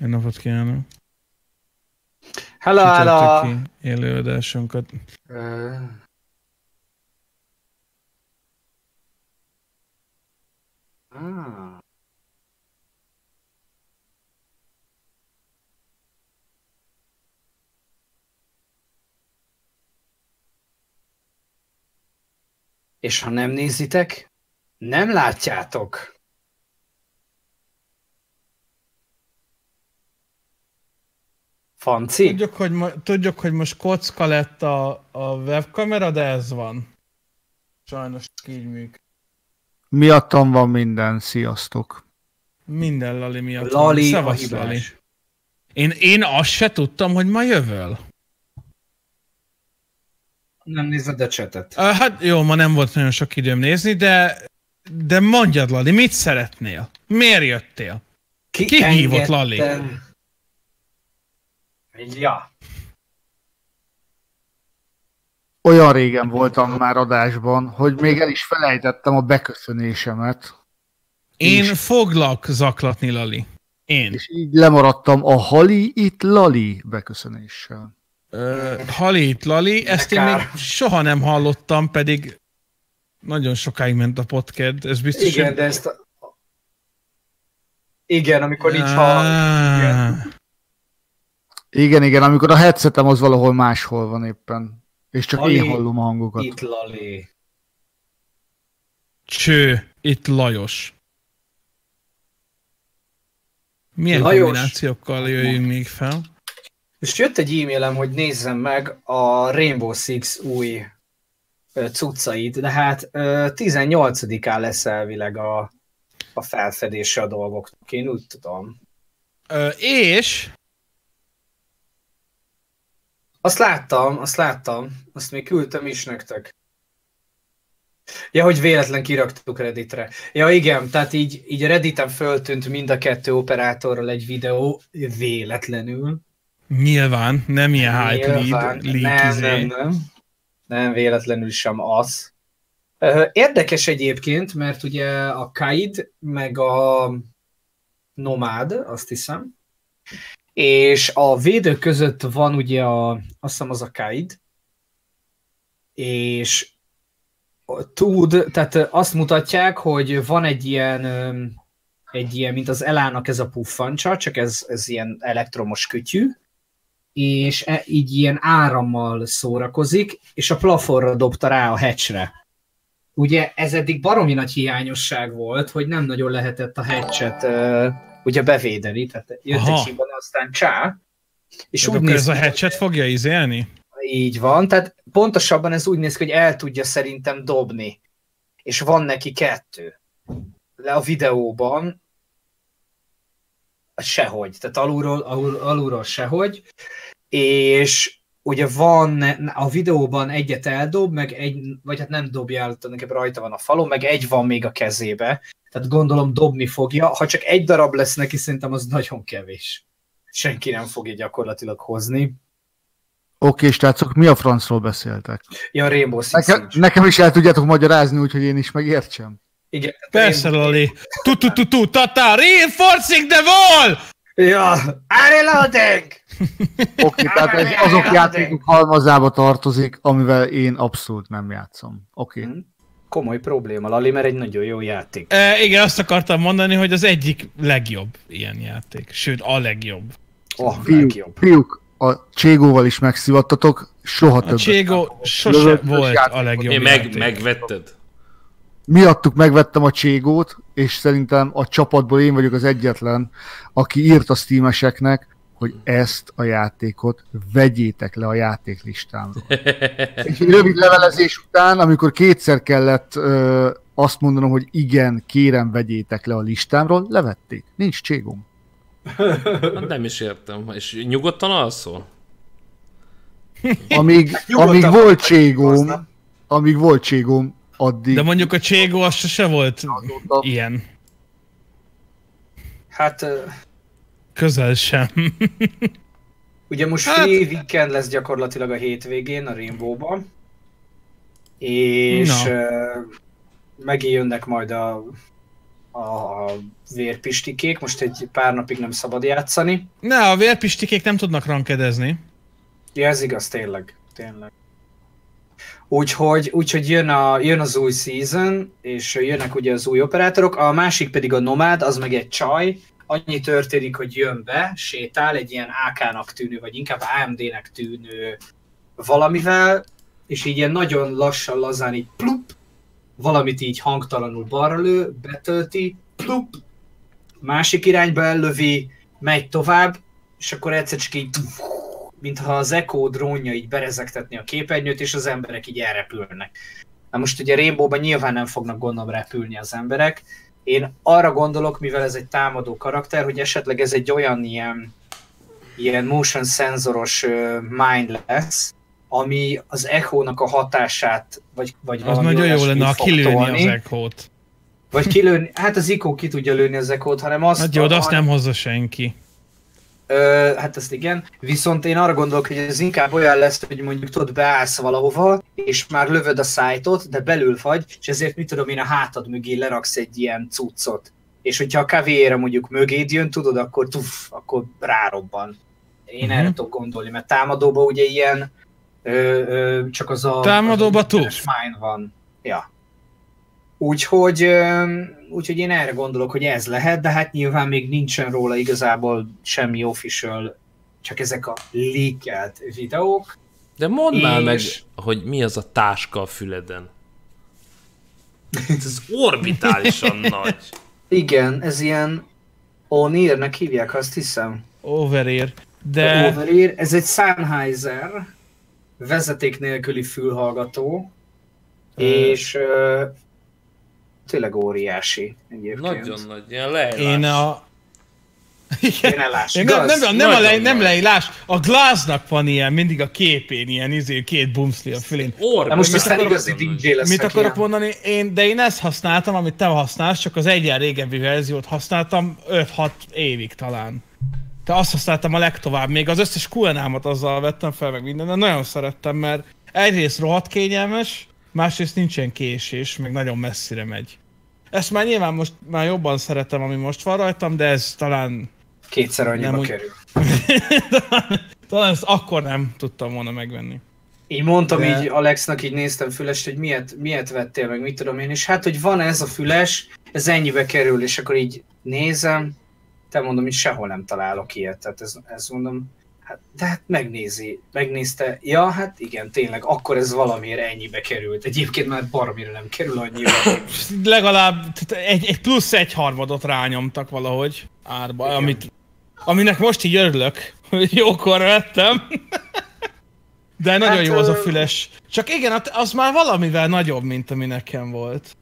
Jó napot kívánok! Hello, hello! Csütörtöki élőadásunkat. Ö, ah. És ha nem nézitek, nem látjátok. Fanci? Tudjuk, hogy, mo- tudjuk, hogy most kocka lett a, a webkamera, de ez van. Sajnos így működik. Miattam van minden, sziasztok. Minden Lali miatt Lali van. a Szevasz, Lali. Én, én azt se tudtam, hogy ma jövöl. Nem nézed a csetet. Hát jó, ma nem volt nagyon sok időm nézni, de de mondjad, Lali, mit szeretnél? Miért jöttél? Ki, Ki hívott Lali? Ja. Olyan régen voltam már adásban, hogy még el is felejtettem a beköszönésemet, Én És- foglak zaklatni, Lali. Én. és így lemaradtam a Hali itt Lali beköszönéssel. Uh, Halit Lali, ezt én még soha nem hallottam, pedig nagyon sokáig ment a podcast, ez biztos, Igen, hogy... de ezt a... Igen, amikor így ha... Ah, Igen, igen, amikor a headsetem az valahol máshol van éppen, és csak Lali, én hallom a hangokat. Itt Lali. Cső, itt Lajos. Milyen Lajos. kombinációkkal jöjjünk még fel? És jött egy e-mailem, hogy nézzem meg a Rainbow Six új cuccait, de hát ö, 18-án lesz elvileg a, a felfedése a dolgoknak, én úgy tudom. Ö, és Azt láttam, azt láttam, azt még küldtem is nektek. Ja, hogy véletlen kiraktuk Redditre. Ja, igen, tehát így, így Redditen föltűnt mind a kettő operátorral egy videó, véletlenül. nyilván nem ilyen hype lead, leak nem, izé. nem, nem. Nem véletlenül sem az. Érdekes egyébként, mert ugye a Kaid, meg a Nomád, azt hiszem, és a védők között van ugye a, azt hiszem az a Kaid, és tud, tehát azt mutatják, hogy van egy ilyen, egy ilyen, mint az elának ez a puffancsa, csak ez, ez ilyen elektromos kütyű, és e, így ilyen árammal szórakozik, és a plafonra dobta rá a hatchre. Ugye ez eddig baromi nagy hiányosság volt, hogy nem nagyon lehetett a uh, ugye bevédeni, tehát jött Aha. egy hiba, aztán csá, és És úgy akkor néz ez a hatchet fogja izélni? így van, tehát pontosabban ez úgy néz ki, hogy el tudja szerintem dobni. És van neki kettő. De a videóban sehogy, tehát alulról, alul, alulról sehogy, és ugye van a videóban egyet eldob, meg egy, vagy hát nem dobja el, tulajdonképpen rajta van a falon, meg egy van még a kezébe, tehát gondolom dobni fogja, ha csak egy darab lesz neki, szerintem az nagyon kevés. Senki nem fogja gyakorlatilag hozni. Oké, srácok, mi a francról beszéltek? Ja, Rainbow Six Nekem, nekem is el tudjátok magyarázni, úgyhogy én is megértsem. Igen. Persze, Lali. Tu tu tu tu tata, reinforcing the wall! Ja, reloading! Oké, tehát ez azok játékok halmazába tartozik, amivel én abszolút nem játszom. Oké. Hm. Komoly probléma, Lali, mert egy nagyon jó játék. E, igen, azt akartam mondani, hogy az egyik legjobb ilyen játék. Sőt, a legjobb. Oh, Fiúk, legjobb. fiúk, a Cségóval is megszivattatok, soha A többet. Cségó sose Lövöldös volt játékot. a legjobb Én meg, játék. megvetted? Miattuk megvettem a Cségót, és szerintem a csapatból én vagyok az egyetlen, aki írt a Steameseknek, hogy ezt a játékot vegyétek le a játéklistámról. Egy rövid levelezés után, amikor kétszer kellett ö, azt mondanom, hogy igen, kérem, vegyétek le a listámról, levették. Nincs Cségóm. Hát Nem is értem. És nyugodtan alszol? Amíg, amíg volt. Cségóm, amíg volt Cségóm, addig De mondjuk a Cségó az sose volt azóta ilyen. Hát, Közel sem. ugye most Hát- free weekend lesz gyakorlatilag a hétvégén a Rainbow-ban. És ö, megint jönnek majd a, a vérpistikék, most egy pár napig nem szabad játszani. Ne, a vérpistikék nem tudnak rankedezni. Ja, ez igaz, tényleg. tényleg. Úgyhogy, úgyhogy jön, a, jön az új season, és jönnek ugye az új operátorok, a másik pedig a Nomád, az meg egy csaj, annyi történik, hogy jön be, sétál egy ilyen AK-nak tűnő, vagy inkább AMD-nek tűnő valamivel, és így ilyen nagyon lassan, lazán így plup, valamit így hangtalanul balra lő, betölti, plup, másik irányba ellövi, megy tovább, és akkor egyszer csak így mintha az Echo drónja így berezektetni a képernyőt, és az emberek így elrepülnek. Na most ugye Rainbow-ban nyilván nem fognak gondolom repülni az emberek. Én arra gondolok, mivel ez egy támadó karakter, hogy esetleg ez egy olyan ilyen, ilyen motion szenzoros mind lesz, ami az Echo-nak a hatását, vagy, vagy Az nagyon jó lenne, ha kilőni az Echo-t. Vagy kilőni, hát az Echo ki tudja lőni az Echo-t, hanem azt... Hát jó, de azt nem hozza senki. Ö, hát ezt igen, viszont én arra gondolok, hogy ez inkább olyan lesz, hogy mondjuk tudod, beállsz valahova, és már lövöd a szájtot, de belül vagy, és ezért mit tudom én a hátad mögé leraksz egy ilyen cuccot. És hogyha a kavéére mondjuk mögéd jön, tudod, akkor tuff, akkor rárobban. Én uh-huh. erre tudok gondolni, mert támadóban ugye ilyen ö, ö, csak az a... Támadóban tuff. van. Ja. Úgyhogy, úgyhogy én erre gondolok, hogy ez lehet, de hát nyilván még nincsen róla igazából semmi official, csak ezek a leakelt videók. De mondd és... már meg, hogy mi az a táska a füleden. Ez orbitálisan nagy. Igen, ez ilyen Onirnek hívják, azt hiszem. Overear. De... Overear, ez egy Sennheiser vezeték nélküli fülhallgató, hmm. és tényleg óriási egyébként. Nagyon nagy, ilyen leírás. Én a... Igen. Lelás, Én nem, nem, nem, a le, nem leírás, a Glassnak van ilyen, mindig a képén ilyen izé, két bumszli a fülén. Orb, most aztán igazi DJ lesz. Mit akarok ilyen. mondani? Én, de én ezt használtam, amit te használsz, csak az egyen régebbi verziót használtam 5-6 évig talán. Te azt használtam a legtovább, még az összes QNA-mat azzal vettem fel, meg minden, de nagyon szerettem, mert egyrészt rohadt kényelmes, másrészt nincsen késés, meg nagyon messzire megy. Ezt már nyilván most már jobban szeretem, ami most van rajtam, de ez talán... Kétszer annyiba nem úgy... kerül. talán, talán ezt akkor nem tudtam volna megvenni. Így mondtam de... így Alexnak, így néztem fülest, hogy miért, miért vettél meg, mit tudom én, és hát, hogy van ez a füles, ez ennyibe kerül, és akkor így nézem, te mondom, hogy sehol nem találok ilyet, tehát ez, ez mondom, Hát, de hát megnézi, megnézte, ja, hát igen, tényleg, akkor ez valamiért ennyibe került. Egyébként már baromira nem kerül annyiba. Legalább egy, egy plusz egy harmadot rányomtak valahogy árba, igen. amit, aminek most így örülök, hogy jókor vettem. De nagyon hát, jó az a füles. Csak igen, az már valamivel nagyobb, mint ami nekem volt.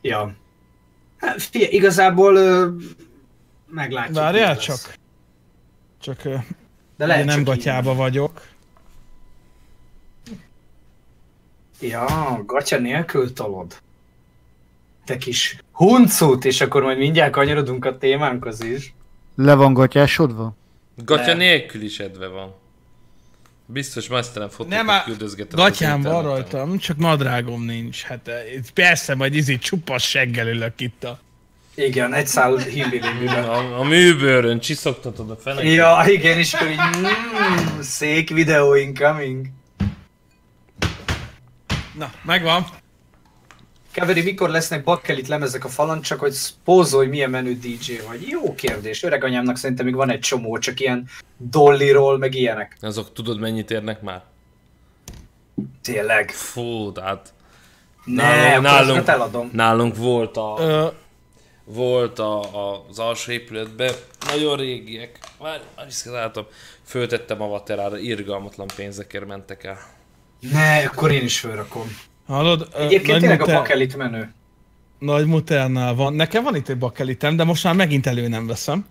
Ja. Hát figyelj, igazából meglátjuk. Várjál csak. Csak De lehet én nem gatyába így. vagyok. Ja, gatya nélkül tolod. Te kis huncut, és akkor majd mindjárt kanyarodunk a témánkhoz is. Le van gatyásodva? Gatya Le. nélkül is edve van. Biztos mesztelen fotókat küldözgetem. Gatyám van rajtam, csak nadrágom nincs. Hát persze, majd izé csupasz seggel ülök itt a igen, egy szál himbilimbőben. A, a műbőrön csiszogtatod a fenek. Ja, igen, és akkor így mm, szék videó incoming. Na, megvan. Keveri, mikor lesznek bakkelit lemezek a falon, csak hogy pózolj, milyen menő DJ vagy. Jó kérdés. Öreg anyámnak szerintem még van egy csomó, csak ilyen dolliról, meg ilyenek. Azok tudod mennyit érnek már? Tényleg. Fú, tehát... Ne, nálunk, nálunk, eladom. nálunk volt a... Ö volt a, a, az alsó épületben, nagyon régiek, már, már is látom, föltettem a vaterára, irgalmatlan pénzekért mentek el. Ne, akkor én is fölrakom. Hallod? Egyébként tényleg muter... a bakelit menő. Nagy muternál van. Nekem van itt egy bakelitem, de most már megint elő nem veszem.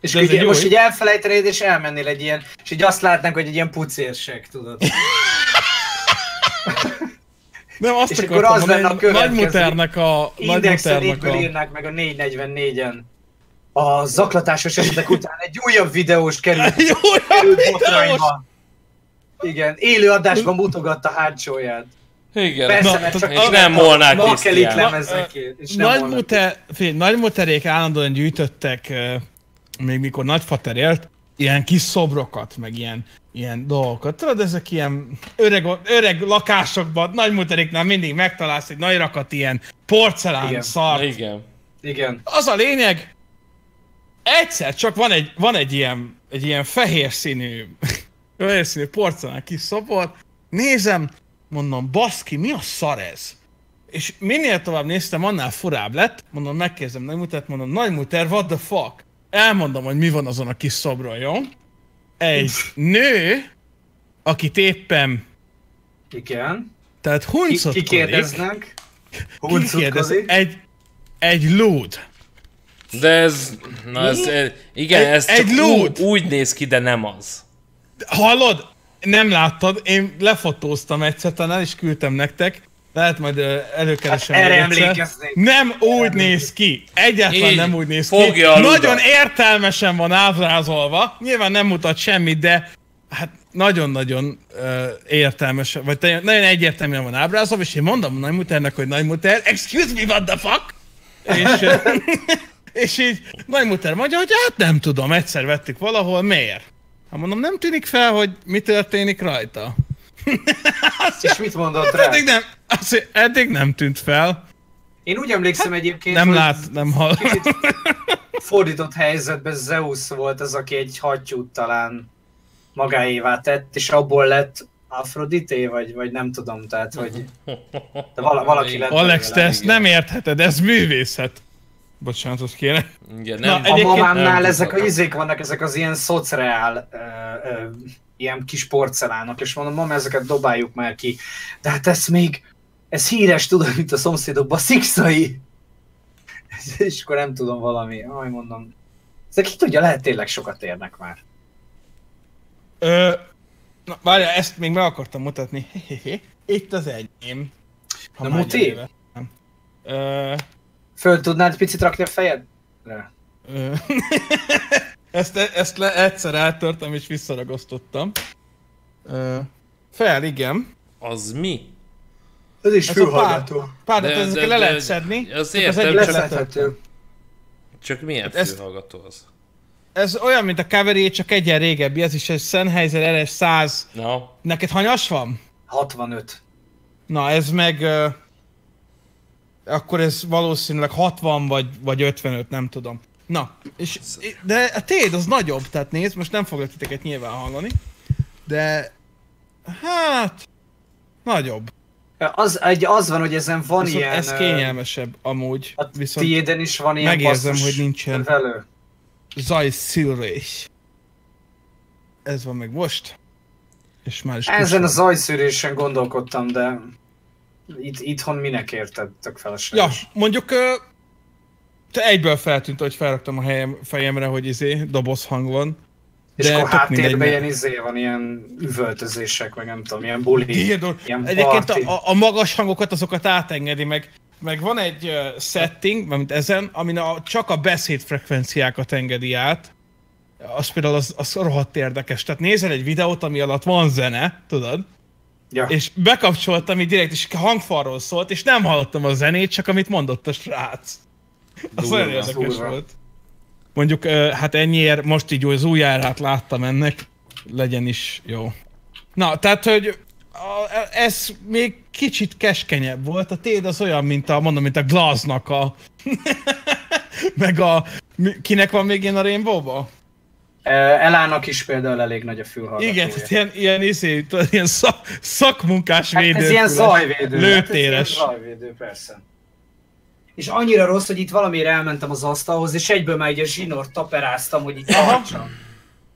és ugye, most így elfelejtenéd, és elmennél egy ilyen, és így azt látnánk, hogy egy ilyen pucérsek, tudod. Nem, azt és akkor az lenne a Nagymuternek a... Indexen a... írnák meg a 444-en. A zaklatásos esetek után egy újabb videós került, egy újabb videós. Igen, élő adásban mutogatta hátsóját. Igen. Persze, Na, mert csak és nem Bakelit Krisztián. lemezekért. és nem Nagy, Molnár muter, figyelj, nagy muterék állandóan gyűjtöttek, uh, még mikor nagyfater élt, ilyen kis szobrokat, meg ilyen, ilyen dolgokat. Tudod, ezek ilyen öreg, öreg lakásokban, nagy muteréknál mindig megtalálsz egy nagy rakat ilyen porcelán Igen. szart. Igen. Igen. Az a lényeg, egyszer csak van egy, van egy ilyen, egy ilyen fehér színű, fehér színű porcelán kis szobor, nézem, mondom, baszki, mi a szar ez? És minél tovább néztem, annál furább lett, mondom, megkérdezem, nem mutat, mondom, nagy muter, what the fuck? Elmondom, hogy mi van azon a kis szobron, jó? Egy nő, akit éppen, Igen. tehát huncotkodik, kikérdeznek. kikérdez, Huncutkozik. egy, egy lúd. De ez... Na ez... Igen, Egy- ez csak egy lúd. ú- úgy néz ki, de nem az. Hallod? Nem láttad? Én lefotóztam egyszer, talán el is küldtem nektek. Lehet majd előkeresem Hát erre emlékeznék. Nem úgy néz ki. Egyáltalán Így, nem úgy néz ki. fogja a. Nagyon értelmesen van ábrázolva. Nyilván nem mutat semmit, de hát nagyon-nagyon uh, értelmes, vagy te- nagyon egyértelműen van ábrázolva, és én mondom Nagy Muternek, hogy Nagy Muter, excuse me, what the fuck? És, és így Nagy Muter mondja, hogy hát nem tudom, egyszer vettük valahol, miért? Hát mondom, nem tűnik fel, hogy mi történik rajta. És mit mondott rá? Eddig nem, azt, eddig nem tűnt fel. Én úgy emlékszem egyébként, Nem hogy lát, nem hall. fordított helyzetben Zeus volt az, aki egy hattyút talán magáévá tett, és abból lett Afrodité, vagy, vagy nem tudom, tehát, hogy de vala, valaki lett Alex, te ezt nem értheted, ez művészet. Bocsánat, azt kéne. Igen, Na, nem, A Egyébként mamámnál nem ezek a izék vannak, ezek az ilyen szociál, ö, ö, ilyen kis porcelánok, és mondom, mama, ezeket dobáljuk már ki. De hát ez még, ez híres, tudod, mint a szomszédokban, szikszai. És akkor nem tudom valami, aj mondom. Ezek ki tudja, lehet tényleg sokat érnek már. Ö, na, várjál, ezt még meg akartam mutatni. Itt az enyém. Na, muti? Ö, Föl tudnád picit rakni a fejedre? ö, ezt, ezt le, egyszer eltörtem és visszaragasztottam. Ö, fel, igen. Az mi? Ez is Ez a pár, pár De- de, ezeket de- le lehet szedni. az csak értem, egyik csak-. Csak milyen Hát ezt- fülhallgató az? Ez olyan, mint a Cavalry, csak egyen régebbi. Ez is egy Sennheiser RS 100. Na, Neked hanyas van? 65. Na, ez meg... Uh, akkor ez valószínűleg 60 vagy, vagy 55, nem tudom. Na, és, de a téd az nagyobb, tehát nézd, most nem foglak titeket nyilván hallani, de hát nagyobb. Az, egy, az van, hogy ezen van Viszont ilyen... ez kényelmesebb amúgy, A viszont tiéden is van ilyen megérzem, hogy nincsen. Velő. zajszűrés. Ez van meg most. És már is Ezen a zajszűrésen gondolkodtam, de itt, itthon minek érted? Tök Ja, felesleges. mondjuk ö, te egyből feltűnt, hogy felraktam a helyem, fejemre, hogy izé, doboz hang van. És de akkor tök háttérben ilyen izé van, ilyen üvöltözések, meg nem tudom, ilyen buli. Ilyen Egyébként party. a, a magas hangokat azokat átengedi, meg, meg van egy uh, setting, mint ezen, amin a, csak a beszédfrekvenciákat engedi át. Az például az, az rohadt érdekes. Tehát nézel egy videót, ami alatt van zene, tudod? Ja. És bekapcsoltam így direkt, és hangfalról szólt, és nem hallottam a zenét, csak amit mondott a srác. Az nagyon érdekes volt. Mondjuk, hát ennyiért most így az új árát láttam ennek, legyen is jó. Na, tehát, hogy a, ez még kicsit keskenyebb volt, a téd az olyan, mint a, mondom, mint a Glaznak a... meg a... Kinek van még ilyen a Rainbow-ba? Ö, Elának is például elég nagy a fülhallgatója. Igen, tehát ilyen, ilyen, izé, ilyen szak, szakmunkás Hát védő. ez ilyen zajvédő. Hát ez ilyen Lőtéres. zajvédő, persze. És annyira rossz, hogy itt valamiért elmentem az asztalhoz, és egyből már így a zsinort taperáztam, hogy Aha. tartsam.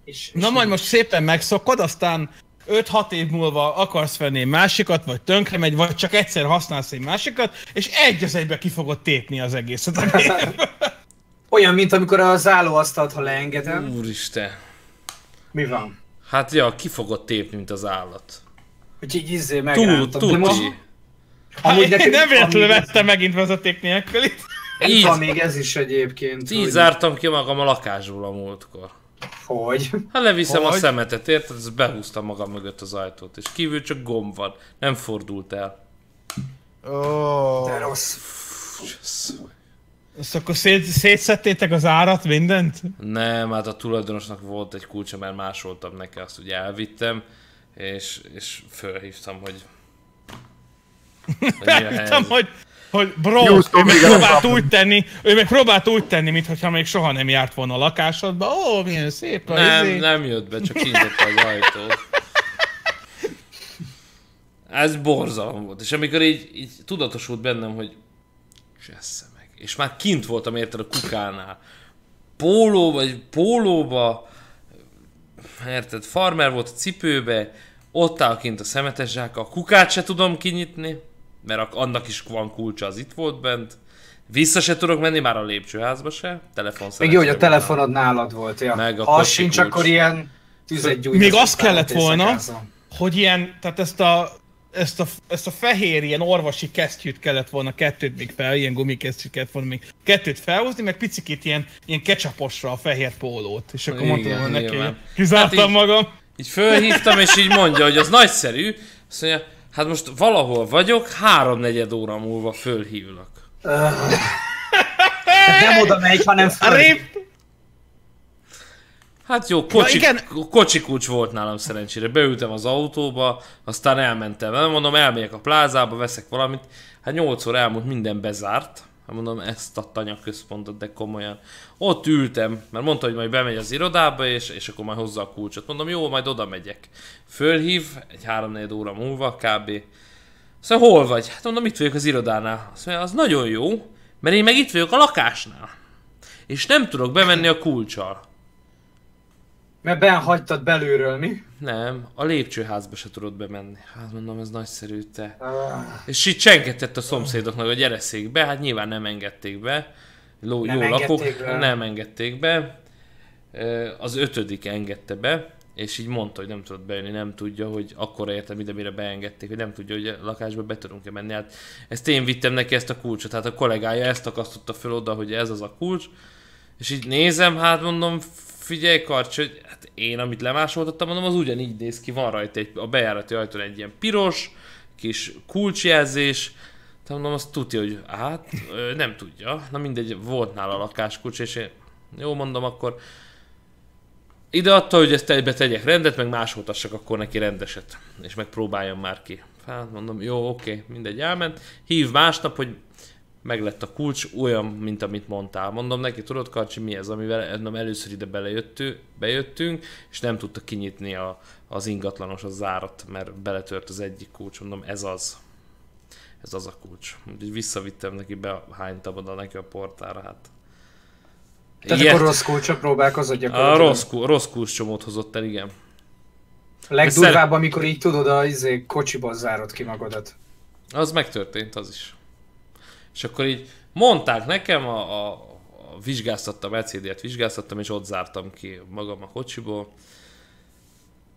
És, Na és majd most szépen megszokod, aztán 5-6 év múlva akarsz venni egy másikat, vagy tönkre megy, vagy csak egyszer használsz egy másikat, és egy az egybe ki fogod tépni az egészet. a. Olyan, mint amikor a záróasztalt, ha leengedem. úristen. Mi van? Hát ja, ki fogod tépni, mint az állat. Hogy így izé Tú, megrántom. De most. Amúgy nekünk nem véletlenül még ez- vettem megint vezeték nélkül itt. Itt van Így, még ez is egyébként. így hogy- zártam ki magam a lakásból a múltkor. Hogy? Hát leviszem a Hogy? szemetet, érted? Ez behúztam magam mögött az ajtót, és kívül csak gomb van. Nem fordult el. Ó, De rossz. Azt akkor szét, szétszettétek az árat, mindent? Nem, hát a tulajdonosnak volt egy kulcsa, mert másoltam neki, azt ugye elvittem, és, és fölhívtam, hogy... Felhívtam, hogy, hogy bro, Houston, ő meg próbált úgy tenni, ő meg próbált úgy tenni, mintha még soha nem járt volna a lakásodba. Ó, milyen szép a Nem, izé. nem jött be, csak kinyitotta az ajtót. Ez borzalom volt. És amikor így, így tudatosult bennem, hogy csessze meg. És már kint voltam érted a kukánál. Póló, vagy pólóba, érted, farmer volt a cipőbe, ott áll kint a szemetes zsáka, a kukát se tudom kinyitni, mert ak- annak is van kulcsa, az itt volt bent. Vissza se tudok menni, már a lépcsőházba se. Telefon Még jó, hogy a telefonod nálad volt, ja. Meg a ha sincs, kulcs. akkor ilyen tüzet gyújt. Még az az utána kellett volna, hogy ilyen, tehát ezt a, ezt a, ezt a fehér ilyen orvosi kesztyűt kellett volna kettőt még fel, ilyen gumikesztyűt kellett volna még kettőt felhúzni, meg picikét ilyen, ilyen ketchuposra a fehér pólót. És akkor Igen, mondtam volna neki, kizártam Hát így- magam. Így fölhívtam, és így mondja, hogy az nagyszerű. Azt mondja, hát most valahol vagyok, háromnegyed óra múlva fölhívlak. Nem oda megy, hanem föl. Rip! Hát jó, kocsi, igen. kocsi kulcs volt nálam szerencsére. Beültem az autóba, aztán elmentem. Nem mondom, elmegyek a plázába, veszek valamit. Hát 8 óra elmúlt, minden bezárt. Hát mondom, ezt a tanyaközpontot, de komolyan. Ott ültem, mert mondta, hogy majd bemegy az irodába, és, és akkor majd hozza a kulcsot. Mondom, jó, majd oda megyek. Fölhív, egy 3 óra múlva kb. Szóval hol vagy? Hát mondom, itt vagyok az irodánál. Azt mondja, az nagyon jó, mert én meg itt vagyok a lakásnál. És nem tudok bemenni a kulcsal. Mert ben hagytad belülről, mi? Nem, a lépcsőházba se tudod bemenni. Hát mondom, ez nagyszerű te. Ah, És így csengetett a szomszédoknak, hogy gyereszék be, hát nyilván nem engedték be. Ló, Nem jó engedték be. nem engedték be. Az ötödik engedte be, és így mondta, hogy nem tudott bejönni, nem tudja, hogy akkor értem ide, mire beengedték, hogy nem tudja, hogy a lakásba be tudunk-e menni. Hát ezt én vittem neki ezt a kulcsot, hát a kollégája ezt akasztotta föl oda, hogy ez az a kulcs, és így nézem, hát mondom, figyelj Karcs, hogy hát én, amit lemásoltattam, mondom, az ugyanígy néz ki, van rajta egy, a bejárati ajtón egy ilyen piros, kis kulcsjelzés, tehát mondom, azt tudja, hogy hát nem tudja, na mindegy, volt nála a lakáskulcs, és én, jó mondom, akkor ide adta, hogy ezt egybe tegyek rendet, meg másoltassak akkor neki rendeset, és megpróbáljam már ki. Hát mondom, jó, oké, mindegy, elment. Hív másnap, hogy meg lett a kulcs, olyan, mint amit mondtál. Mondom neki, tudod Karcsi, mi ez, amivel mondom, először ide belejöttünk, bejöttünk, és nem tudta kinyitni a, az ingatlanos a zárat, mert beletört az egyik kulcs. Mondom, ez az. Ez az a kulcs. Úgyhogy visszavittem neki, behánytam oda neki a portára, hát. Tehát Ilyet- akkor rossz kulcsra próbálkozod a gyakorlatilag. rossz, ku- rossz kulcscsomót hozott el, igen. A legdurvább, amikor így tudod, a izé, kocsiból zárod ki magadat. Az megtörtént, az is. És akkor így mondták nekem, a, a, a vizsgáztattam, LCD-et vizsgáztattam, és ott zártam ki magam a kocsiból.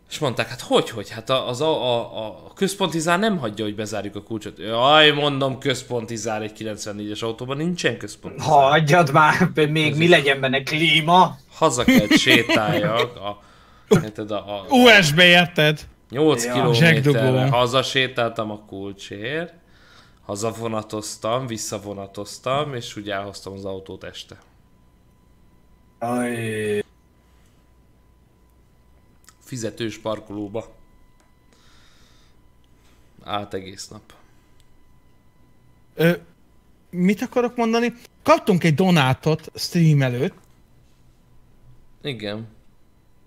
És mondták, hát hogy, hogy? Hát a- az a, a, a központi zár nem hagyja, hogy bezárjuk a kulcsot. Jaj, mondom, központi zár egy 94-es autóban, nincsen központi zár. Hagyjad már, még mi legyen benne klíma. Haza kell sétáljak, a, a, a, a USB érted? 8 Ja. Kilométerre hazasétáltam a kulcsért, hazavonatoztam, visszavonatoztam, és úgy elhoztam az autót este. Aj. Fizetős parkolóba. Állt egész nap. Ö, mit akarok mondani? Kaptunk egy donátot stream előtt, Igen.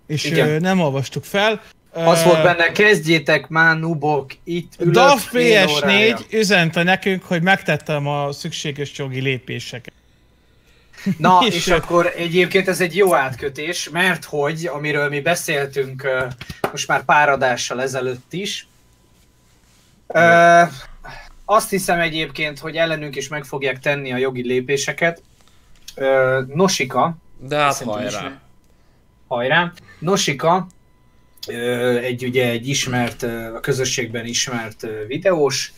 és Igen. ö, nem olvastuk fel. Az volt benne, kezdjétek már, nubok, itt ülök DAF fél órája. PS4 üzente nekünk, hogy megtettem a szükséges jogi lépéseket. Na, És, és akkor egyébként ez egy jó átkötés, mert hogy, amiről mi beszéltünk most már pár adással ezelőtt is, azt hiszem egyébként, hogy ellenünk is meg fogják tenni a jogi lépéseket. Nosika, De hát Szerintem is hajrá. nem. hajrá, Nosika, egy ugye egy ismert, a közösségben ismert videós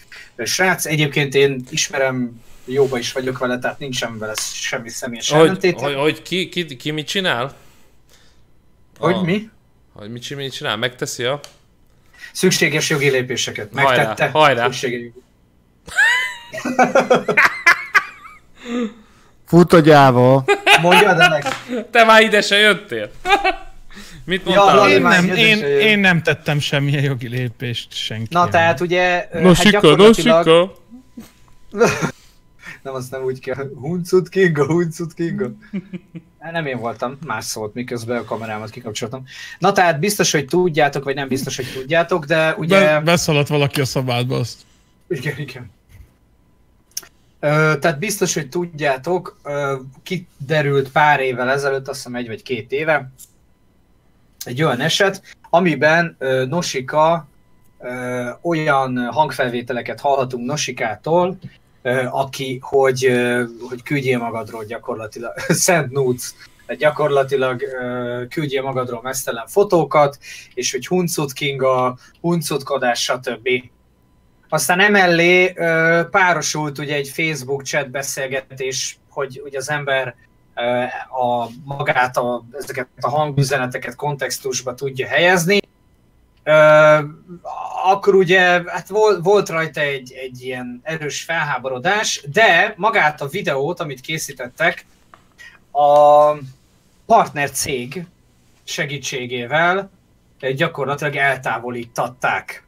srác, egyébként én ismerem, jóba is vagyok vele, tehát nincsen vele semmi személyes Hogy, ellentétem. hogy, hogy ki, ki, ki, mit csinál? Hogy A- mi? Hogy mit, mit csinál? Megteszi a... Szükséges jogi lépéseket. Hajrá, Megtette. hajrá. Szükséges jogi- Fut a gyáva. Mondjad ennek. Te már ide se jöttél. Mit Ja, mondtál? Lali Én nem, én, én nem tettem semmilyen jogi lépést senki. Na tehát ugye, ö, Nosika, gyakorlatilag- nosika. Nem, azt nem úgy kell. Huncut Kinga, Huncut Kinga. Nem én voltam, más szólt, miközben a kamerámat kikapcsoltam. Na tehát biztos, hogy tudjátok, vagy nem biztos, hogy tudjátok, de ugye... Be, beszaladt valaki a szobádba azt. Igen, igen. Ö, tehát biztos, hogy tudjátok, ö, kiderült pár évvel ezelőtt, azt hiszem egy vagy két éve, egy olyan eset, amiben Nosika olyan hangfelvételeket hallhatunk Nosikától, aki, hogy, hogy küldjél magadról gyakorlatilag, Szent Nudes, gyakorlatilag küldjél magadról mesztelen fotókat, és hogy huncut kinga, huncutkodás, stb. Aztán emellé párosult ugye egy Facebook chat beszélgetés, hogy ugye az ember a magát, a, ezeket a hangüzeneteket kontextusba tudja helyezni. Akkor ugye hát volt, volt rajta egy, egy ilyen erős felháborodás, de magát a videót, amit készítettek, a partner cég segítségével gyakorlatilag eltávolítatták.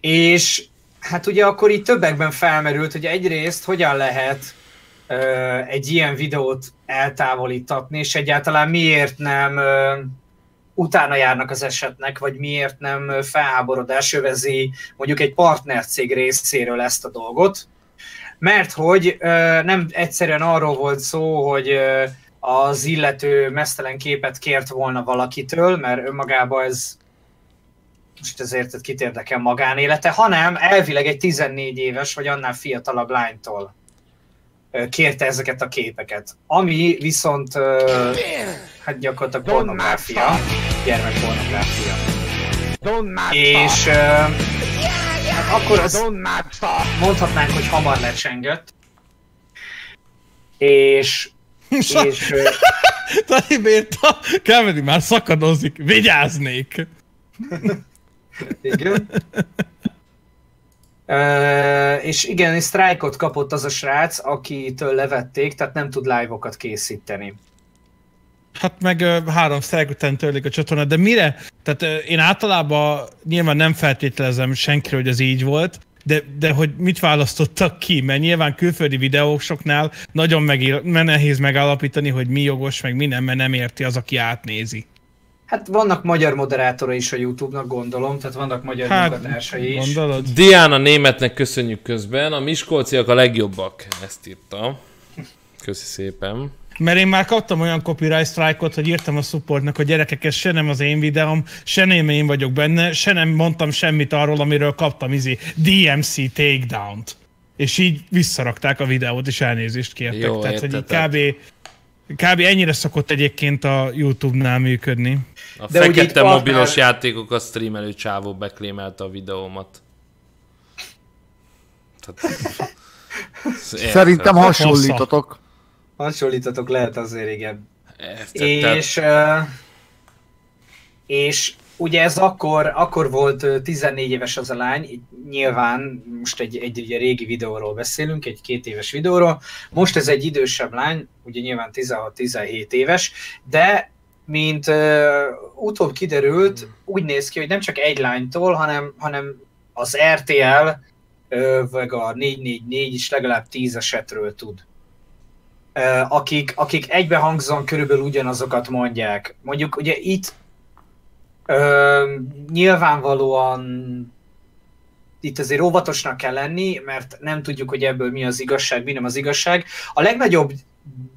És hát ugye akkor így többekben felmerült, hogy egyrészt hogyan lehet egy ilyen videót eltávolítatni, és egyáltalán miért nem utána járnak az esetnek, vagy miért nem felháborodás övezi mondjuk egy partnercég részéről ezt a dolgot. Mert hogy nem egyszerűen arról volt szó, hogy az illető mesztelen képet kért volna valakitől, mert önmagában ez most ezért tehát kit érdekel magánélete, hanem elvileg egy 14 éves vagy annál fiatalabb lánytól kérte ezeket a képeket. Ami viszont hát gyakorlatilag pornográfia, gyermekpornográfia. És hát akkor az mondhatnánk, hogy hamar lecsengett. És, és Tani Béta, Kevin már szakadozik, vigyáznék! Igen. És igen, és sztrájkot kapott az a srác, akitől levették, tehát nem tud live-okat készíteni. Hát meg ö, három sztrájk után törlik a csatornát, de mire? Tehát ö, én általában nyilván nem feltételezem senkire, hogy ez így volt, de, de hogy mit választottak ki? Mert nyilván külföldi videósoknál nagyon megír, nehéz megállapítani, hogy mi jogos, meg mi nem, mert nem érti az, aki átnézi. Hát vannak magyar moderátorai is a Youtube-nak, gondolom, tehát vannak magyar Hát, munkatársai is. gondolod? Diana németnek köszönjük közben. A miskolciak a legjobbak. Ezt írta. Köszi szépen. Mert én már kaptam olyan copyright strike-ot, hogy írtam a supportnak, hogy gyerekek, ez se nem az én videóm, se nem én vagyok benne, se nem mondtam semmit arról, amiről kaptam izé DMC takedown-t. És így visszarakták a videót, és elnézést kértek. Jó, Tehát, hogy így értetek. kb. Kb. ennyire szokott egyébként a YouTube-nál működni. A De fekete mobilos játékokat streamelő csávó beklémelte a videómat. Tehát... Szerintem hasonlítotok. Hasonlítatok lehet azért, igen. És... És, ö, és ugye ez akkor, akkor volt ö, 14 éves az a lány, nyilván most egy, egy ugye régi videóról beszélünk, egy két éves videóról, most ez egy idősebb lány, ugye nyilván 16-17 éves, de mint ö, utóbb kiderült, úgy néz ki, hogy nem csak egy lánytól, hanem, hanem az RTL, ö, vagy a 444 is legalább 10 esetről tud akik, akik egybehangzóan körülbelül ugyanazokat mondják. Mondjuk ugye itt ö, nyilvánvalóan itt azért óvatosnak kell lenni, mert nem tudjuk, hogy ebből mi az igazság, mi nem az igazság. A legnagyobb,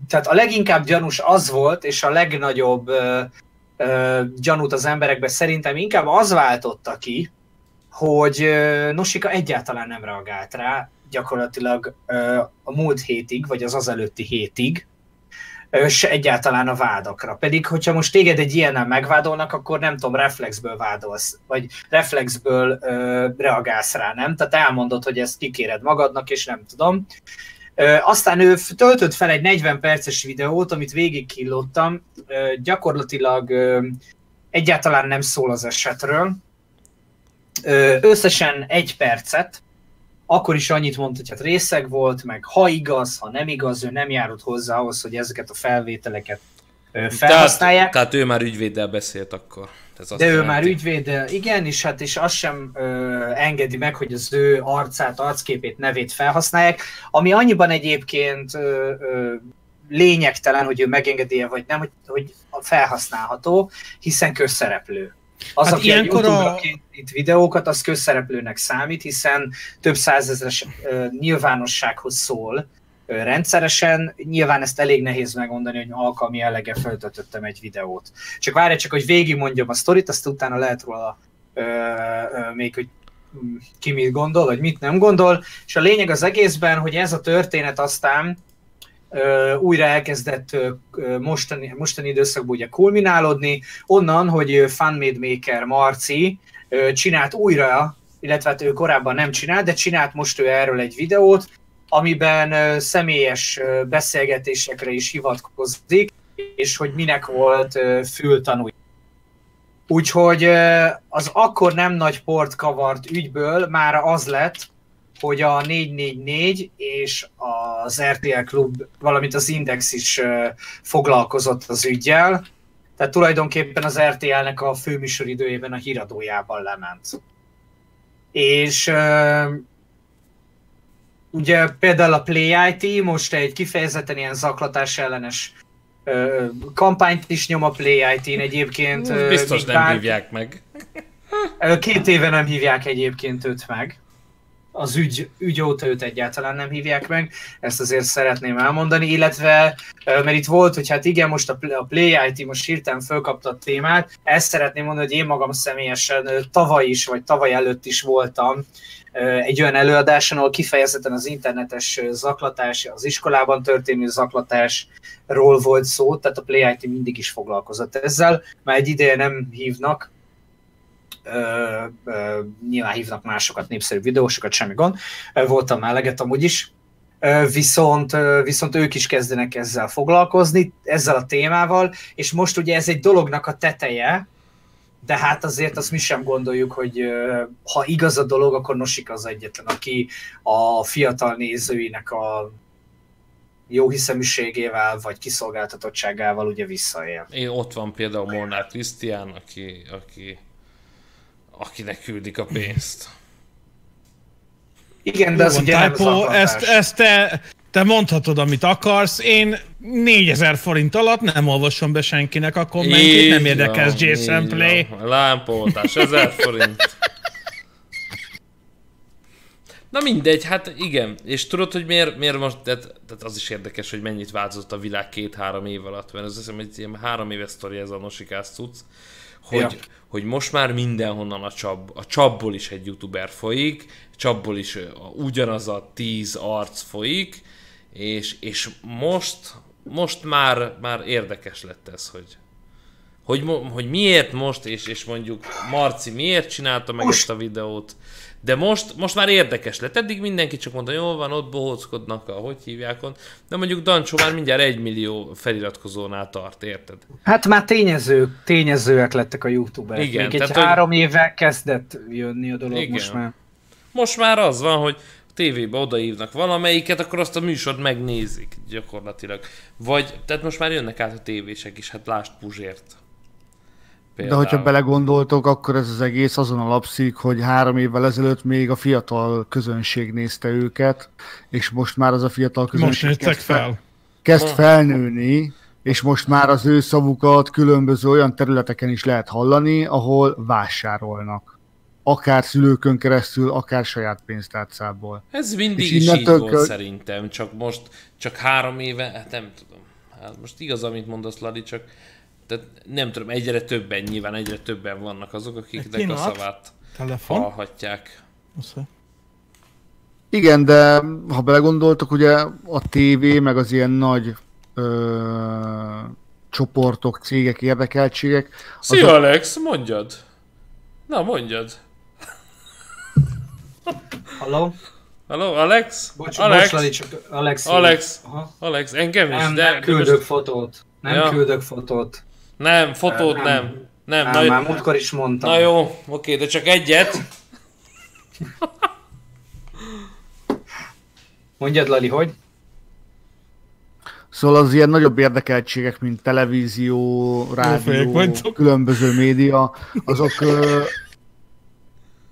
tehát a leginkább gyanús az volt, és a legnagyobb ö, ö, gyanút az emberekben szerintem inkább az váltotta ki, hogy ö, Nosika egyáltalán nem reagált rá, gyakorlatilag ö, a múlt hétig, vagy az azelőtti hétig, se egyáltalán a vádakra. Pedig, hogyha most téged egy ilyennel megvádolnak, akkor nem tudom, reflexből vádolsz, vagy reflexből ö, reagálsz rá, nem? Tehát elmondod, hogy ezt kikéred magadnak, és nem tudom. Ö, aztán ő töltött fel egy 40 perces videót, amit ö, gyakorlatilag ö, egyáltalán nem szól az esetről. Ö, összesen egy percet, akkor is annyit mondta, hogy hát részeg volt, meg ha igaz, ha nem igaz, ő nem járult hozzá ahhoz, hogy ezeket a felvételeket felhasználják. Tehát, tehát ő már ügyvéddel beszélt akkor. Ez azt De ő jelenti. már ügyvéd, igen, és hát és azt sem ö, engedi meg, hogy az ő arcát, arcképét, nevét felhasználják, ami annyiban egyébként ö, ö, lényegtelen, hogy ő megengedi-e vagy nem, hogy, hogy felhasználható, hiszen közszereplő. Az, Hát aki ilyenkor a YouTube-ra készít videókat, az közszereplőnek számít, hiszen több százezres ö, nyilvánossághoz szól ö, rendszeresen. Nyilván ezt elég nehéz megmondani, hogy alkalmi jellege feltöltöttem egy videót. Csak várj csak, hogy végigmondjam a sztorit, azt utána lehet róla ö, ö, még, hogy mm, ki mit gondol, vagy mit nem gondol. És a lényeg az egészben, hogy ez a történet aztán újra elkezdett mostani, mostani időszakban ugye kulminálódni, onnan, hogy ö, Funmade Maker Marci csinált újra, illetve hát ő korábban nem csinált, de csinált most ő erről egy videót, amiben személyes beszélgetésekre is hivatkozik, és hogy minek volt fültanúja. Úgyhogy az akkor nem nagy port kavart ügyből már az lett, hogy a 444 és az RTL Klub, valamint az Index is foglalkozott az ügyjel. Tehát tulajdonképpen az RTL-nek a főműsoridőjében a híradójában lement. És ugye például a Play IT most egy kifejezetten ilyen zaklatás ellenes ö, kampányt is nyom a Play IT-n egyébként. Biztos nem bár- hívják meg. Két éve nem hívják egyébként őt meg. Az ügy, ügy óta őt egyáltalán nem hívják meg, ezt azért szeretném elmondani, illetve, mert itt volt, hogy hát igen, most a Play, IT most hirtelen fölkapta a témát, ezt szeretném mondani, hogy én magam személyesen tavaly is, vagy tavaly előtt is voltam egy olyan előadáson, ahol kifejezetten az internetes zaklatás, az iskolában történő zaklatásról volt szó, tehát a Play IT mindig is foglalkozott ezzel, már egy ideje nem hívnak, ö, nyilván hívnak másokat, népszerű videósokat, semmi gond. Voltam már eleget amúgy is. Viszont, viszont ők is kezdenek ezzel foglalkozni, ezzel a témával, és most ugye ez egy dolognak a teteje, de hát azért azt mi sem gondoljuk, hogy ha igaz a dolog, akkor Nosik az egyetlen, aki a fiatal nézőinek a jó hiszeműségével, vagy kiszolgáltatottságával ugye visszaél. Én ott van például Molnár Krisztián, aki, aki, akinek küldik a pénzt. Igen, de az Jó, ugye nem Typo, zaklatás. ezt, ezt te, te mondhatod, amit akarsz. Én 4000 forint alatt nem olvasom be senkinek a kommentjét, nem érdekel ez Jason Play. van. Lámpaoltás, 1000 forint. Na mindegy, hát igen. És tudod, hogy miért, miért most, tehát, tehát az is érdekes, hogy mennyit változott a világ két-három év alatt, mert az hiszem, hogy ilyen három éves sztori ez a nosikás cucc, hogy, Ja. hogy most már mindenhonnan a csap, a csapból is egy youtuber folyik, csapból is a, ugyanaz a tíz arc folyik, és, és most, most már, már érdekes lett ez, hogy, hogy, hogy miért most, és, és mondjuk Marci miért csinálta meg Most- ezt a videót, de most, most már érdekes lett. Eddig mindenki csak mondta, jól van, ott bohóckodnak, a, hogy hívják ott. De mondjuk Dancsó már mindjárt egy millió feliratkozónál tart, érted? Hát már tényezők, tényezőek lettek a youtuberek. Igen, Még egy tehát, hogy- három éve kezdett jönni a dolog Igen. most már. Most már az van, hogy tévébe odaívnak valamelyiket, akkor azt a műsort megnézik gyakorlatilag. Vagy, tehát most már jönnek át a tévések is, hát lásd Puzsért. De hogyha belegondoltok, akkor ez az egész azon alapszik, hogy három évvel ezelőtt még a fiatal közönség nézte őket, és most már az a fiatal Most közönség nőttek kezd, fel, kezd felnőni, és most már az ő szavukat különböző olyan területeken is lehet hallani, ahol vásárolnak. Akár szülőkön keresztül, akár saját pénztárcából. Ez mindig És is így volt kö- szerintem, csak most, csak három éve, hát nem tudom. Hát most igaz, amit mondasz, Lali, csak tehát nem tudom, egyre többen, nyilván egyre többen vannak azok, akiknek a pillanat. szavát Telefon. hallhatják. Oszá. Igen, de ha belegondoltok, ugye a tévé, meg az ilyen nagy ö, csoportok, cégek, érdekeltségek, Szia, Azok- Alex, mondjad! Na, mondjad! Halló? Halló, Alex? Bocs, Alex? bocs, csak Alex. Alex. Aha. Alex, engem is, Nem, de... nem de küldök most- fotót. Nem Ja. küldök fotót. Nem, fotót Nem. nem. Nem, Nem, na, már múltkor is mondtam. na jó, oké, de csak egyet. Mondjad, Lali, hogy? Szóval az ilyen nagyobb érdekeltségek, mint televízió, rádió, különböző média, azok,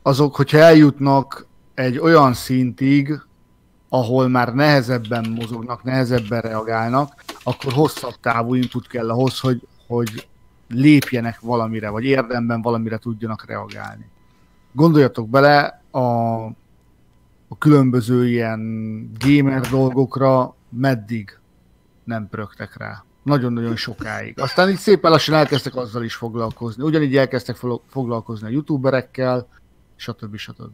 azok, hogyha eljutnak egy olyan szintig, ahol már nehezebben mozognak, nehezebben reagálnak, akkor hosszabb távú input kell ahhoz, hogy, hogy lépjenek valamire, vagy érdemben valamire tudjanak reagálni. Gondoljatok bele a, a különböző ilyen gamer dolgokra, meddig nem pörögtek rá. Nagyon-nagyon sokáig. Aztán így szépen lassan elkezdtek azzal is foglalkozni. Ugyanígy elkezdtek foglalkozni a youtuberekkel, stb. stb.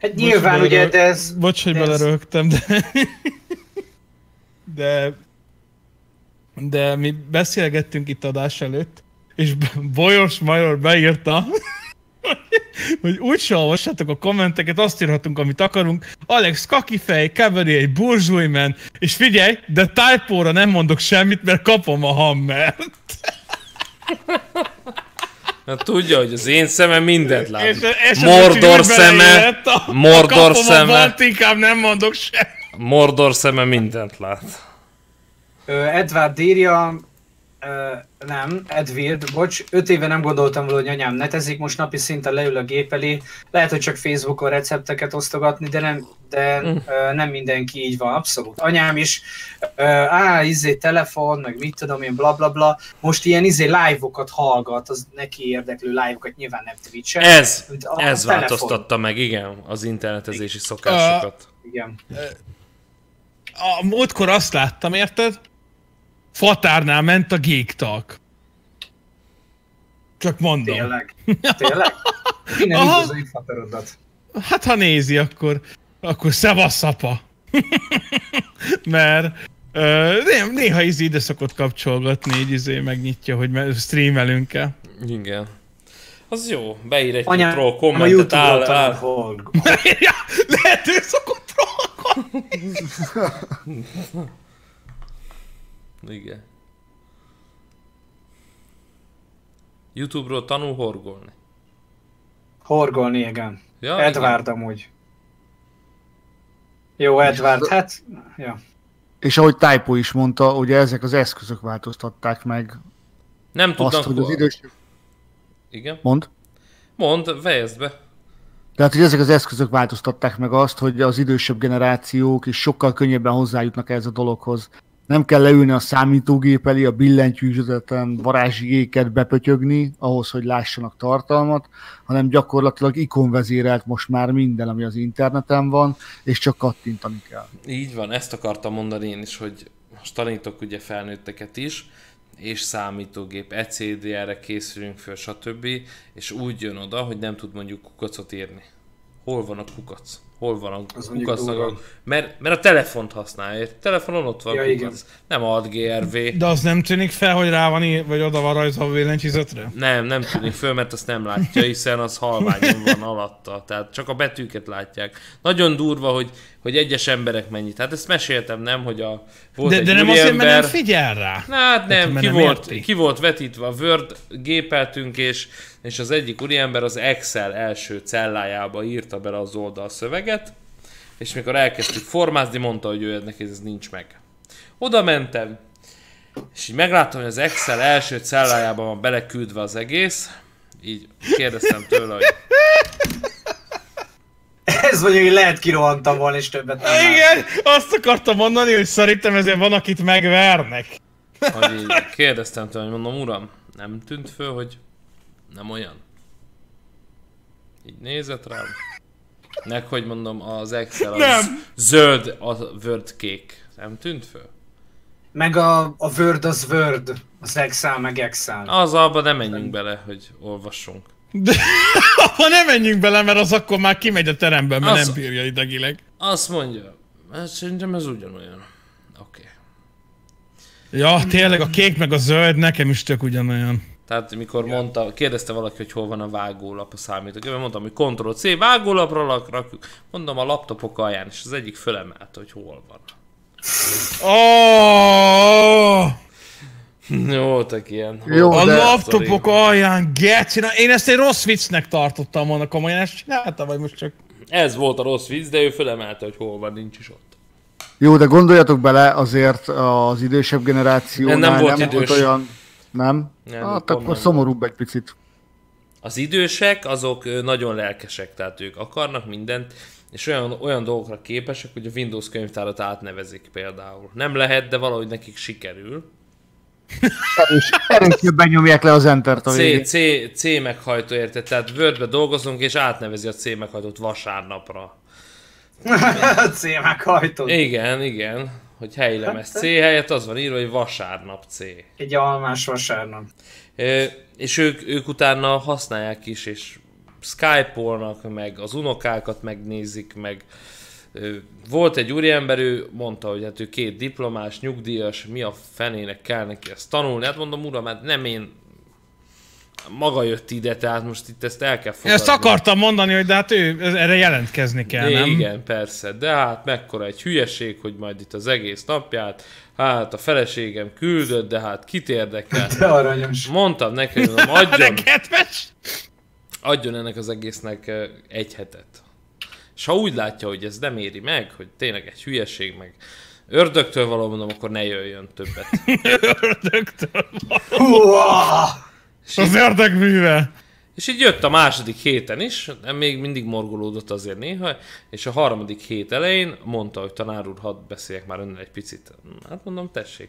Hát nyilván, hogy ugye, belerög- de ez... Bocs, hogy de ez- belerögtem, de... De... De mi beszélgettünk itt adás előtt, és Bolyos Major beírta, hogy úgy se olvassátok a kommenteket, azt írhatunk, amit akarunk. Alex kakifej, Keveri egy burzsújmen, és figyelj, de typóra nem mondok semmit, mert kapom a hammert. Hát tudja, hogy az én szemem mindent lát. És, és Mordor szeme, a, Mordor a szeme. Balt, inkább nem mondok semmit. Mordor szeme mindent lát. Edward írja, ö, nem, Edward, bocs, öt éve nem gondoltam volna, hogy anyám netezik, most napi szinten leül a gép elé, lehet, hogy csak Facebookon recepteket osztogatni, de nem, de ö, nem mindenki így van, abszolút. Anyám is, á, izé, telefon, meg mit tudom én, bla bla bla, most ilyen izé live-okat hallgat, az neki érdeklő live-okat, nyilván nem Twitch-en. Ez, A ez telefon. változtatta meg, igen, az internetezési szokásokat. Igen. A múltkor azt láttam, érted? Fatárnál ment a Geek Talk. Csak mondom. Tényleg. Tényleg? Innen Aha. üdvözöljük Faterodat. Hát ha nézi, akkor, akkor szevasz apa. Mert ö, né- néha izé ide szokott kapcsolgatni, így izé megnyitja, hogy me- streamelünk-e. Igen. Az jó, beír egy Anyám, troll a kommentet, áll, áll. hol- lehet, ő szokott trollkodni. Igen. Youtube-ról tanul horgolni. Horgolni, igen. Ja, Edward amúgy. Jó, Edward, hát... Ja. És ahogy Typo is mondta, ugye ezek az eszközök változtatták meg Nem tudnak azt, hogy az idősebb... Igen. Mond? Mond, fejezd be. Tehát, hogy ezek az eszközök változtatták meg azt, hogy az idősebb generációk is sokkal könnyebben hozzájutnak ehhez a dologhoz. Nem kell leülni a számítógép elé, a billentyűzeteten varázsigéket bepötyögni ahhoz, hogy lássanak tartalmat, hanem gyakorlatilag ikonvezérelt most már minden, ami az interneten van, és csak kattintani kell. Így van, ezt akartam mondani én is, hogy most tanítok ugye felnőtteket is, és számítógép, ECDR-re készülünk föl, stb. És úgy jön oda, hogy nem tud mondjuk kukacot írni. Hol van a kukac? Hol van a. A... Mert, mert a telefont használja. A telefonon ott van Ja, a igen. Nem ad GRV. De az nem tűnik fel, hogy rá van ír, vagy oda van rajzolva a billentyűzetre? Nem, nem tűnik föl, mert azt nem látja, hiszen az halványon van alatta. Tehát csak a betűket látják. Nagyon durva, hogy, hogy egyes emberek mennyit. Hát ezt meséltem, nem, hogy a volt De, egy de nem azért, mert nem figyel rá. Na, hát nem, mert ki, volt, érti. ki volt vetítve a Word, gépeltünk, és, és az egyik úriember az Excel első cellájába írta bele az oldal szöveget, és mikor elkezdtük formázni, mondta, hogy ő neki ez nincs meg. Oda mentem, és így megláttam, hogy az Excel első cellájában van beleküldve az egész, így kérdeztem tőle, hogy Ez mondjuk, hogy lehet kirohantam volna, és többet nem. Igen, azt akartam mondani, hogy szerintem ezért van, akit megvernek. hogy így kérdeztem tőle, hogy mondom, uram, nem tűnt föl, hogy nem olyan? Így nézett rám. Meg, hogy mondom, az Excel az Nem. zöld, a Word kék. Nem tűnt föl? Meg a, a Word az Word, az Excel meg Excel. Az abba nem menjünk bele, hogy olvassunk. De abba nem menjünk bele, mert az akkor már kimegy a teremben, mert Az- nem bírja idegileg. Azt mondja, hát szerintem ez ugyanolyan. Oké. Okay. Ja, tényleg a kék meg a zöld nekem is tök ugyanolyan. Tehát mikor mondta, kérdezte valaki, hogy hol van a vágólap a számítógépben, mondtam, hogy Ctrl-C, vágólapra lak- rakjuk. Mondom a laptopok alján, és az egyik fölemelte, hogy hol van. Oh! Voltak ilyen. Jó, A de- laptopok alján, geci, na, én ezt egy rossz viccnek tartottam volna komolyan, ezt csinálta, vagy most csak... Ez volt a rossz vicc, de ő fölemelte, hogy hol van, nincs is ott. Jó, de gondoljatok bele, azért az idősebb generációnál Nem nem, volt nem idős. volt olyan... Nem? Nem, hát akkor szomorúbb egy picit. Az idősek, azok nagyon lelkesek, tehát ők akarnak mindent, és olyan, olyan dolgokra képesek, hogy a Windows könyvtárat átnevezik például. Nem lehet, de valahogy nekik sikerül. És erősebben nyomják le az entert a C, végén. C, C meghajtó érted, tehát Wordbe dolgozunk, és átnevezi a C meghajtót vasárnapra. C meghajtott. Igen, igen, hogy helylemez C helyett az van írva, hogy vasárnap C. Egy almás vasárnap. És ők, ők utána használják is, és Skype-olnak, meg az unokákat megnézik, meg volt egy úriember, ő mondta, hogy hát ő két diplomás, nyugdíjas, mi a fenének kell neki ezt tanulni. Hát mondom, uram, hát nem én maga jött ide, tehát most itt ezt el kell fogadni. ezt akartam mondani, hogy de hát ő erre jelentkezni kell, nem? Igen, persze, de hát mekkora egy hülyeség, hogy majd itt az egész napját, hát a feleségem küldött, de hát kit érdekel. De aranyos. Mondtam neki, hogy adjon, adjon ennek az egésznek egy hetet. És ha úgy látja, hogy ez nem éri meg, hogy tényleg egy hülyeség, meg ördögtől való, mondom, akkor ne jöjjön többet. Ördögtől van. Húha! És Az így, ördög műve. és így jött a második héten is, de még mindig morgolódott azért néha, és a harmadik hét elején mondta, hogy tanár úr, hadd beszéljek már önnel egy picit. Hát mondom, tessék.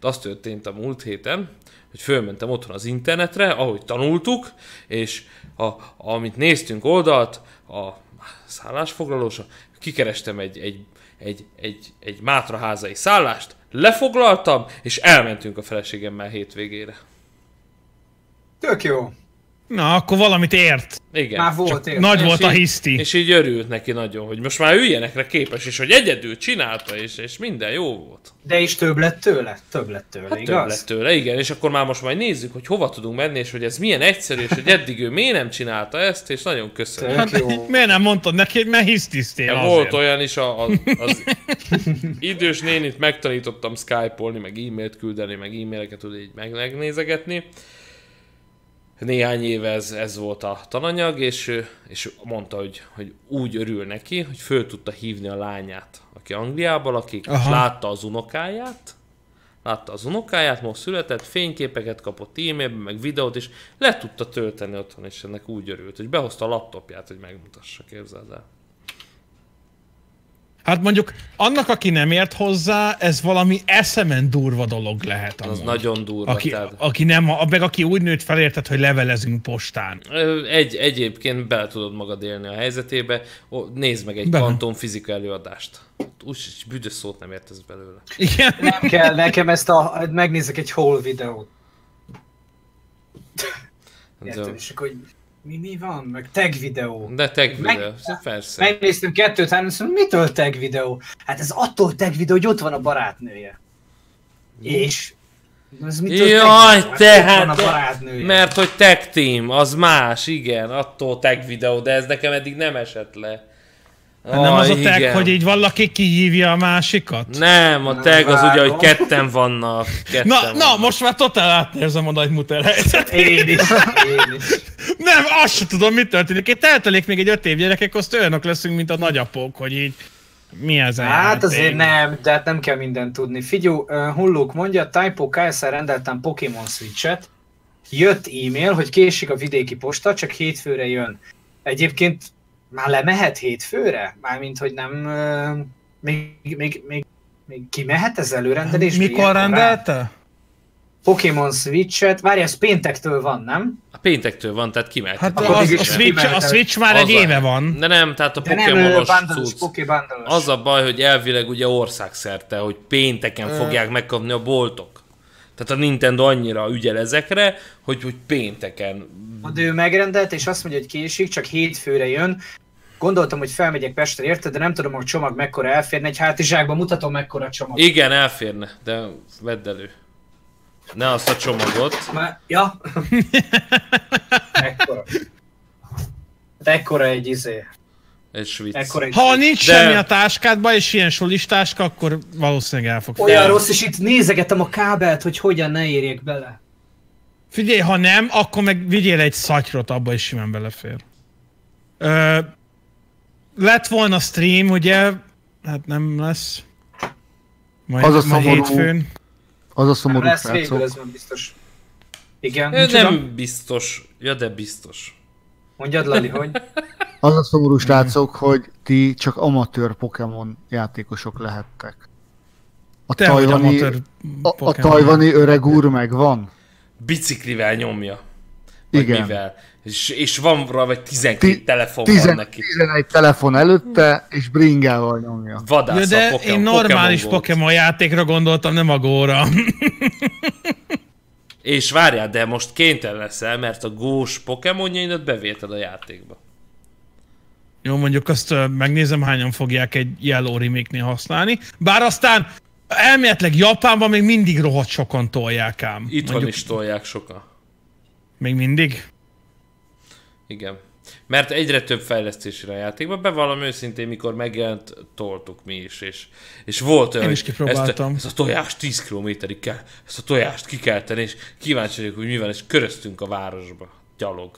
De az történt a múlt héten, hogy fölmentem otthon az internetre, ahogy tanultuk, és a, amit néztünk oldalt, a szállásfoglalósa, kikerestem egy, egy, egy, egy, egy mátraházai szállást, lefoglaltam, és elmentünk a feleségemmel hétvégére. Tök jó. Na, akkor valamit ért. Igen. Már volt ér. Nagy És volt a így- hiszti. És így örült neki nagyon, hogy most már ilyenekre képes, és hogy egyedül csinálta, és, és minden jó volt. De is több lett tőle? Több lett tőle, Hát igaz? több lett tőle, igen, és akkor már most majd nézzük, hogy hova tudunk menni, és hogy ez milyen egyszerű, és hogy eddig ő miért nem csinálta ezt, és nagyon köszönöm. Hát, jó. miért nem mondtad neki, hogy mert hisztisztél Ja, azért. volt olyan is, a, az, az idős nénit megtanítottam Skype-olni, meg e-mailt küldeni, meg e-maileket tud így meg- megnézegetni. Néhány éve ez, ez volt a tananyag, és, és mondta, hogy, hogy úgy örül neki, hogy föl tudta hívni a lányát, aki Angliából lakik, és Aha. látta az unokáját, látta az unokáját, most született, fényképeket kapott e-mailben, meg videót, és le tudta tölteni otthon, és ennek úgy örült, hogy behozta a laptopját, hogy megmutassa, képzeld el. Hát mondjuk annak, aki nem ért hozzá, ez valami eszemen durva dolog lehet. Az amúgy. nagyon durva. Aki, tehát, aki nem, a- meg aki úgy nőtt fel, érted, hogy levelezünk postán. Egy, egyébként bele tudod magad élni a helyzetébe. Ó, nézd meg egy Bele. kvantumfizika előadást. Úgy büdös szót nem értesz belőle. Igen. Nem kell nekem ezt a... Megnézek egy whole videót. Érted? És akkor mi, mi van? Meg tag videó. De tag Meg- videó, persze. Megnéztem kettőt, három, azt mondom, mitől tag videó? Hát ez attól tag videó, hogy ott van a barátnője. És? Ez mitől Jaj, tag videó? te Hát ott van hát, a barátnője. Mert hogy tag team, az más, igen, attól tag videó, de ez nekem eddig nem esett le. Hát nem az a tag, igen. hogy így valaki kihívja a másikat? Nem, a tag az ugye, hogy ketten vannak. Ketten Na, vannak. na, most már totál átnézem a nagy muter helyzet. Én is, én is. Nem, azt sem tudom, mi történik. Itt eltelik még egy öt év gyerekek, azt olyanok leszünk, mint a nagyapók, hogy így mi ez a Hát játék? azért nem, de hát nem kell mindent tudni. Figyú, Hulluk mondja, Typo KSR rendeltem Pokémon Switch-et, jött e-mail, hogy késik a vidéki posta, csak hétfőre jön. Egyébként már lemehet hétfőre? Mármint, hogy nem... Uh, még, még, még, még kimehet ez előrendelés? Mikor rendelte? Pokémon Switch-et, várj, ez péntektől van, nem? A péntektől van, tehát kimehet. Hát Akkor az, a, Switch, a. Switch már Az egy éve van. De nem, tehát a Pokémonos. Az a baj, hogy elvileg ugye országszerte, hogy pénteken fogják megkapni a boltok. Tehát a Nintendo annyira ügyel ezekre, hogy, hogy pénteken. De ő megrendelt, és azt mondja, hogy késik, csak hétfőre jön. Gondoltam, hogy felmegyek Pestre, érted, de nem tudom, hogy a csomag mekkora elférne. Egy hátizsákban mutatom, mekkora a csomag. Igen, elférne, de vedd elő. Ne azt a csomagot. Már, ja? ekkora. Hát ekkora egy izé. Egy egy... Ha nincs De- semmi a táskádban, és ilyen solistáska, akkor valószínűleg el fog Olyan rossz, és itt nézegetem a kábelt, hogy hogyan ne érjek bele. Figyelj, ha nem, akkor meg vigyél egy szatyrot, abba is simán belefér. Ö, lett volna stream, ugye, hát nem lesz. Majd, Az a majd szomorú. hétfőn. Az a szomorú lesz végül, ez van biztos. Igen, Ö, micsoda? Nem biztos. Ja, de biztos. Mondjad, Lali, hogy? Az a szomorú srácok, hogy ti csak amatőr Pokémon játékosok lehettek. A Te tajvani, a, a tajvani öreg úr megvan. Biciklivel nyomja. Vagy Igen. mivel. És, és van rá, vagy 12 Ti- telefon van 10, neki. 11 telefon előtte, és bringával nyomja. Vadász Ja, de a Pokémon, én normális Pokémon Pokémon játékra gondoltam, nem a góra. És várjál, de most kénytelen leszel, mert a gós Pokémonjaidat bevélted a játékba. Jó, mondjuk azt megnézem, hányan fogják egy Yellow remake használni. Bár aztán elméletileg Japánban még mindig rohadt sokan tolják ám. Itthon Mondjuk is tolják sokan. Még mindig? Igen. Mert egyre több fejlesztésre a játékban, bevallom őszintén, mikor megjelent, toltuk mi is, és, és volt olyan, Én is kipróbáltam. Ezt a, ezt a tojást 10 kilométerig kell, ezt a tojást ki kell tenni, és kíváncsi vagyok, hogy mi van, és köröztünk a városba, gyalog.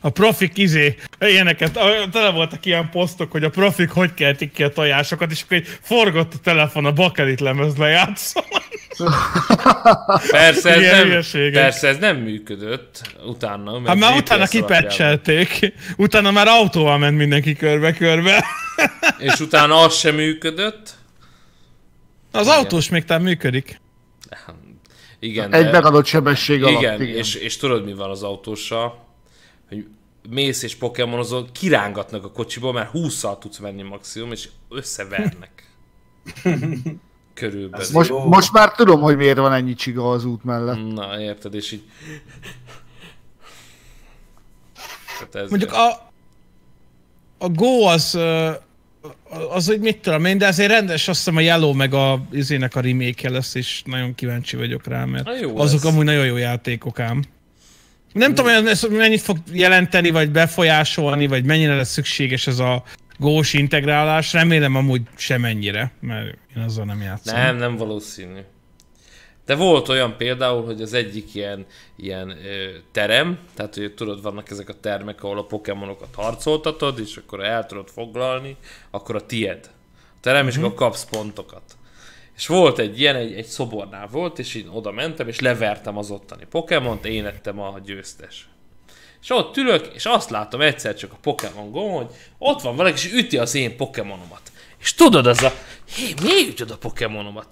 A profik izé, ilyeneket, a- tele voltak ilyen posztok, hogy a profik hogy keltik ki a tojásokat, és akkor egy forgott a telefon a bakelit lemez lejátszol. Persze ez, Ilyen nem, hülyeségek. persze ez nem működött utána. mert Hát már utána kipecselték, utána már autóval ment mindenki körbe-körbe. És utána az sem működött. Az autós még talán működik. Igen, Egy de- megadott sebesség alatt. Igen, És, és tudod mi van az autóssal? Hogy mész és pokémonozol, kirángatnak a kocsiból, mert 20-szal tudsz menni maximum, és összevernek. Körülbelül. Most, Jó. most már tudom, hogy miért van ennyi csiga az út mellett. Na, érted, és így... Hát ez Mondjuk a, a Go az, az, hogy mit tudom én, de azért rendes, azt hiszem a Yellow meg a izének a remake lesz, és nagyon kíváncsi vagyok rá, mert Na jó azok lesz. amúgy nagyon jó játékok ám. Nem tudom, hogy ez mennyit fog jelenteni, vagy befolyásolni, vagy mennyire lesz szükséges ez a gós integrálás. Remélem amúgy semennyire, mert én azzal nem játszom. Nem, nem valószínű. De volt olyan például, hogy az egyik ilyen, ilyen ö, terem, tehát hogy tudod, vannak ezek a termek, ahol a pokémonokat harcoltatod, és akkor el tudod foglalni, akkor a tied. A terem, és akkor kapsz pontokat. És volt egy ilyen, egy, egy szobornál volt, és én oda mentem, és levertem az ottani Pokémont, én lettem a győztes. És ott ülök, és azt látom egyszer csak a Pokémon Go, hogy ott van valaki, és üti az én Pokémonomat. És tudod, az a, hé, miért ütöd a Pokémonomat?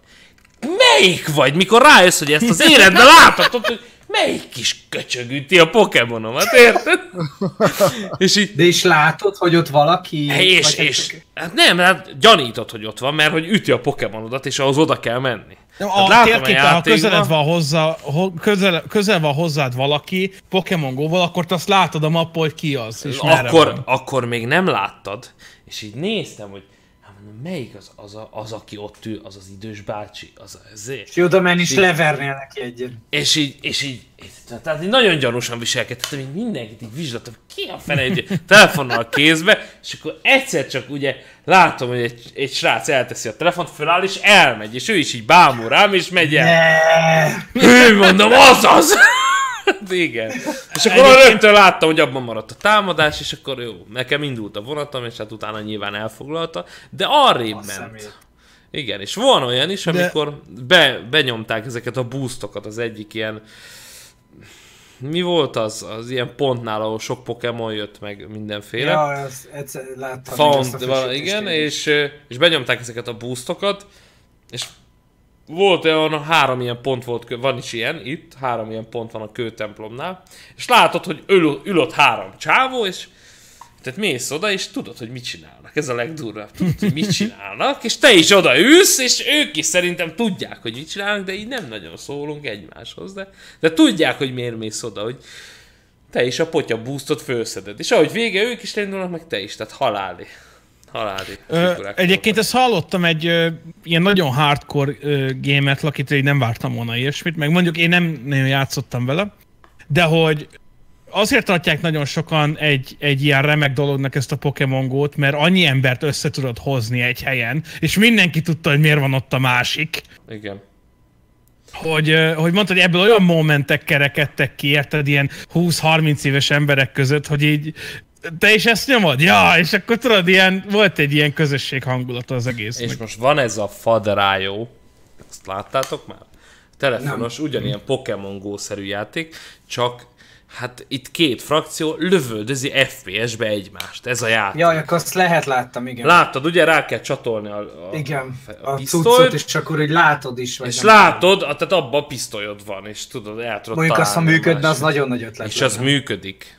Melyik vagy, mikor rájössz, hogy ezt az életben láthatod, hogy melyik kis köcsög üti a Pokémonomat, érted? és így, De is látod, hogy ott valaki... és, és, csak- hát nem, hát gyanítod, hogy ott van, mert hogy üti a Pokémonodat, és ahhoz oda kell menni. Nem, Hát a térképen, ha játékban- közeled van, hozzá, ho, közel, közel van hozzád valaki Pokémon Go-val, akkor te azt látod a mappon, hogy ki az, és merre akkor, van. akkor még nem láttad, és így néztem, hogy melyik az, az, a, az, aki ott ül, az az idős bácsi, az ezért. És oda menni, és levernél neki egyet. És így, és így, tehát így nagyon gyanúsan viselkedtem, így mindenkit így vizsgáltam, ki a fene egy telefonnal a kézbe, és akkor egyszer csak ugye látom, hogy egy, egy srác elteszi a telefont, föláll és elmegy, és ő is így bámul rám, és megy el. Ő mondom, az az! Hát Igen. És akkor Egyébként- rögtön láttam, hogy abban maradt a támadás, és akkor jó, nekem indult a vonatom, és hát utána nyilván elfoglalta, de arrébb ment. szemét. Igen, és van olyan is, De- amikor be, benyomták ezeket a boostokat, az egyik ilyen mi volt az? Az ilyen pontnál, ahol sok Pokémon jött meg mindenféle. Ja, ezt egyszer láttam. ezt a Found, frissítést igen, és, és benyomták ezeket a boostokat, és volt olyan, három ilyen pont volt, van is ilyen itt, három ilyen pont van a kőtemplomnál, és látod, hogy ül, ül ott három csávó, és tehát mész oda, és tudod, hogy mit csinálnak. Ez a legdurvább. Tudod, hogy mit csinálnak, és te is oda ülsz, és ők is szerintem tudják, hogy mit csinálnak, de így nem nagyon szólunk egymáshoz. De, de tudják, hogy miért mész oda, hogy te is a potya boostot fölszeded. És ahogy vége, ők is indulnak, meg te is. Tehát haláli. Haláli. Ö, egyébként ezt hallottam egy ö, ilyen nagyon hardcore ö, gémet, akitől így nem vártam volna ilyesmit, meg mondjuk én nem nagyon játszottam vele, de hogy azért tartják nagyon sokan egy, egy ilyen remek dolognak ezt a Pokémon Go-t, mert annyi embert össze tudod hozni egy helyen, és mindenki tudta, hogy miért van ott a másik. Igen. hogy, hogy mondtad, hogy ebből olyan momentek kerekedtek ki, érted, ilyen 20-30 éves emberek között, hogy így te is ezt nyomod? Ja, és akkor tudod, ilyen, volt egy ilyen közösség hangulata az egésznek. És most van ez a Fadrájó, azt láttátok már? Telefonos, Nem. ugyanilyen Pokémon Go-szerű játék, csak hát itt két frakció lövöldözi FPS-be egymást. Ez a játék. Jaj, akkor azt lehet láttam, igen. Láttad, ugye rá kell csatolni a, a, igen, a, a pisztolyt, és akkor hogy látod is. Vagy és látod, tudom. tehát abban a pisztolyod van, és tudod, el tudod Mondjuk azt, ha működne, az nagyon nagy ötlet. És az működik.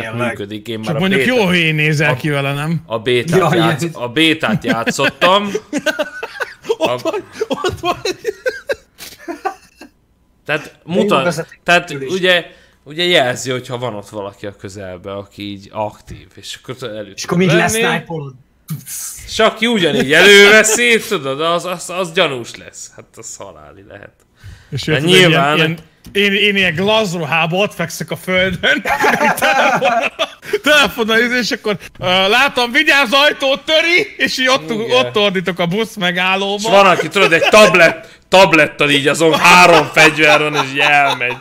Tényleg. működik. Én Csak már mondjuk bétát, jó hülyén nézel ki vele, nem? A bétát, ja, játsz, a bétát játszottam. ott a... vagy, ott vagy. Tehát, mutat, tehát ugye, ugye jelzi, hogyha van ott valaki a közelben, aki így aktív, és akkor előtt. És akkor még lesz sniperod. És aki ugyanígy előveszi, tudod, az, az, az gyanús lesz. Hát az haláli lehet. És hát nyilván... Ilyen, ilyen, én, én ilyen glazruhában ott fekszek a földön, telefonnal, és akkor uh, látom, vigyázz, ajtót töri, és így ott, ott ordítok a busz megállóba. És van, aki tudod, egy tablet, tablettal így azon három fegyver van, és így elmegy.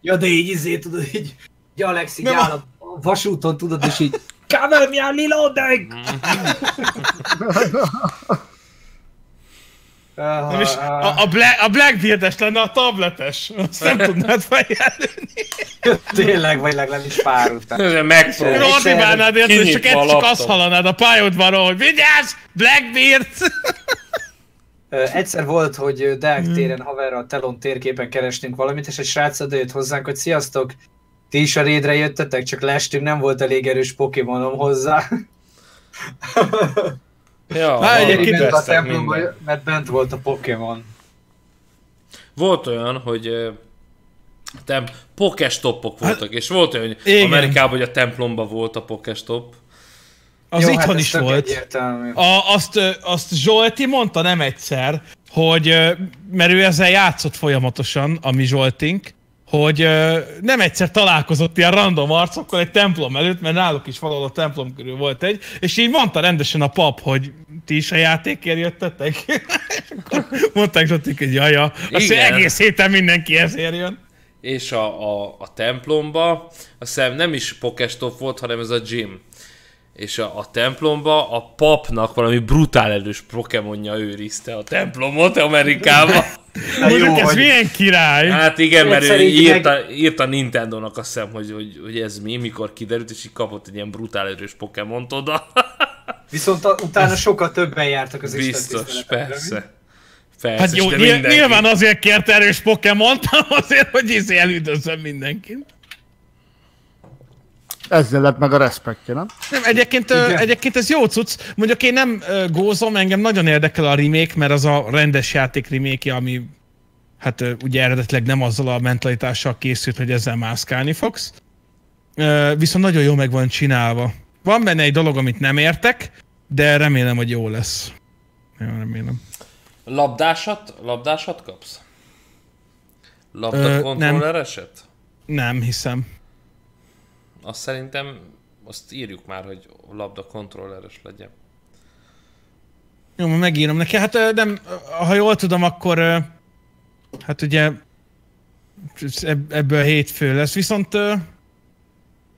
ja, de így izé, tudod, így, így Alex így áll a vasúton, tudod, és így Cover me, I'm reloading! Nem is, a, a, Black, a Blackbeard-es lenne a tabletes. Azt nem tudnád feljelölni. Tényleg, vagy legalább is pár után. Megpróbálnád. Ordibálnád érted, és csak, egy, csak azt hallanád a pályaudvaron, hogy vigyázz, Blackbeard! Egyszer volt, hogy Deák hmm. téren haverral Telon térképen kerestünk valamit, és egy srác odajött hozzánk, hogy sziasztok, ti is a rédre jöttetek, csak lestünk, nem volt elég erős Pokémonom hozzá. Ja, Há, egyébként a templomba, mert bent volt a Pokémon. Volt olyan, hogy tem, pokestopok voltak, hát, és volt olyan, hogy igen. Amerikában, hogy a templomban volt a pokestop. Az Jó, itthon hát is volt. A, azt, azt Zsolti mondta nem egyszer, hogy mert ő ezzel játszott folyamatosan, a mi Zsoltink, hogy nem egyszer találkozott ilyen random arcokkal egy templom előtt, mert náluk is valahol a templom körül volt egy, és így mondta rendesen a pap, hogy ti is a játékért jöttetek. Mondták hogy jaja, azt egész héten mindenki ezért jön. És a, a, a templomba, azt hiszem nem is Pokestop volt, hanem ez a gym és a, a templomba a papnak valami brutál erős Pokémonja őrizte a templomot Amerikában. Mondjuk ez hogy... milyen király! Hát igen, mert ő írta, meg... írta Nintendo-nak azt hiszem, hogy, hogy, hogy ez mi, mikor kiderült, és így kapott egy ilyen brutál erős Pokémont oda. Viszont a, utána sokkal többen jártak az Biztos, persze. Persze, hát jó, nyilván azért kért erős Pokémont, azért, hogy izé elüldözzön mindenkit. Ezzel lett meg a respektje, nem? Nem, egyébként, egyébként ez jó cucc. Mondjuk én nem gózom, engem nagyon érdekel a remake, mert az a rendes játék remake ami hát ugye eredetleg nem azzal a mentalitással készült, hogy ezzel mászkálni fogsz. Viszont nagyon jó meg van csinálva. Van benne egy dolog, amit nem értek, de remélem, hogy jó lesz. Jó, remélem. Labdásat? Labdásat kapsz? Labda kontrollereset? Nem. nem hiszem azt szerintem azt írjuk már, hogy labda kontrolleres legyen. Jó, megírom neki. Hát nem, ha jól tudom, akkor hát ugye ebből hétfő lesz. Viszont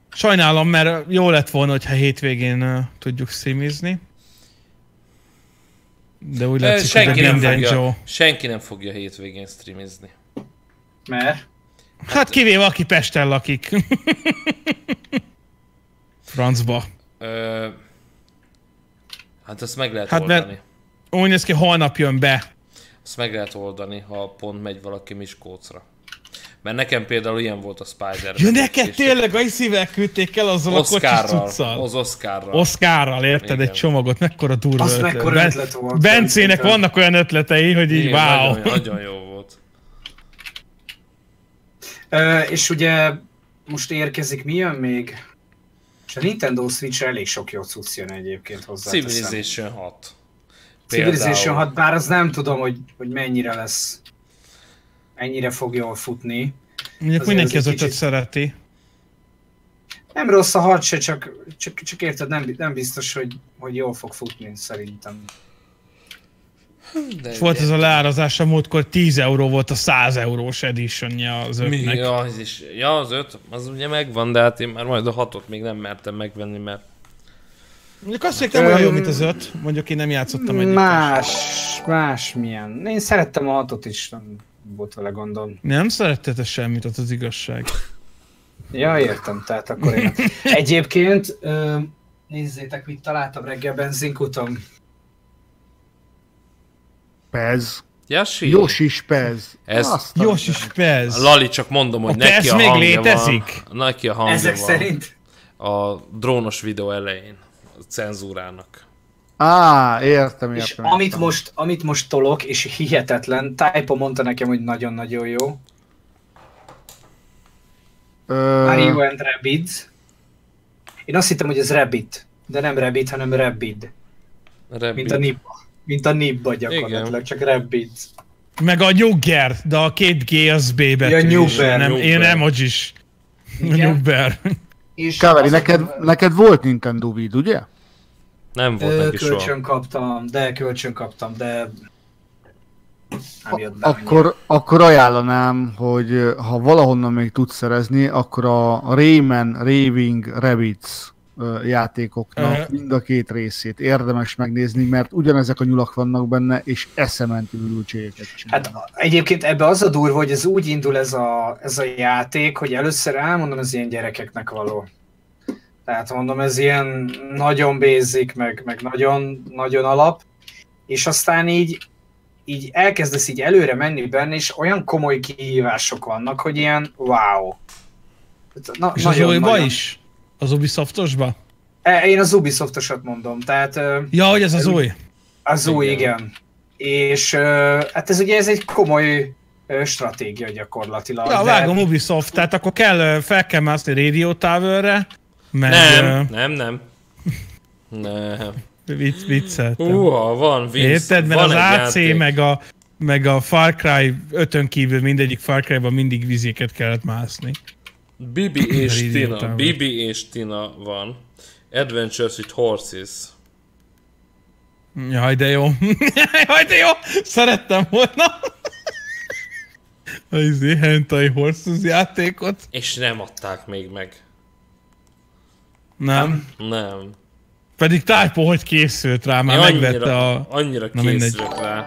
sajnálom, mert jó lett volna, hogyha hétvégén tudjuk streamizni. De úgy látszik, senki hogy nem fogja, Joe. Senki nem fogja hétvégén streamizni. Mert? Hát, hát kivéve, aki Pesten lakik. Francba. Ö, hát ezt meg lehet hát oldani. Mert úgy néz ki, holnap jön be. Ezt meg lehet oldani, ha pont megy valaki Miskolcra. Mert nekem például ilyen volt a Spider. Ja, neked tényleg a szívvel küldték el azzal Oscarral, a kocsis Az Oscarral. Oscarral, érted? Igen. Egy csomagot, mekkora durva Az ötlet. mekkora ötlet volt. Bencének vannak olyan ötletei, hogy így Igen, wow. Nagyon, nagyon jó volt. Uh, és ugye most érkezik, mi jön még? És a Nintendo switch elég sok jó cucc jön egyébként hozzá. Civilization 6. Civilization 6, bár az nem tudom, hogy, hogy mennyire lesz, mennyire fog jól futni. Mondjuk mindenki az ötöt kicsit... szereti. Nem rossz a hat se, csak, csak, csak érted, nem, nem biztos, hogy, hogy jól fog futni szerintem. De És volt ez a leárazás a múltkor 10 euró volt a 100 eurós editionja az Mi? ötnek. Ja, az is. Ja, az öt, az ugye megvan, de hát én már majd a hatot még nem mertem megvenni, mert Mondjuk azt mondjuk nem olyan jó, mint az öt. Mondjuk én nem játszottam egyik. Más, más milyen. Én szerettem a hatot is, nem volt vele gondom. Nem szeretted te semmit, az az igazság. Ja, értem, tehát akkor én... Egyébként, ö, nézzétek, mit találtam reggel benzinkuton. Pez. Jasi? Jós is Pez. Ez- Azt a- Jós is Pez. Lali, csak mondom, hogy A neki a még hangja létezik? van. Neki a hangja Ezek van. szerint. A drónos videó elején. A cenzúrának. Á, értem, És értem. amit értem. most, amit most tolok, és hihetetlen, Typo mondta nekem, hogy nagyon-nagyon jó. Ö, Mario and Rabbids. Én azt hittem, hogy ez Rabbit, de nem Rabbit, hanem Rabbid. Rabbit. Mint a Nibba. Mint a Nibba gyakorlatilag, Igen. csak Rabbid. Meg a Nyugger, de a két G az B betű. Ja, is. Nyugger, Nem, Nyugger. én emojis. Nyugger. Azt neked, mondom, neked volt Nintendo Vid, ugye? Nem volt Ö, neki soha. kölcsön kaptam, de kölcsön kaptam, de. Akkor, akkor ajánlanám, hogy ha valahonnan még tudsz szerezni, akkor a Rayman Raving Rabbids ö, játékoknak Ö. mind a két részét érdemes megnézni, mert ugyanezek a nyulak vannak benne, és eszementi ürültségeket. Hát egyébként ebbe az a durva, hogy ez úgy indul ez a, ez a játék, hogy először elmondom, ez ilyen gyerekeknek való. Tehát mondom, ez ilyen nagyon basic, meg, meg nagyon, nagyon alap, és aztán így, így elkezdesz így előre menni benne, és olyan komoly kihívások vannak, hogy ilyen wow. Na, És az újba is? Az Ubisoftosba? E, Én az Ubisoftosat mondom, tehát Ja, hogy ez az új. az új, Igen. igen. És hát ez ugye ez egy komoly stratégia gyakorlatilag. Ja, de- vágom Ubisoft, tehát akkor kell, fel kell mászni Radio Towerre, meg Nem, nem, nem. Nem. vicc, vicceltem. Húha, van vicc. Érted? Mert van az AC játék. meg a, meg a Far Cry 5 kívül mindegyik Far Cry-ban mindig vizéket kellett mászni. Bibi és Tina. Bibi és Tina van. Adventures with Horses. Jaj, de jó. Jaj, de jó. Szerettem volna. A izé Hentai Horses játékot. És nem adták még meg. Nem. Nem. Pedig Typo hogy készült rá, már Én megvette a... annyira Na mindegy. készülök rá,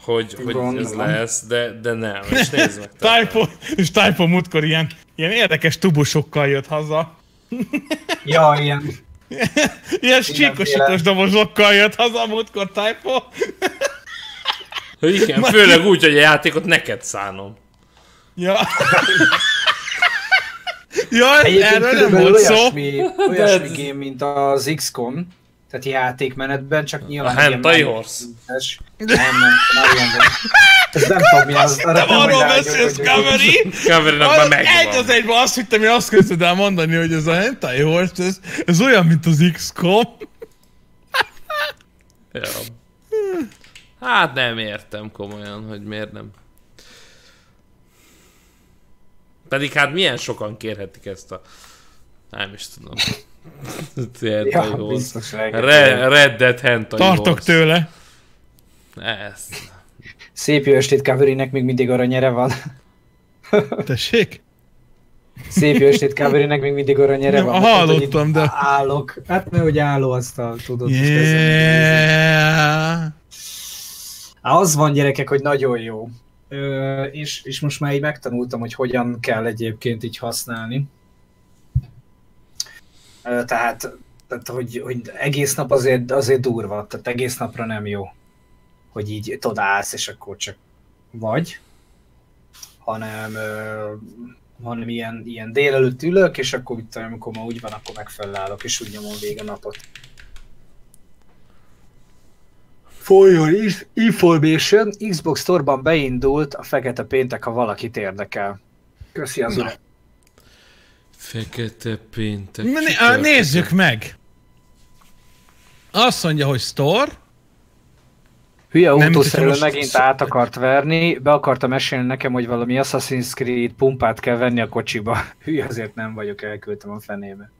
hogy, hogy ez lesz, de, de nem. És nézd meg. Typo, és Typo múltkor ilyen, ilyen érdekes tubusokkal jött haza. Ja, ilyen. Ilyen csíkosítós dobozokkal jött haza múltkor Typo. Igen, főleg úgy, hogy a játékot neked szánom. Ja. Ja, Egyébként erről nem volt szó. olyasmi, olyasmi game, mint az XCOM, tehát játékmenetben, csak nyilván... A Hentai Horse. Nem, nem, nagyon nem. Ez nem tudom mi az. Nem arról beszélsz, Kaveri! Cameronnak már Az egy megvan. az egyben azt hittem, hogy azt kezdted el mondani, hogy ez a Hentai Horse, ez, ez olyan, mint az XCOM. Ja. Hát nem értem komolyan, hogy miért nem. Pedig hát milyen sokan kérhetik ezt a... Nem is tudom. Ja, biztos Red Dead Hentai Tartok Horse. tőle. Ez. Szép jó estét Kaverinek még mindig aranyere van. Tessék? Szép jó estét Kaverinek még mindig aranyere van. hallottam, de- Állok. Hát mert hogy álló asztal, tudod. Yeah. Az van gyerekek, hogy nagyon jó. Ö, és, és most már így megtanultam, hogy hogyan kell egyébként így használni. Ö, tehát, tehát hogy, hogy egész nap azért, azért durva, tehát egész napra nem jó, hogy így tudod állsz, és akkor csak vagy, hanem, ö, hanem ilyen, ilyen délelőtt ülök, és akkor tudom, amikor ma úgy van, akkor meg fölállok, és úgy nyomom végig a napot. For your information, Xbox Store-ban beindult a Fekete Péntek, ha valakit érdekel. Köszi az. Fekete péntek. Na, né- nézzük meg. Azt mondja, hogy store. Hülye autószerelő megint át akart verni, be akarta mesélni nekem, hogy valami Assassin's Creed pumpát kell venni a kocsiba. Hülye azért nem vagyok, elküldtem a fenébe.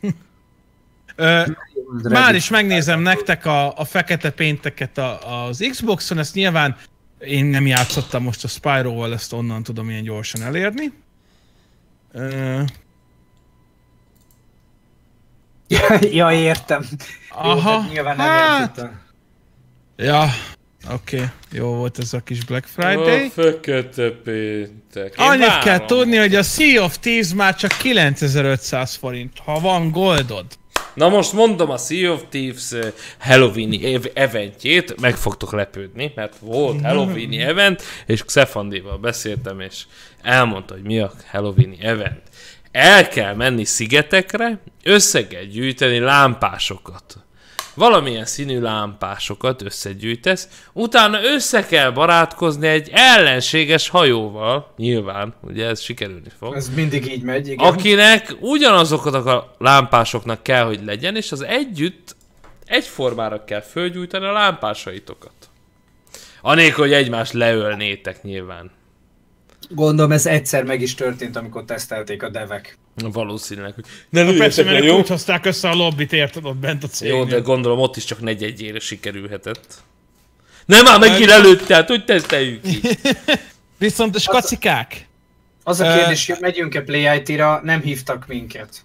Ö, már is megnézem nektek a, a fekete pénteket a, az Xboxon, ezt nyilván én nem játszottam most a Spyro-val, ezt onnan tudom ilyen gyorsan elérni. Ö, ja, értem. aha, Jó, nyilván nem hát, játszottam. Ja, oké, okay. jó volt ez a kis Black Friday. A fekete péntek. Én Annyit kell tudni, hogy a Sea of Thieves már csak 9500 forint, ha van goldod. Na most mondom a Sea of Thieves eh, Halloween ev- eventjét, meg fogtok lepődni, mert volt Halloween event, és Xefandival beszéltem, és elmondta, hogy mi a Halloween event. El kell menni szigetekre, összeget gyűjteni lámpásokat. Valamilyen színű lámpásokat összegyűjtesz, utána össze kell barátkozni egy ellenséges hajóval, nyilván, ugye ez sikerülni fog Ez mindig így megy, igen. akinek ugyanazokat a lámpásoknak kell, hogy legyen, és az együtt egyformára kell fölgyújtani a lámpásaitokat. Anélkül, hogy egymást leölnétek nyilván. Gondolom ez egyszer meg is történt, amikor tesztelték a devek. Valószínűleg, ne Na persze, mert jó? úgy hozták össze a lobbit, érted ott bent a cégnél. Jó, de gondolom ott is csak negy-egyére sikerülhetett. Nem már megint előtt, tehát hogy teszteljük ki? Viszont a skacikák, Az a kérdés, hogy megyünk-e Play IT-ra, nem hívtak minket.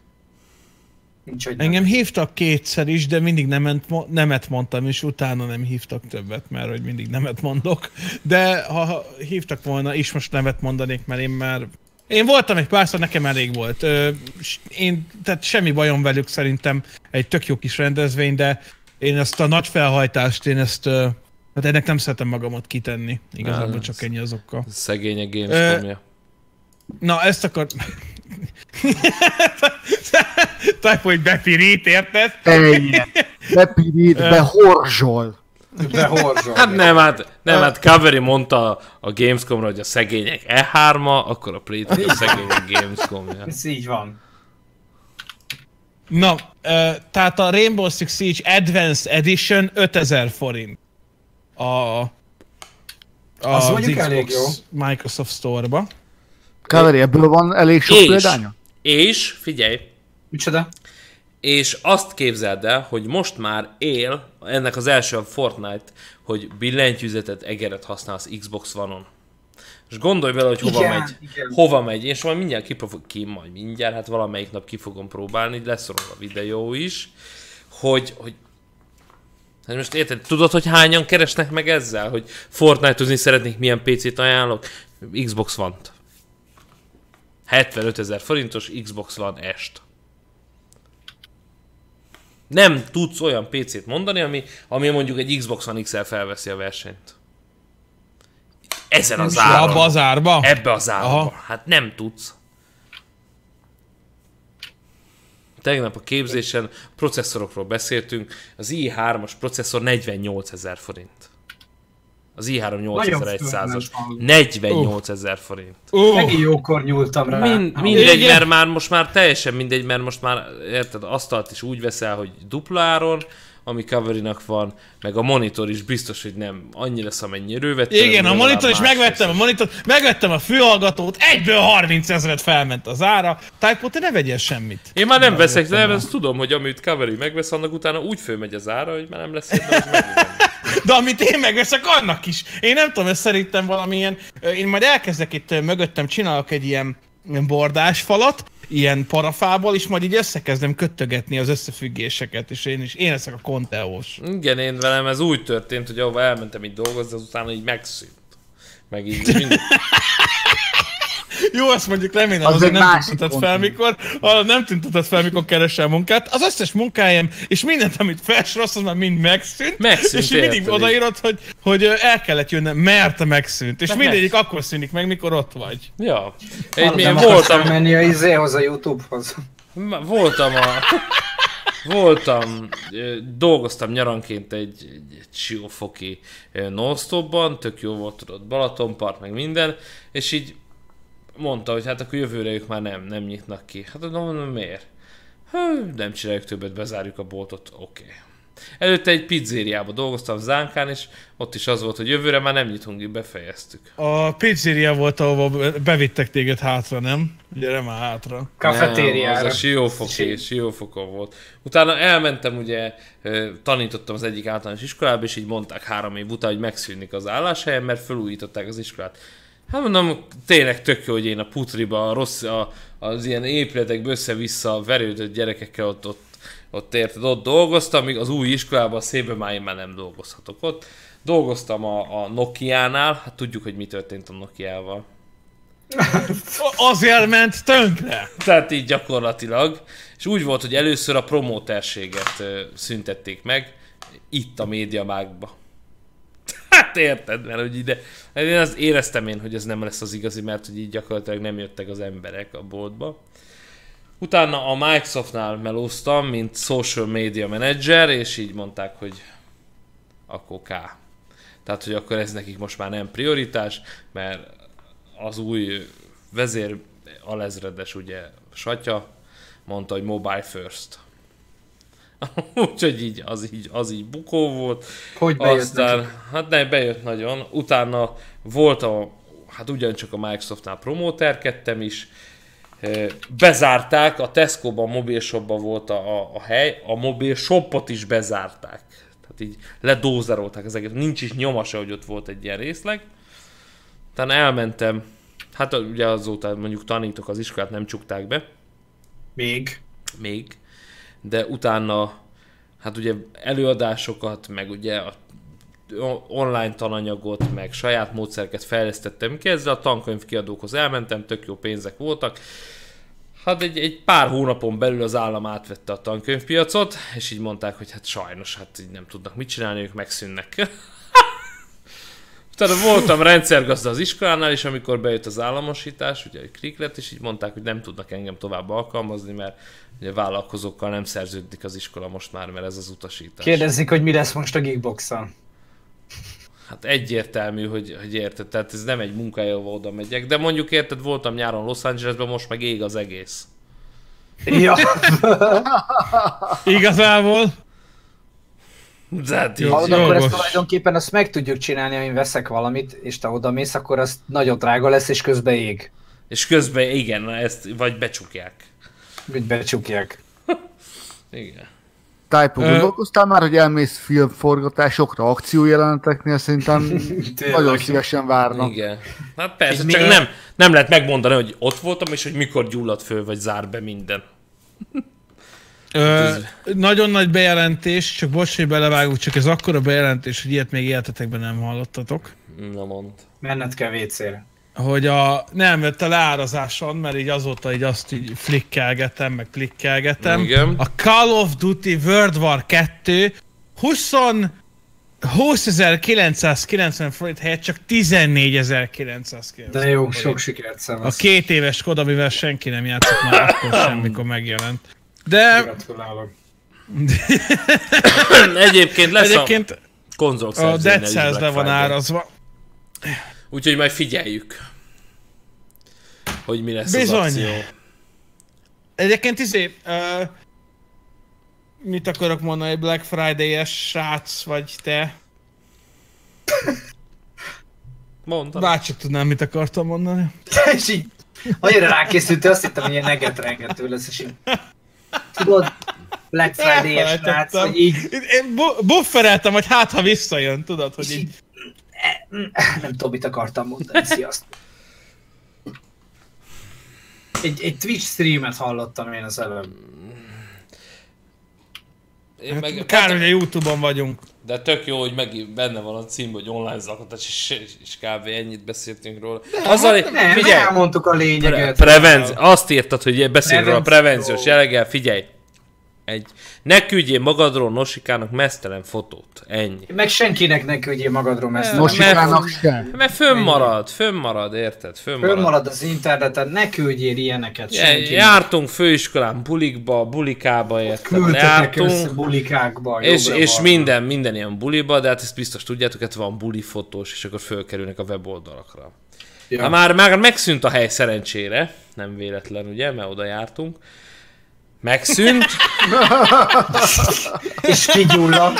Nincs, hogy nem. engem hívtak kétszer is, de mindig nemet, nemet mondtam, és utána nem hívtak többet, mert hogy mindig nemet mondok. De ha hívtak volna, is most nemet mondanék, mert én már... Én voltam egy párszor, nekem elég volt. Én, tehát semmi bajom velük szerintem, egy tök jó kis rendezvény, de én ezt a nagy felhajtást, én ezt... ö, Hát ennek nem szeretem magamat kitenni. Igazából csak ennyi az okkal. Szegény a Gamescom-ja. Na, ezt akar... Typhoid bepirít, érted? Teljen, bepirít, behorzsol. De horzol. Hát nem, hát, nem, hát Kaveri mondta a Gamescomra, hogy a szegények E3-a, akkor a Playtech a szegények Gamescom-ja. Ez így van. Na, tehát a Rainbow Six Siege Advanced Edition 5000 forint. A, a Az az Xbox elég jó. Microsoft Store-ba. Kaveri, ebből van elég sok És, példánya? és, figyelj, Micsoda? és azt képzeld el, hogy most már él, ennek az első a Fortnite, hogy billentyűzetet, egeret használsz Xbox One-on. És gondolj vele, hogy hova Igen, megy. igen. Hova megy. És majd mindjárt kipróbálom, ki majd mindjárt, hát valamelyik nap ki fogom próbálni, lesz róla a videó is, hogy, hogy Hát most érted, tudod, hogy hányan keresnek meg ezzel, hogy Fortnite-ozni szeretnék, milyen PC-t ajánlok? Xbox One-t. 75 ezer forintos Xbox One est. Nem tudsz olyan PC-t mondani, ami, ami mondjuk egy Xbox One XL felveszi a versenyt. Ezen az áron. abba az árba? Ebbe az árba. Aha. Hát nem tudsz. Tegnap a képzésen processzorokról beszéltünk. Az i3-as processzor 48 ezer forint. Az i3 8100-as. van. 48 ezer forint. Ó, Megint jókor nyúltam rá. Mind, Ha, mindegy, Igen. mert már most már teljesen mindegy, mert most már érted, asztalt is úgy veszel, hogy dupláron, ami coverinak van, meg a monitor is biztos, hogy nem annyi lesz, amennyire vettem. igen, a monitor is megvettem, a monitor, megvettem a fülhallgatót, egyből 30 ezeret felment az ára. Typo, te ne vegyél semmit. Én már nem veszek, de ezt tudom, hogy amit Cavalry megvesz, annak utána úgy fölmegy az ára, hogy már nem lesz érdemes. De amit én megveszek, annak is. Én nem tudom, ez szerintem valamilyen... Én majd elkezdek itt mögöttem, csinálok egy ilyen bordás falat, ilyen parafából, és majd így összekezdem köttögetni az összefüggéseket, és én is, én leszek a konteós. Igen, én velem ez úgy történt, hogy ahova elmentem itt dolgozni, az utána így megszűnt. Meg így mindig. Jó, azt mondjuk remélem, Az azért egy nem tüntetett fel, mikor, nem tüntetett fel, mikor keresel munkát. Az összes munkáim, és mindent, amit felsorolsz, az már mind megszűnt. Megszűnt, és így mindig odaírod, hogy, hogy el kellett jönnöm, mert megszűnt. És Hát mindegyik akkor szűnik meg, mikor ott vagy. Ja. Egy, Nem én voltam, menni a izéhoz, a Youtube-hoz. Voltam a... Voltam, dolgoztam nyaranként egy, egy, egy siófoki non-stopban, tök jó volt tudod, Balatonpart, meg minden, és így mondta, hogy hát akkor jövőre ők már nem, nem nyitnak ki. Hát mondom, miért? Hát, nem csináljuk többet, bezárjuk a boltot, oké. Okay. Előtte egy pizzériában dolgoztam Zánkán, és ott is az volt, hogy jövőre már nem nyitunk, így befejeztük. A pizzeria volt, ahova bevittek téged hátra, nem? Gyere már hátra. Nem, Kafetériára. az a siófoki, siófokon volt. Utána elmentem, ugye tanítottam az egyik általános iskolába, és így mondták három év után, hogy megszűnik az álláshelyem, mert felújították az iskolát. Hát mondom, tényleg tök jó, hogy én a putriba, a rossz, a, az ilyen épületekbe össze-vissza verődött gyerekekkel ott, ott, ott érted, ott dolgoztam, míg az új iskolában, a szépben már én már nem dolgozhatok ott. Dolgoztam a, a Nokia-nál, hát tudjuk, hogy mi történt a Nokia-val. Azért ment tönkre. Tehát így gyakorlatilag. És úgy volt, hogy először a promóterséget szüntették meg, itt a médiamákba. Hát érted, mert hogy ide, én azt éreztem én, hogy ez nem lesz az igazi, mert hogy így gyakorlatilag nem jöttek az emberek a boltba. Utána a Microsoftnál melóztam, mint social media manager, és így mondták, hogy akkor K. Tehát, hogy akkor ez nekik most már nem prioritás, mert az új vezér alezredes, ugye, Satya, mondta, hogy mobile first. Úgyhogy így, az így, az így bukó volt. Hogy bejött Aztán, nekik? hát ne, bejött nagyon. Utána volt a, hát ugyancsak a Microsoftnál promóterkedtem is. Bezárták, a Tesco-ban, a mobil shopban volt a, a, a hely, a mobil shopot is bezárták. Tehát így ledózerolták ezeket, nincs is nyoma se, hogy ott volt egy ilyen részleg. Utána elmentem, hát ugye azóta mondjuk tanítok az iskolát, nem csukták be Még. még, de utána hát ugye előadásokat, meg ugye a online tananyagot, meg saját módszereket fejlesztettem ki, ezzel a tankönyv kiadókhoz elmentem, tök jó pénzek voltak. Hát egy, egy pár hónapon belül az állam átvette a tankönyvpiacot, és így mondták, hogy hát sajnos, hát így nem tudnak mit csinálni, ők megszűnnek. Utána voltam rendszergazda az iskolánál, és amikor bejött az államosítás, ugye egy klik lett, és így mondták, hogy nem tudnak engem tovább alkalmazni, mert ugye vállalkozókkal nem szerződik az iskola most már, mert ez az utasítás. Kérdezzik, hogy mi lesz most a geekbox Hát egyértelmű, hogy, hogy érted, tehát ez nem egy munkája, ahova oda megyek, de mondjuk érted, voltam nyáron Los Angelesben, most meg ég az egész. Ja. Igazából. Hát így. Hallod, akkor ezt tulajdonképpen azt meg tudjuk csinálni, ha én veszek valamit, és te oda mész, akkor az nagyon drága lesz, és közben ég. és közben igen, na ezt vagy becsukják. Hogy becsukják. Igen. Typo, gondolkoztál már, hogy elmész filmforgatásokra, akciójeleneteknél? Szerintem nagyon szívesen várnak. Igen. Hát persze, És csak nem, nem lehet megmondani, hogy ott voltam, és hogy mikor gyullad föl, vagy zár be minden. Ö, nagyon nagy bejelentés, csak bocs, hogy belevágok, csak ez akkora bejelentés, hogy ilyet még életetekben nem hallottatok. Na mond. Menned kell WC-re. Hogy a, nem a leárazáson, mert így azóta így azt így flikkelgetem, meg klikkelgetem. Igen. A Call of Duty World War 2 20 20.990 forint helyett csak 14.990. De jó, sok sikert A szevasz. két éves kod, amivel senki nem játszott már akkor semmikor megjelent. De Gratulálok. Egyébként lesz egyébként a konzol a Dead Cells le van árazva. Úgyhogy majd figyeljük, hogy mi lesz Bizony. az akció. Egyébként izé, uh, mit akarok mondani, Black Friday-es srác vagy te? Mondtam. Bárcsak tudnám, mit akartam mondani. És így, annyira rákészültél, azt hittem, hogy ilyen neget rengető lesz, és így, tudod, Black Friday-es srác, hogy így, Én bu- buffereltem, hogy hát ha visszajön, tudod, hogy így... így nem tudom, mit akartam mondani, sziasztok. Egy, egy Twitch streamet hallottam én az előbb. Én meg, Kár, hogy a Youtube-on vagyunk. De tök jó, hogy megint benne van a cím, hogy online zaklatás, és, és, és kb. ennyit beszéltünk róla. Azzal, Nem, figyelj, elmondtuk a lényeget. prevenz, azt írtad, hogy beszélünk róla prevenciós jelleggel, figyelj. Egy, ne küldjél magadról Nosikának mesztelen fotót. Ennyi. Meg senkinek ne küldjél magadról ezt. Nosikának sem. Mert fönnmarad, fönnmarad, érted? Fönnmarad. Fölmarad az interneten, ne küldjél ilyeneket Ja, senkinek. jártunk főiskolán, bulikba, bulikába, érted? Jártunk, össze bulikákba, és, és minden, minden ilyen buliba, de hát ezt biztos tudjátok, hát van buli fotós, és akkor fölkerülnek a weboldalakra. Ja. Ja. Már, már megszűnt a hely szerencsére, nem véletlen ugye, mert oda jártunk. Megszűnt. És kigyulladt.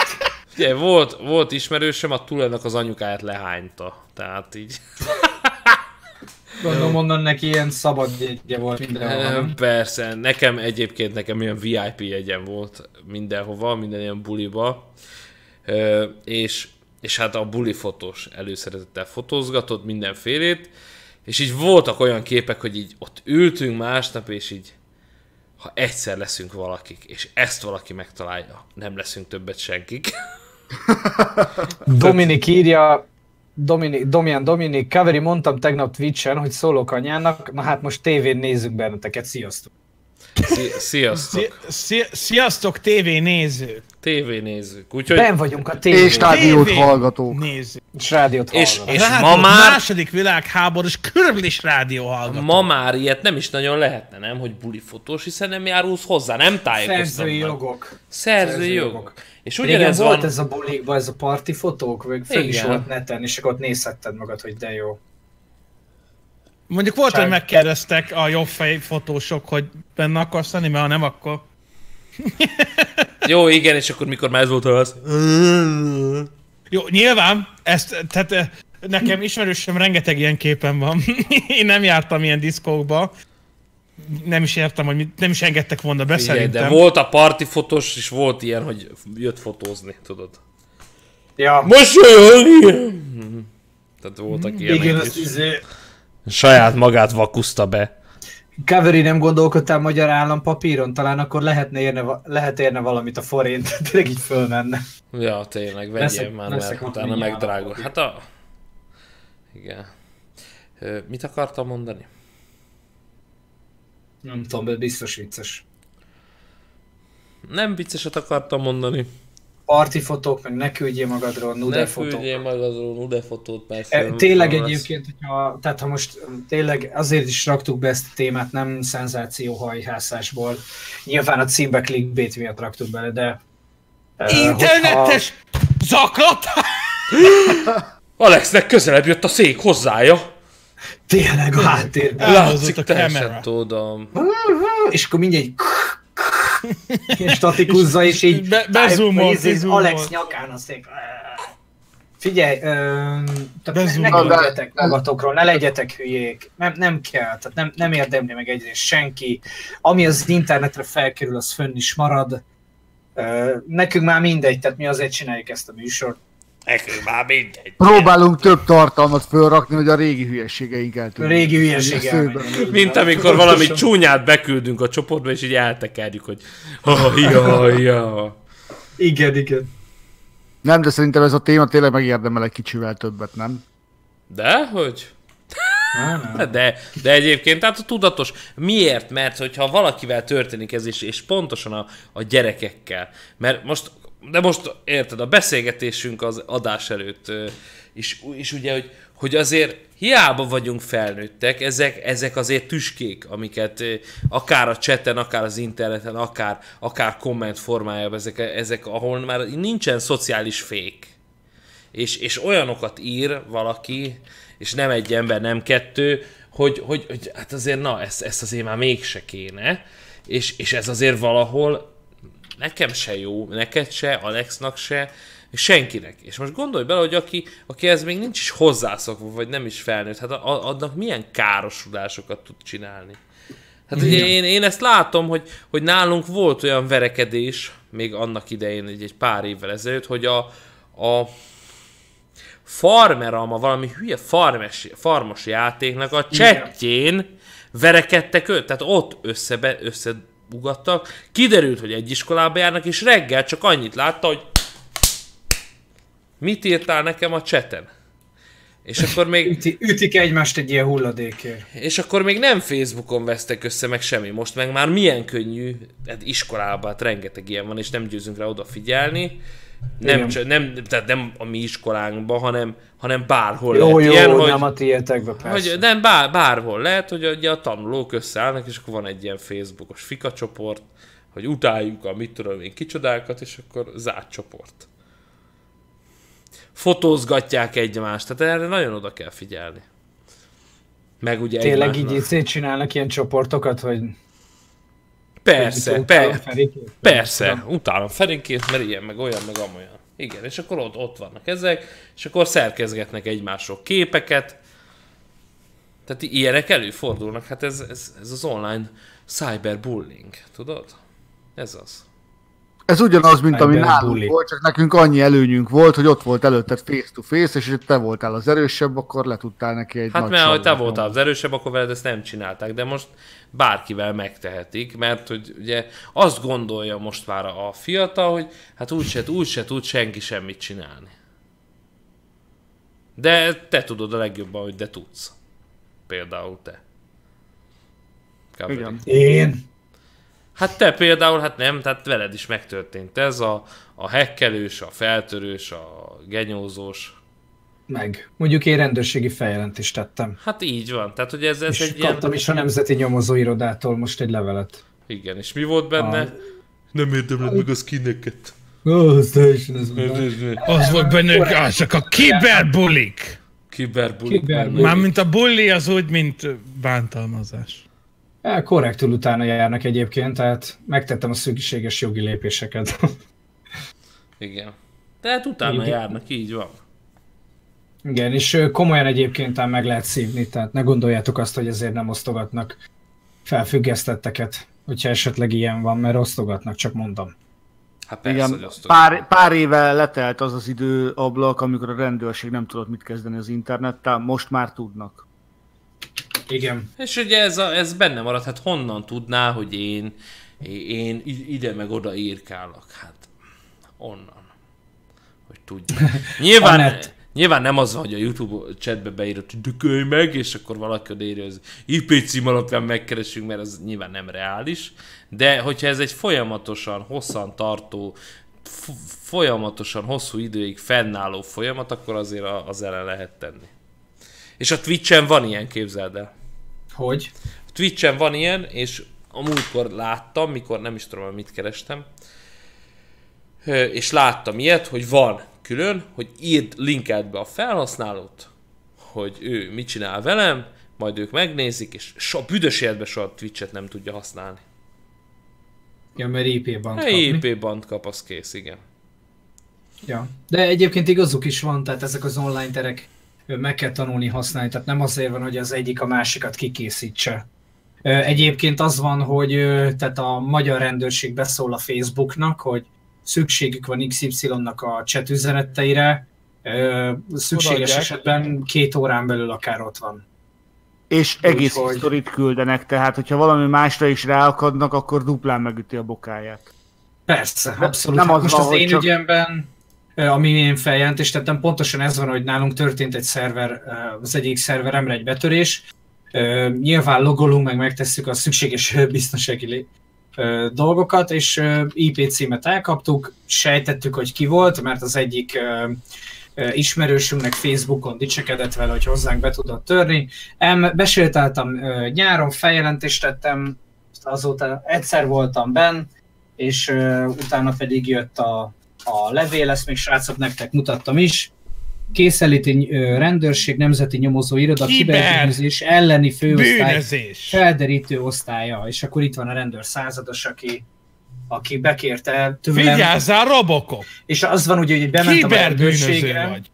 Ugye, volt, volt ismerősöm, a tulajnak az anyukáját lehányta. Tehát így. Gondolom onnan neki ilyen szabad jegye volt mindenhol. Persze, nekem egyébként nekem ilyen VIP jegyem volt mindenhova, minden ilyen buliba. És, és hát a buli fotós előszeretettel fotózgatott mindenfélét, és így voltak olyan képek, hogy így ott ültünk másnap, és így ha egyszer leszünk valakik, és ezt valaki megtalálja, nem leszünk többet senkik. Dominik írja, Dominik, Domian Dominik, Kaveri, mondtam tegnap Twitch-en, hogy szólok anyának, na hát most tévén nézzük benneteket, sziasztok. Szi- Sziasztok! Szia- Sziasztok, TV nézők! TV nézzük. Úgyhogy, Ben vagyunk a tévén. És rádiót TV hallgatók. Nézzük. És rádiót És- hallgatok. és Rádió, ma már- második világháborús körülbelül rádió hallgató. ma már ilyet nem is nagyon lehetne, nem? Hogy buli fotós, hiszen nem járulsz hozzá, nem tájékoztatnak. Szerzői jogok. Szerzői Szerzői jogok. jogok. És Régen ugyanez volt van... ez a bulikban, ez a parti fotók, vagy föl is volt neten, és akkor ott nézhetted magad, hogy de jó. Mondjuk volt, Ság- hogy megkérdeztek a jobb fej fotósok, hogy benne akarsz lenni, mert ha nem, akkor... Jó, igen, és akkor mikor már ez volt az... Jó, nyilván, ezt, tehát eh, nekem ismerősöm rengeteg ilyen képen van. Én nem jártam ilyen diszkókba. Nem is értem, hogy mit, nem is engedtek volna be Figyelj, szerintem. de volt a parti fotós, és volt ilyen, hogy jött fotózni, tudod. Ja, Mosolyog! Tehát voltak igen, ilyenek az is. izé... Saját magát vakuszta be. Kaveri nem gondolkodtál magyar állampapíron? Talán akkor lehetne érne, lehet érne valamit a forint, tényleg így fölmenne. Ja, tényleg, vegyél Leszek- már, leszek mert utána megdrágul. Hát a... Igen. Ö, Mit akartam mondani? Nem tudom, de biztos vicces. Nem vicceset akartam mondani. Parti fotók, meg ne küldjél magadról, nude Ne fotók. küldjél azon nude fotót, persze. E, Tényleg lesz. egyébként, hogyha, tehát ha most um, tényleg azért is raktuk be ezt a témát, nem szenzációhajhászásból. Nyilván a címbe clickbait miatt raktuk bele, de... e, Internetes zaklatás! Alexnek közelebb jött a szék hozzája. hogyha Tényleg a háttérben. Látszik a kamera. tudom. És akkor mindjárt statikusza, és így Be- bezoomol, vagy izé, bezoomol. Alex nyakán a szék. Figyelj, ne, küldjetek magatokról, ne legyetek hülyék, nem, nem kell, tehát nem, nem érdemli meg egyrészt senki. Ami az internetre felkerül, az fönn is marad. Ö, Nekünk már mindegy, tehát mi azért csináljuk ezt a műsort. Nekünk már mindegy. Próbálunk több tartalmat fölrakni, hogy a régi hülyeségeink el A régi hülyeség Szőben. elmenjen. Mint amikor valami csúnyát beküldünk a csoportba, és így eltekerjük, hogy oh, ja, ja. Igen, igen. Nem, de szerintem ez a téma tényleg megérdemel egy kicsivel többet, nem? De, hogy? Nem. De, de egyébként, tehát a tudatos. Miért? Mert hogyha valakivel történik ez is, és pontosan a, a gyerekekkel. Mert most, de most érted, a beszélgetésünk az adás előtt ö, is, ugye, hogy, hogy azért hiába vagyunk felnőttek, ezek, ezek azért tüskék, amiket akár a chaten, akár az interneten, akár, akár komment formájában, ezek, ezek, ahol már nincsen szociális fék. És, és olyanokat ír valaki, és nem egy ember, nem kettő, hogy, hogy, hogy hát azért na, ezt, ezt azért már mégse kéne, és, és ez azért valahol nekem se jó, neked se, Alexnak se, senkinek. És most gondolj bele, hogy aki, aki ez még nincs is hozzászokva, vagy nem is felnőtt, hát a- a- annak milyen károsulásokat tud csinálni. Hát ugye én, én ezt látom, hogy, hogy nálunk volt olyan verekedés, még annak idején, egy, egy pár évvel ezelőtt, hogy a, a farmer alma, valami hülye farmes, farmos játéknak a csetjén verekedtek őt, tehát ott összebe, összebugattak. Kiderült, hogy egy iskolába járnak, és reggel csak annyit látta, hogy mit írtál nekem a cseten. És akkor még Üti, ütik egymást egy ilyen hulladékért. és akkor még nem Facebookon vesztek össze, meg semmi. Most meg már milyen könnyű, hát iskolában hát rengeteg ilyen van, és nem győzünk rá odafigyelni. Nem, csak, nem, tehát nem a mi iskolánkban, hanem, hanem bárhol Jó, lehet jó, ilyen, nem hogy, a tietekbe, persze. hogy nem, bár, bárhol lehet, hogy ugye a tanulók összeállnak, és akkor van egy ilyen Facebookos fika csoport, hogy utáljuk a mit tudom én kicsodákat, és akkor zárt csoport. Fotózgatják egymást, tehát erre nagyon oda kell figyelni. Meg ugye Tényleg egymásnak. így szétcsinálnak ilyen csoportokat, hogy Persze, Mit per, persze, utálom Ferinkét, mert ilyen, meg olyan, meg amolyan. Igen, és akkor ott, ott vannak ezek, és akkor szerkezgetnek egymásról képeket. Tehát ilyenek előfordulnak, hát ez, ez, ez az online cyberbullying, tudod? Ez az. Ez ugyanaz, mint ami nálunk volt, csak nekünk annyi előnyünk volt, hogy ott volt előtted face to face, és hogy te voltál az erősebb, akkor le tudtál neki egy Hát nagy mert ahogy te voltál az erősebb, akkor veled ezt nem csinálták, de most bárkivel megtehetik, mert hogy ugye azt gondolja most már a fiatal, hogy hát úgyse, úgyse tud senki semmit csinálni. De te tudod a legjobban, hogy de tudsz. Például te. Igen. Én? Hát te például, hát nem, tehát veled is megtörtént ez a, a hekkelős, a feltörős, a genyózós. Meg. Mondjuk én rendőrségi feljelentést tettem. Hát így van, tehát hogy ez, ez És egy ilyen... kaptam is a Nemzeti Nyomozóirodától most egy levelet. Igen, és mi volt benne? A- Nem érdemled meg a skineket. Ó, az teljesen ez Az volt benne, hogy ah, csak a kiberbullik. Kiberbullying. Kiberbullying. Mármint a bulli az úgy, mint bántalmazás. Ja, korrektül utána járnak egyébként, tehát megtettem a szükséges jogi lépéseket. Igen. Tehát utána Igen. járnak, így van. Igen, és komolyan egyébként ám meg lehet szívni, tehát ne gondoljátok azt, hogy ezért nem osztogatnak felfüggesztetteket, hogyha esetleg ilyen van, mert osztogatnak, csak mondom. Hát persze, hogy Igen, azt pár, pár éve letelt az az időablak, amikor a rendőrség nem tudott mit kezdeni az internettel, most már tudnak. Igen. És ugye ez, a, ez benne maradt, hát honnan tudná, hogy én, én ide meg oda írkálok? Hát onnan. Hogy tudja. Nyilván. Nyilván nem az van, hogy a YouTube chatbe beírod, hogy dökölj meg, és akkor valaki odaírja, az IP cím alapján megkeresünk, mert az nyilván nem reális. De hogyha ez egy folyamatosan, hosszan tartó, folyamatosan hosszú időig fennálló folyamat, akkor azért a- az ellen lehet tenni. És a Twitch-en van ilyen, képzeld el. Hogy? Twitch-en van ilyen, és a múltkor láttam, mikor nem is tudom, mit kerestem, és láttam ilyet, hogy van külön, hogy írd, linkeld be a felhasználót, hogy ő mit csinál velem, majd ők megnézik, és so, büdös életben soha Twitch-et nem tudja használni. Ja, mert IP band kapni. IP band kap, az kész, igen. Ja. De egyébként igazuk is van, tehát ezek az online terek meg kell tanulni használni, tehát nem azért van, hogy az egyik a másikat kikészítse. Egyébként az van, hogy tehát a magyar rendőrség beszól a Facebooknak, hogy szükségük van XY-nak a chat üzeneteire, szükséges Odaadják. esetben két órán belül akár ott van. És egész Úgyhogy- sztorit küldenek, tehát hogyha valami másra is ráakadnak, akkor duplán megüti a bokáját. Persze, abszolút. nem Nem az Most van, az hogy én csak- ügyemben, ami én feljelentést tettem, pontosan ez van, hogy nálunk történt egy szerver, az egyik szerveremre egy betörés. Nyilván logolunk, meg megtesszük a szükséges biztonsági dolgokat, és IP címet elkaptuk, sejtettük, hogy ki volt, mert az egyik ö, ismerősünknek Facebookon dicsekedett vele, hogy hozzánk be tudott törni. Em, besétáltam nyáron, feljelentést tettem, azóta egyszer voltam benn, és utána pedig jött a, a levél, ezt még srácok nektek mutattam is. Készenléti rendőrség, nemzeti nyomozó iroda, Kiber! kiberbűnözés elleni főosztály, Bűnözés. felderítő osztálya, és akkor itt van a rendőr százados, aki, aki bekérte tőlem. Vigyázzál, Robocop! És az van ugye, hogy bementem a rendőrségre, vagy.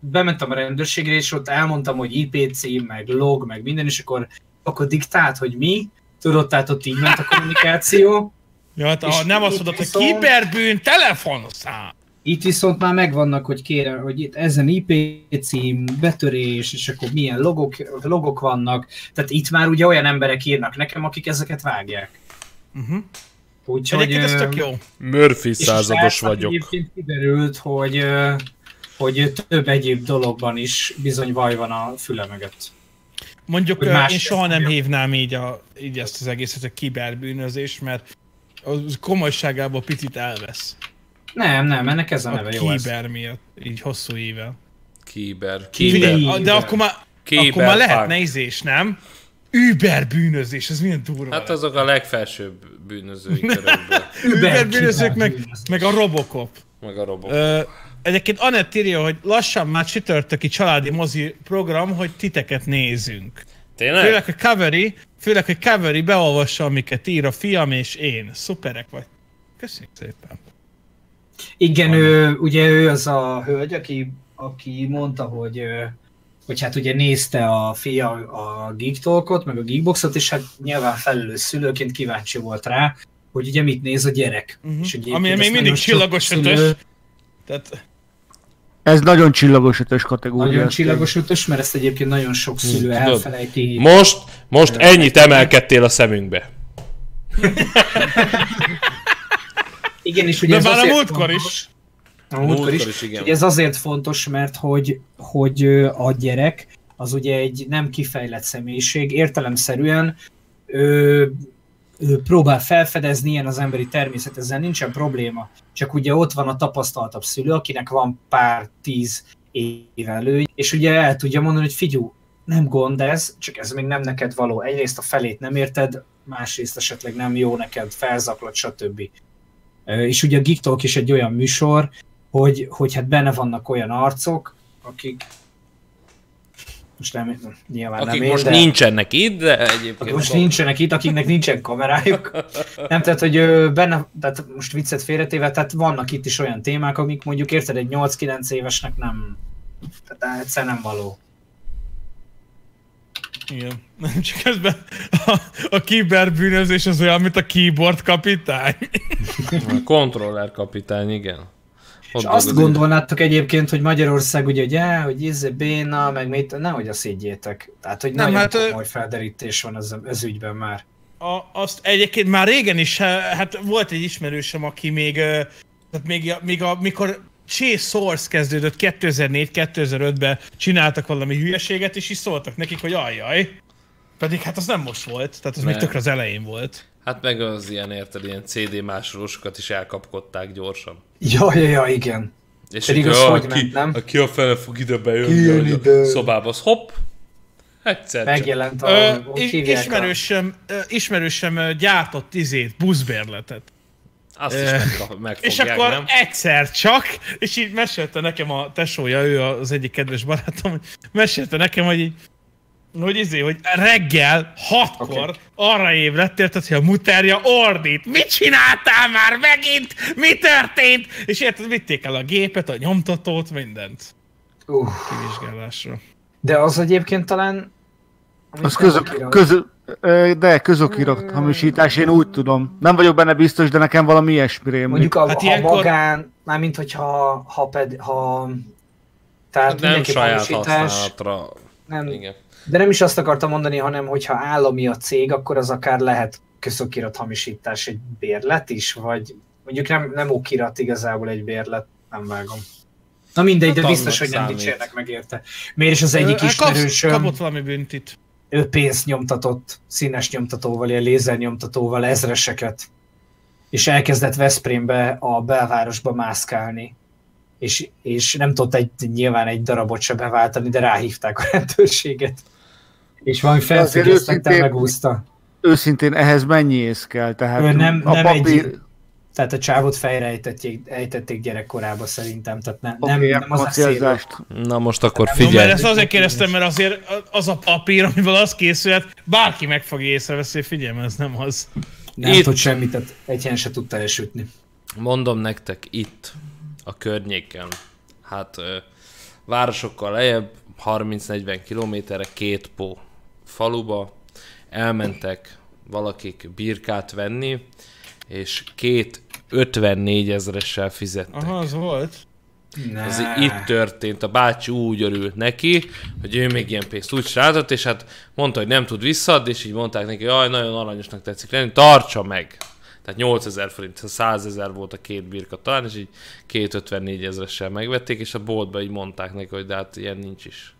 bementem a rendőrségre, és ott elmondtam, hogy IP cím, meg log, meg minden, és akkor, akkor diktált, hogy mi, tudod, tehát ott így ment a kommunikáció. Ja, hát, És ha nem azt mondod, hogy viszont- kiberbűn, telefonszám. Itt viszont már megvannak, hogy kérem, hogy itt ezen IP cím, betörés, és akkor milyen logok, logok vannak. Tehát itt már ugye olyan emberek írnak nekem, akik ezeket vágják. Uh-huh. Úgyhogy... Egyébként ez tök jó. Murphy százados vagyok. Egyébként kiderült, hogy, hogy több egyéb dologban is bizony vaj van a füle mögött. Mondjuk más én soha nem hívnám így, a, így ezt az egészet, a kiberbűnözés, mert az komolyságából picit elvesz. Nem, nem, ennek ez a A neve jó. ez. kiber miatt, így hosszú éve. Kiber. Kiber. Kiber. De akkor már, akkor már lehetne izés, nem? Uber bűnözés, ez milyen durva. Hát azok a legfelsőbb bűnözői körökből. Uber bűnözők meg, meg a Robocop. Meg a robot. Ö, egyébként Anett írja, hogy lassan már csütörtöki családi mozi program, hogy titeket nézünk. Tényleg? Főleg, hogy Kaveri, főleg, hogy Kaveri beolvassa, amiket ír a fiam és én. Szuperek vagy. Köszönjük szépen. Igen, ő, ugye ő az a hölgy, aki, aki mondta, hogy, hogy hát ugye nézte a fia a Geek meg a Geekboxot, és hát nyilván felelős szülőként kíváncsi volt rá, hogy ugye mit néz a gyerek. Uh-huh. És Ami még mindig csillagos szülő- ötös. Tehát, Ez nagyon csillagos ötös kategória. Nagyon csillagos ötös, mert ezt egyébként nagyon sok szülő tudod, elfelejti. Most, most ennyit emelkedtél a szemünkbe. Igen, és ugye de ez már a múltkor is. A múltkor Múltkor is. is, igen. Ez azért fontos, mert hogy, hogy a gyerek az ugye egy nem kifejlett személyiség, értelemszerűen ő, ő próbál felfedezni, ilyen az emberi természet, ezzel nincsen probléma. Csak ugye ott van a tapasztaltabb szülő, akinek van pár tíz év elő, és ugye el tudja mondani, hogy figyú, nem gond ez, csak ez még nem neked való. Egyrészt a felét nem érted, másrészt esetleg nem jó neked, felzaklott, stb. És ugye a Geek Talk is egy olyan műsor, hogy, hogy hát benne vannak olyan arcok, akik most nem, nyilván Akik nem én, most de, nincsenek itt, de egyébként... akik most nincsenek itt, akiknek nincsen kamerájuk. Nem, tehát, hogy benne, tehát most viccet félretéve, tehát vannak itt is olyan témák, amik mondjuk érted, egy 8-9 évesnek nem, tehát egyszer nem való. Igen. Nem csak közben a, a kiberbűnözés az olyan, mint a keyboard kapitány. A kontroller kapitány, igen. Ott És azt gondolnátok egyébként, hogy Magyarország ugye, hogy, hogy izé béna, meg mit, nehogy azt higgyétek. Tehát, hogy Nem, nagyon hát, komoly felderítés van ez, ez ügyben már. A, azt egyébként már régen is, hát volt egy ismerősöm, aki még, eh, tehát még, még a, mikor Chase Source kezdődött 2004-2005-ben csináltak valami hülyeséget, és is szóltak nekik, hogy ajjaj. Pedig hát az nem most volt, tehát az még Nem. tökre az elején volt. Hát meg az ilyen, érted, ilyen CD másolósokat is elkapkodták gyorsan. Ja, ja, ja, igen. És Pedig így, az "Ah, hogy ki, ment, nem? Aki a fele fog ide bejönni a ide." szobába, az hopp, egyszer. Megjelent a... ö, ismerősöm ö, gyártott izét, buszbérletet. Azt is megkap, megfogják, És akkor nem? egyszer csak, és így mesélte nekem a tesója, ő az egyik kedves barátom, mesélte nekem, hogy így, hogy izé, hogy reggel hatkor okay. arra ébredt, érted, hogy a muterja ordít. Mit csináltál már megint? Mi történt? És érted, vitték el a gépet, a nyomtatót, mindent Uh, kivizsgálásra. de az egyébként talán... Az közö, ö, de közokirat hamisítás, én úgy tudom. Nem vagyok benne biztos, de nekem valami ilyesmi rémlik. Mondjuk a, Hát ha ilyenkor- magán, mármint hogyha ha, ped, ha tehát Hát nem mindenki saját hamisítás, használatra. nem, Igen. de nem is azt akartam mondani, hanem hogyha állami a cég, akkor az akár lehet közökirat hamisítás egy bérlet is, vagy mondjuk nem, nem okirat igazából egy bérlet, nem vágom. Na mindegy, Hát de biztos, hogy nem számít. dicsérnek meg érte. Miért is az egyik hát ismerősöm, Kapott valami büntit. Ő pénzt nyomtatott színes nyomtatóval, ilyen lézer nyomtatóval ezreseket, és elkezdett Veszprémbe a belvárosba mászkálni. És, és nem tudott egy, nyilván egy darabot se beváltani, de ráhívták a rendőrséget. És valami felfüggesztette, őszintén- megúszta. Őszintén ehhez mennyi ész kell? Tehát Ő nem- a nem papír... egy- Tehát a csávot fejre ejtették, ejtették gyerekkorában szerintem, tehát ne, nem, nem az a. Na most akkor Nem, No, mert figyelj. ezt azért kérdeztem, mert azért az a papír, amivel az készült, bárki meg fogja észreveszi, hogy figyelj, ez nem az. Nem Itt- tud semmit, tehát egy helyen se tudta elsütni. Mondom nektek, itt, a környéken, hát ö, városokkal lejjebb, 30-40 kilométerre, két pó faluba, elmentek valakik birkát venni, és két 54 ezeressel fizettek. Aha, az volt. Ne. Ez itt történt, a bácsi úgy örült neki, hogy ő még ilyen pénzt úgy srázott, és hát mondta, hogy nem tud visszaadni, és így mondták neki, jaj, nagyon aranyosnak tetszik lenni, tartsa meg. Tehát 8000 forint, 100 ezer volt a két birka talán, és így 254 ezeressel megvették, és a boltba így mondták neki, hogy de hát ilyen nincs is.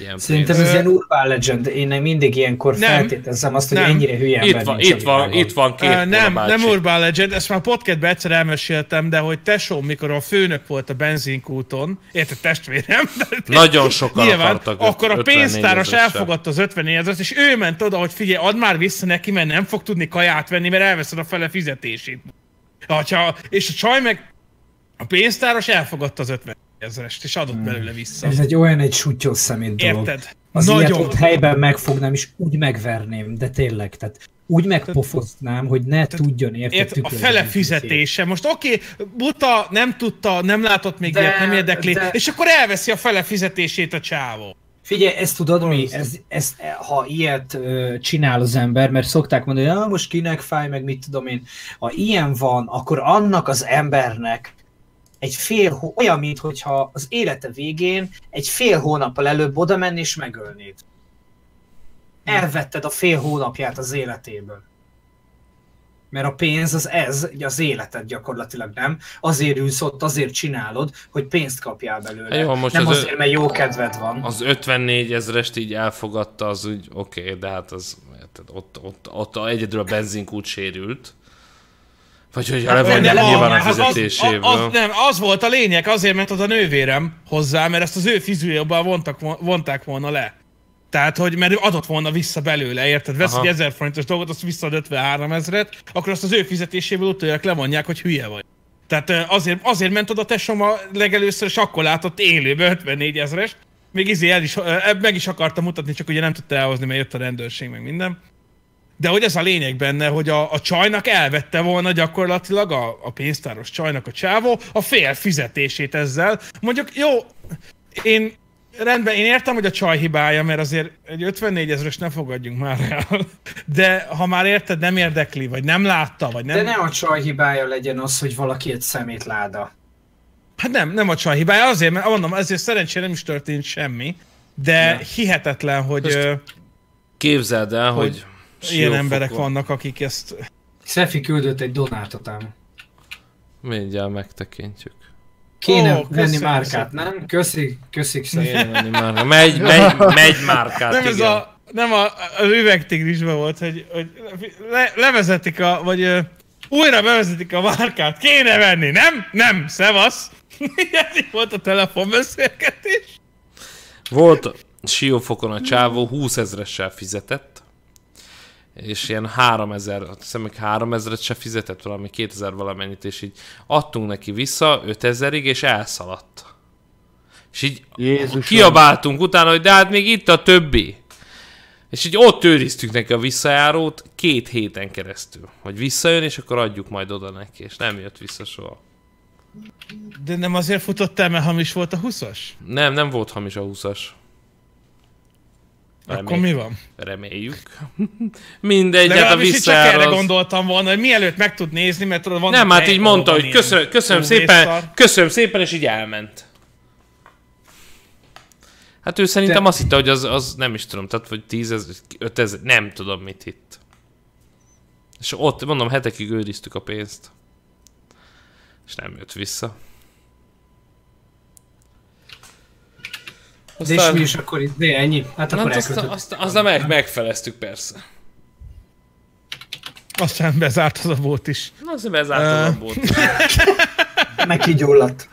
Ilyen Szerintem pénz. ez ilyen urban legend. Én mindig ilyenkor Nem. feltételezem azt, hogy Nem. ennyire hülye Itt van, itt van, itt van két Uh, nem, bácsi. nem Urban Legend, ezt már podcastben egyszer elmeséltem, de hogy tesóm, mikor a főnök volt a benzinkúton, érted testvérem, de Nagyon sokan nyilván, akartak akkor a 54 pénztáros elfogadta az 54 ezeret, és ő ment oda, hogy figyelj, add már vissza neki, mert nem fog tudni kaját venni, mert elveszed a fele fizetését. Hogyha, és a csaj meg, a pénztáros elfogadta az 50 ezerest, és adott belőle vissza. Ez egy olyan egy sutyos szemét dolog. Érted? Az Nagyon. ilyet ott helyben megfognám, és úgy megverném, de tényleg, tehát úgy megpofoznám, hogy ne tudjon érte Ért, a fele fizetése. Most oké, okay, buta, nem tudta, nem látott még De- ilyet, nem érdekli, de- és akkor elveszi a fele fizetését a csávó. Figyelj, ezt tudod mi? Ez, ez, ha ilyet ö, csinál az ember, mert szokták mondani, hogy ah, most kinek fáj, meg mit tudom én. Ha ilyen van, akkor annak az embernek egy fél, hó- olyan, mintha az élete végén egy fél hónappal előbb oda menni és megölnéd. Elvetted a fél hónapját az életéből. Mert a pénz az ez, az életed gyakorlatilag nem. Azért ülsz ott, azért csinálod, hogy pénzt kapjál belőle. Jó, most nem az ö- azért, mert jó kedved van. Az 54 ezerest így elfogadta, az úgy oké, okay, de hát az, érted, ott, ott, ott egyedül a benzinkút sérült. Vagy hogy levonják De nyilván a hát az- fizetéséből. Az, az, nem, az volt a lényeg, azért ment oda nővérem hozzá, mert ezt az ő fizujóban vontak, vo- vonták volna le. Tehát, hogy mert ő adott volna vissza belőle, érted? Vesz Aha. egy 1000 forintos dolgot, azt visszaad 53 ezeret, akkor azt az ő fizetéséből utólag levonják, hogy hülye vagy. Tehát azért, azért ment oda tesom a legelőször, és akkor látott élőbe 54 ezeres. Még izé el is, meg is akarta mutatni, csak ugye nem tudta elhozni, mert jött a rendőrség, meg minden. De hogy ez a lényeg benne, hogy a, a csajnak elvette volna gyakorlatilag a, a pénztáros csajnak a csávó a fél fizetését ezzel. Mondjuk jó, én rendben, én értem, hogy a csaj hibája, mert azért egy 54 ezeres ne fogadjunk már el. De ha már érted, nem érdekli, vagy nem látta, vagy nem... De nem a csaj hibája legyen az, hogy valaki egy szemétláda. Hát nem, nem a csaj hibája, azért, mert mondom, ezért szerencsére nem is történt semmi, de Ne. hihetetlen, hogy Most Képzeld el, hogy... hogy ilyen emberek vannak, akik ezt... Szefi küldött egy donátot ám. Mindjárt megtekintjük. Kéne oh, venni köszönöm márkát, szépen. nem? Köszi, köszik Kéne szépen. venni már. Megy, megy, megy márkát, nem igen. ez a, nem a, az üvegtigrisben volt, hogy, hogy le, levezetik a, vagy újra bevezetik a márkát, kéne venni, nem? Nem, szevasz. Ez volt a telefonbeszélgetés. Volt Siófokon a csávó 20 ezressel fizetett, és ilyen 3000, azt hiszem még 3000-et se fizetett valami 2000 valamennyit, és így adtunk neki vissza 5000-ig, és elszaladt. És így Jézusom. kiabáltunk utána, hogy de hát még itt a többi. És így ott őriztük neki a visszajárót két héten keresztül. Hogy visszajön, és akkor adjuk majd oda neki, és nem jött vissza soha. De nem azért futott el, mert hamis volt a 20-as? Nem, nem volt hamis a 20-as. Akkor mi van? Reméljük. Mindegy, hát a csak erre gondoltam volna, hogy mielőtt meg tud nézni, mert tudod, van Nem, hát így mondta, hogy köszönöm, köszönöm szépen, köszönöm szépen, és így elment. Hát ő szerintem Te- azt hitte, hogy az, az nem is tudom, tehát vagy 10 ezer, 5 ezer, nem tudom mit hitt. És ott, mondom, hetekig őriztük a pénzt. És nem jött vissza. De és mi is akkor itt, de ennyi? Hát akkor azt, azt, azt meg, megfeleztük persze. Aztán bezárt az a volt is. Na, azért bezártam a bót. Meg kigyulladt.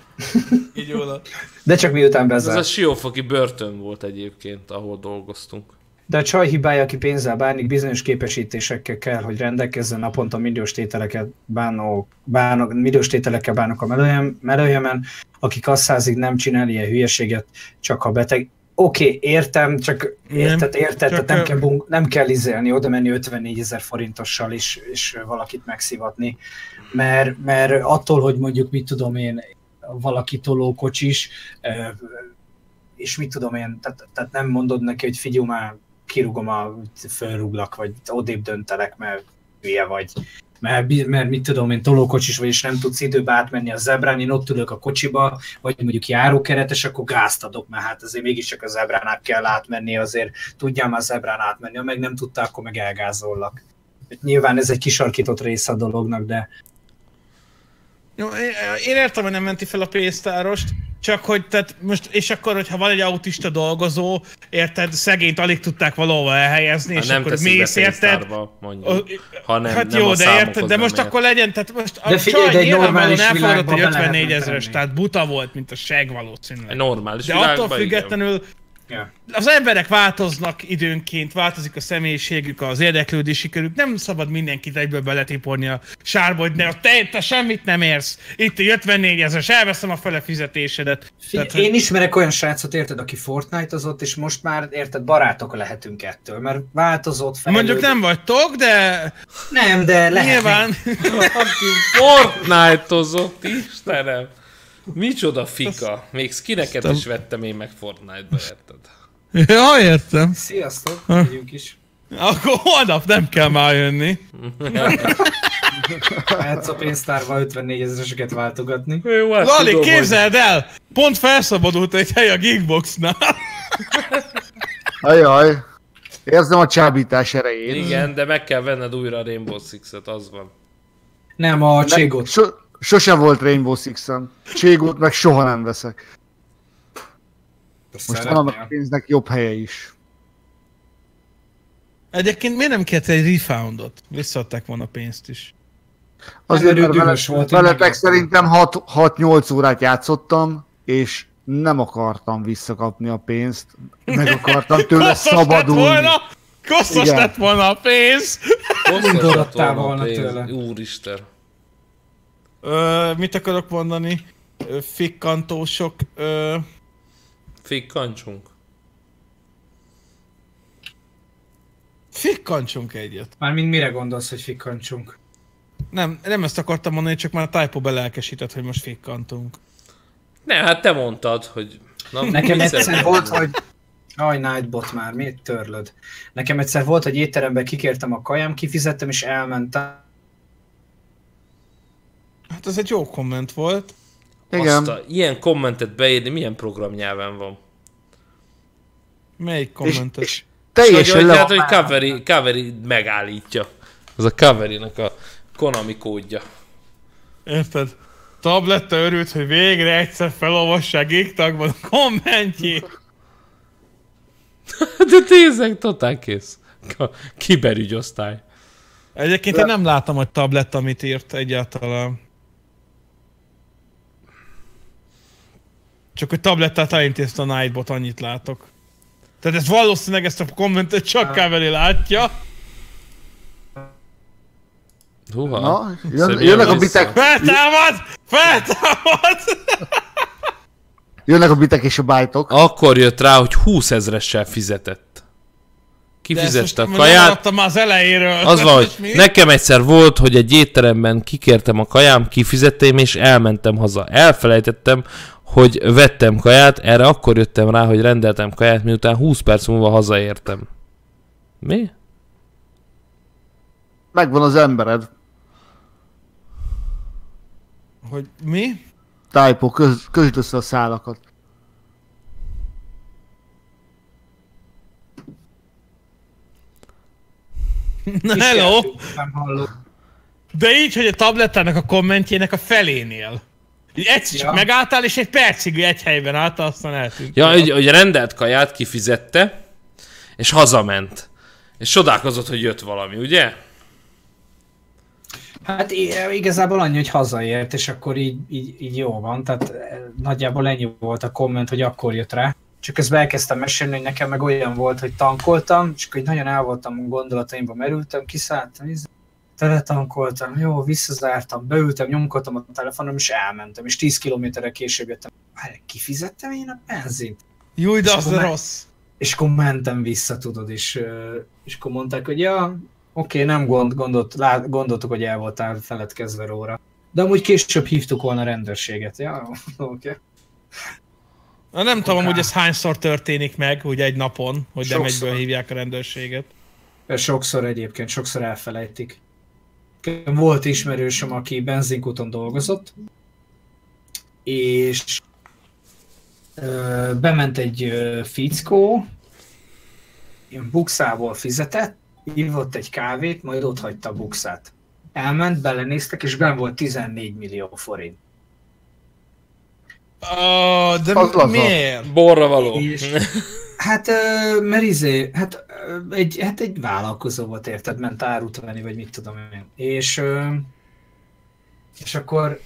Így jól. De csak miután Ez a bezárt. siófoki börtön volt egyébként, ahol dolgoztunk. De a csaj hibája, aki pénzzel bánik, bizonyos képesítésekkel kell, hogy rendelkezzen naponta milliós tételeket bánó, bánok, milliós tételekkel bánok a melőjem, melőjemen, aki kasszázig nem csinál ilyen hülyeséget, csak ha beteg. Oké, okay, értem, csak érted, érted, csak, tehát nem kell, bunk, nem kell izélni, oda menni 54 ezer forintossal és, és valakit megszivatni, mert, mert attól, hogy mondjuk mit tudom én, valaki tolókocsis, és mit tudom én, tehát, tehát nem mondod neki, hogy figyelj már, kirúgom a, fölrúglak, vagy odébb döntelek, mert hülye vagy. Mert, mert mit tudom én, tolókocsis vagy, és nem tudsz időbe átmenni a zebrán, én ott ülök a kocsiba, vagy mondjuk járókeretes, akkor gázt adok, mert hát azért mégiscsak a zebrán át kell átmenni, azért tudjam már zebrán átmenni, ha meg nem tudta, akkor meg elgázollak. Nyilván ez egy kisarkított része a dolognak, de Jó, én értem, hogy nem menti fel a pénztárost, csak hogy tehát most, és akkor, hogyha van egy autista dolgozó, érted, szegényt alig tudták valahova elhelyezni, Hát és nem akkor mész, érted? mondjuk. Ha nem, hát nem jó, a de érted, de most ért. akkor legyen, tehát most a De figyelj, csaj egy nyilvánvalóan elfogadott, be 54 lehetne ezeres, tenni. tehát buta volt, mint a seg valószínűleg. Egy normális De attól világban, igen. Ja. Az emberek változnak időnként, változik a személyiségük, az érdeklődési körük. Nem szabad mindenkit egyből beletiporni a sárba, hogy ne, te, te semmit nem érsz. Itt a 54 ezeres, elveszem a fele fizetésedet. Tehát, Én ismerek olyan srácot, érted, aki Fortnite-ozott, és most már, érted, barátok lehetünk ettől, mert változott, fejlődik. Mondjuk nem vagytok, de Nem, de lehet. nyilván... Aki Fortnite-ozott, Istenem! Micsoda fika. Még skineket is vettem én meg Fortnite-ba, érted? Ja, értem. Sziasztok, megyünk is. Akkor holnap nem kell már jönni. Mehetsz a pénztárba 54 ezereseket váltogatni. Jó, hát Lali, tudom, hogy- képzeld el! Pont felszabadult egy hely a Geekboxnál. Ajaj. Érzem a csábítás erejét. Igen, de meg kell venned újra a Rainbow Six-et, az van. Nem, a Cségot. So, sose volt Rainbow Six-en. Cségót meg soha nem veszek. Most van annak a pénznek jobb helye is. Egyébként miért nem kért egy refoundot? Visszaadták volna pénzt is. Azért, mert vele- volt, veletek szerintem 6-8 órát játszottam, és nem akartam visszakapni a pénzt. Meg akartam tőle Koszos lett szabadulni. volna! Koszos Igen. lett volna a pénz! Hosszas lett volna a pénz. tőle. Úristen. Ö, mit akarok mondani? Fikkantósok. Ö, Fikkancsunk. fikkantsunk egyet. Mármint mire gondolsz, hogy fikkancsunk? Nem, nem ezt akartam mondani, csak már a typo belelkesített, hogy most fikkantunk. Ne, hát te mondtad, hogy... Na, Nekem egyszer volt, hogy... Aj, Nightbot már, miért törlöd? Nekem egyszer volt, hogy étteremben kikértem a kajám, kifizettem és elmentem. Hát ez egy jó komment volt. Igen. Azt a, ilyen kommentet beírni milyen programnyelven van? Melyik És, kommentet? és Vagy teljesen hogy, le hát, hogy Kaveri, Kaveri megállítja. Az a Kaveri-nak a Konami kódja. Érted? Tabletta örült, hogy végre egyszer felolvassák Geektagban a kommentjét. De tényleg totál kész. Kiberügyosztály. Egyébként én nem látom, hogy tabletta mit írt egyáltalán. Csak hogy tablettát elintézte a Nightbot, annyit látok. Tehát ez valószínűleg ezt a kommentet csak Kaveri látja. Húha. Na, jön, jönnek a bitek, Feltámad! Feltámad! jönnek a bitek és a bájtok. Akkor jött rá, hogy 20 ezressel fizetett. Kifizette a nem kaját. már az elejéről. Az van, hogy mi? nekem egyszer volt, hogy egy étteremben kikértem a kajám, kifizettem és elmentem haza. Elfelejtettem, hogy vettem kaját, erre akkor jöttem rá, hogy rendeltem kaját, miután 20 perc múlva hazaértem. Mi? Megvan az embered. Hogy mi? Typo, köz, közd össze a szálakat. Na hello! De így, hogy a tablettának a kommentjének a felénél. Így egyszer csak Ja. megálltál, és egy percig egy helyben álltál, aztán eltűnt. Ja, hogy, hogy rendelt kaját, kifizette, és hazament. És csodálkozott, hogy jött valami, ugye? Hát igazából annyi, hogy hazaért, és akkor így, így, így jó van. Tehát eh, nagyjából ennyi volt a komment, hogy akkor jött rá. Csak közben elkezdtem mesélni, hogy nekem meg olyan volt, hogy tankoltam, és akkor így nagyon el voltam a gondolataimba, merültem, kiszálltam, teletankoltam, jó, visszazártam, beültem, nyomkodtam a telefonom, és elmentem, és 10 kilométerre később jöttem. Hát, kifizettem én a benzint? Júj, de az rossz. És akkor mentem vissza, tudod, és, és akkor mondták, hogy ja, oké, nem gond, gondolt, lát, gondoltuk, hogy el voltál feledkezve róla. De amúgy később hívtuk volna a rendőrséget. Ja, oké. Na, nem tudom, hogy ez hányszor történik meg, ugye egy napon, hogy nem egyből hívják a rendőrséget. Sokszor egyébként, sokszor elfelejtik. Volt ismerősöm, aki benzinkúton dolgozott, és ö, bement egy ö, fickó, ilyen bukszából fizetett, ívott egy kávét, majd ott hagyta a bukszát. Elment, belenéztek, és ben volt 14 millió forint. Uh, de Az miért? Borra való. És, Hát, mert izé, hát egy, hát egy vállalkozó volt, érted, ment árut venni, vagy mit tudom én. És, és akkor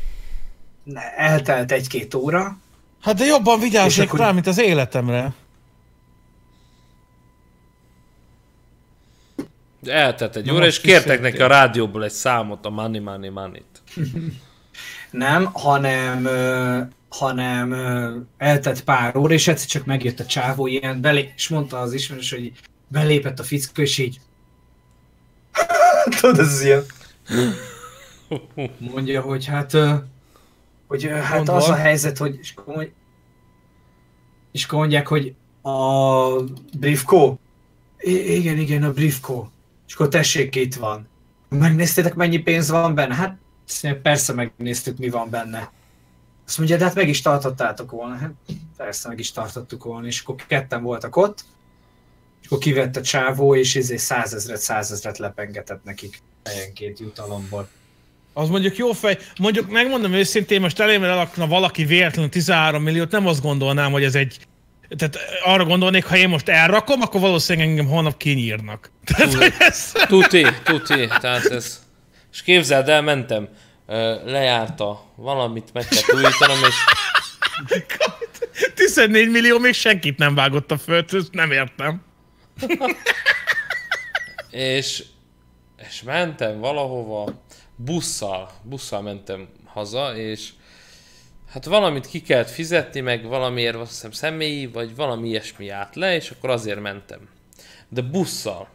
eltelt egy-két óra. Hát de jobban vigyázzék akkor... rá, mint az életemre. Eltelt egy Na óra, és kértek neki a rádióból egy számot, a Money Money money Nem, hanem, ö, hanem ö, eltett pár óra, és egyszer csak megjött a csávó ilyen, belé, és mondta az ismerős, hogy belépett a fickó, és így Tudod, ez ilyen. Mondja, hogy hát, hogy hát Mondva. az a helyzet, hogy és akkor, mondj- és akkor mondják, hogy a Briefco? I- igen, igen, a Briefco. És akkor tessék, itt van. Megnéztétek, mennyi pénz van benne? Hát azt mondja, persze megnéztük, mi van benne. Azt mondja, de hát meg is tartottátok volna. Hát persze meg is tartottuk volna, és akkor ketten voltak ott, és akkor kivett a csávó, és izé százezret, százezret lepengetett nekik helyenként jutalomból. Az mondjuk jó fej. Mondjuk megmondom őszintén, most elém elakna valaki véletlenül 13 milliót, nem azt gondolnám, hogy ez egy... Tehát arra gondolnék, ha én most elrakom, akkor valószínűleg engem holnap kinyírnak. Tehát hogy ez... Tuti, tuti, tehát ez... És képzeld el, mentem, lejárta, valamit meg kell újítanom, és 14 millió még senkit nem vágott a földhöz, nem értem. és, és mentem valahova, busszal, busszal mentem haza, és hát valamit ki kellett fizetni, meg valamiért azt hiszem személyi, vagy valami ilyesmi állt le, és akkor azért mentem. De busszal.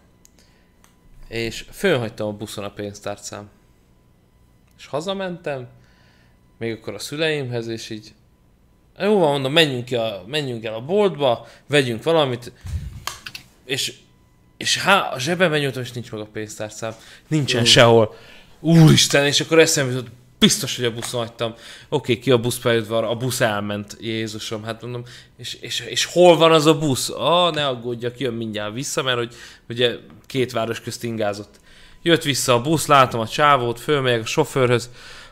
És fölhagytam a buszon a pénztárcám. És hazamentem, még akkor a szüleimhez, és így jó van, mondom, menjünk, ki a, menjünk el a boltba, vegyünk valamit, és és há, a zsebemben nyújtom, és nincs meg a pénztárcám. Nincsen uh. sehol. Úristen, és akkor eszembe jutott, biztos, hogy a buszon hagytam. Oké, ki a buszpályaudvar, a busz elment, Jézusom, hát mondom, és, és, és hol van az a busz? Ah, ne aggódjak, jön mindjárt vissza, mert hogy ugye két város közt ingázott. Jött vissza a busz, látom a csávót, fölmegyek a sofőrhöz,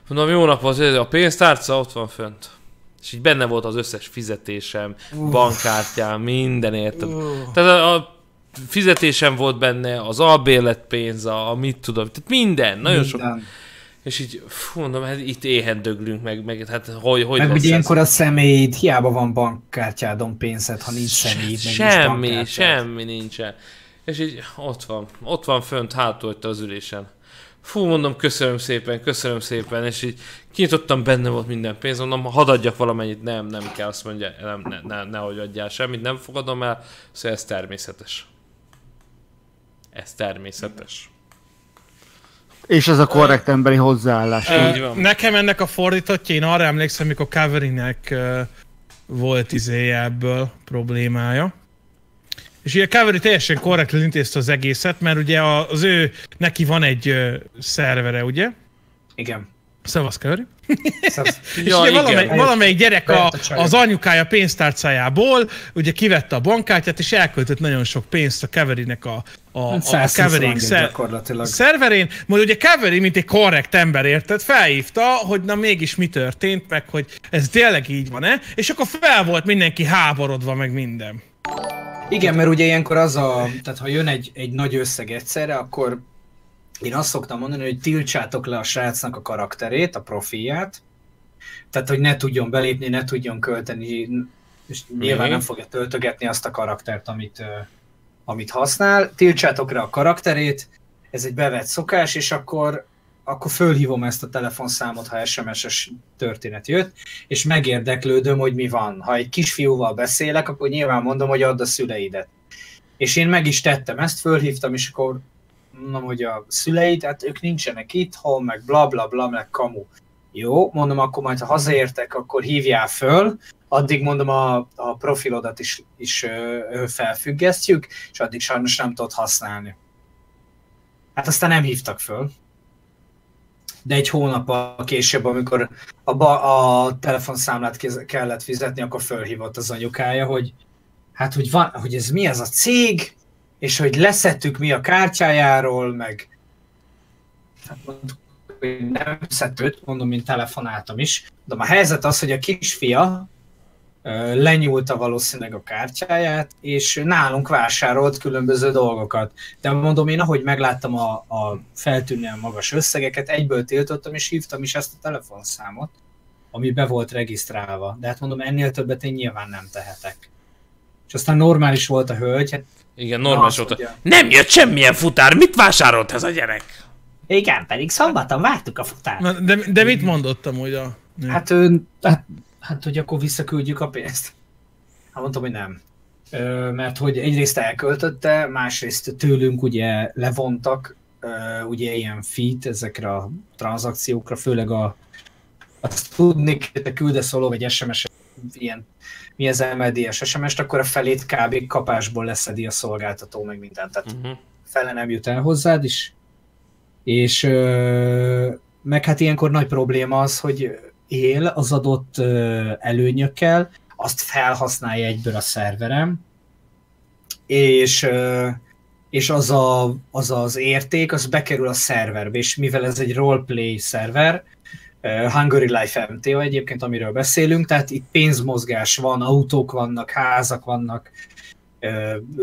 mondom, jó napot, a pénztárca ott van fönt. És így benne volt az összes fizetésem, bankkártyám, minden érted. Tehát a, a fizetésem volt benne, az albérlet pénz, a, a mit tudom, tehát minden, nagyon sok. És így, fú, mondom, hát itt éhen döglünk meg, meg hát hogy, hogy Meg ugye ilyenkor a személyid, hiába van bankkártyádon pénzed, ha nincs személyid, meg nincs Semmi, bankkártyád. semmi nincsen. És így ott van, ott van fönt hátul az ülésen. Fú, mondom, köszönöm szépen, köszönöm szépen, és így kinyitottam, benne volt minden pénz, mondom, hadd adjak valamennyit, nem, nem kell, azt mondja, nem, ne, ne, nehogy adjál semmit, nem fogadom el, szóval ez természetes. Ez természetes. És ez a korrekt emberi hozzáállás. Ö, van. Nekem ennek a fordítottja, én arra emlékszem, mikor Caverinek uh, volt izéje ebből problémája. És ugye Cavery teljesen korrektül intézte az egészet, mert ugye az ő, neki van egy uh, szervere, ugye? Igen. Szevasz, Cavery. Szóval- És Ja, ugye igen. valamelyik, valamelyik gyerek a, az anyukája pénztárcájából, ugye kivette a bankkártyát, és elköltött nagyon sok pénzt a Caverynek a, a, a, a 120 Caveryk rangja szer, gyakorlatilag. szerverén. Majd ugye Cavery, mint egy korrekt ember érted, felhívta, hogy na mégis mi történt, meg hogy ez tényleg így van-e, és akkor fel volt mindenki háborodva, meg minden. Igen, mert ugye ilyenkor az a, tehát ha jön egy, egy nagy összeg egyszerre, akkor én azt szoktam mondani, hogy tiltsátok le a srácnak a karakterét, a profilját, tehát hogy ne tudjon belépni, ne tudjon költeni, és nyilván nem fogja töltögetni azt a karaktert, amit, amit használ. Tiltsátok le a karakterét, ez egy bevett szokás, és akkor, akkor fölhívom ezt a telefonszámot, ha SMS-es történet jött, és megérdeklődöm, hogy mi van. Ha egy kisfiúval beszélek, akkor nyilván mondom, hogy add a szüleidet. És én meg is tettem ezt, fölhívtam, és akkor mondom, hogy a szüleid, hát ők nincsenek itthon, meg bla bla bla, meg kamu. Jó, mondom, akkor majd ha hazaértek, akkor hívjál föl, addig mondom a, a profilodat is, is ö, felfüggesztjük, és addig sajnos nem tudod használni. Hát aztán nem hívtak föl. De egy hónap később, amikor a, a telefonszámlát kellett fizetni, akkor fölhívott az anyukája, hogy hát, hogy, van, hogy ez mi ez a cég, és hogy leszettük mi a kártyájáról, meg hát nem szedtük, mondom, én telefonáltam is. De a helyzet az, hogy a kisfia lenyúlta valószínűleg a kártyáját, és nálunk vásárolt különböző dolgokat. De mondom, én ahogy megláttam a, a feltűnően magas összegeket, egyből tiltottam, és hívtam is ezt a telefonszámot, ami be volt regisztrálva. De hát mondom, ennél többet én nyilván nem tehetek. És aztán normális volt a hölgy, hát Igen, normális volt. Nem jött semmilyen futár, mit vásárolt ez a gyerek? Igen, pedig szombaton vártuk a futárt. Na, De, de mit mondott amúgy a... Hát, ő, hát, hát, hogy akkor visszaküldjük a pénzt. Hát mondtam, hogy nem. Ö, mert hogy egyrészt elköltötte, másrészt tőlünk ugye levontak ö, ugye ilyen feet ezekre a tranzakciókra, főleg a azt tudni, hogy te küldesz való egy SMS ilyen mi ez MLDS SMS-t, akkor a felét kb. kapásból leszedi a szolgáltató, meg mindent. Tehát Uh-huh. fele nem jut el hozzád is. És ö, meg hát ilyenkor nagy probléma az, hogy él az adott ö, előnyökkel, azt felhasználja egyből a szerverem, és, ö, és az, a, az az érték, az bekerül a szerverbe, és mivel ez egy roleplay szerver, Hungary Life MTA egyébként, amiről beszélünk, tehát itt pénzmozgás van, autók vannak, házak vannak,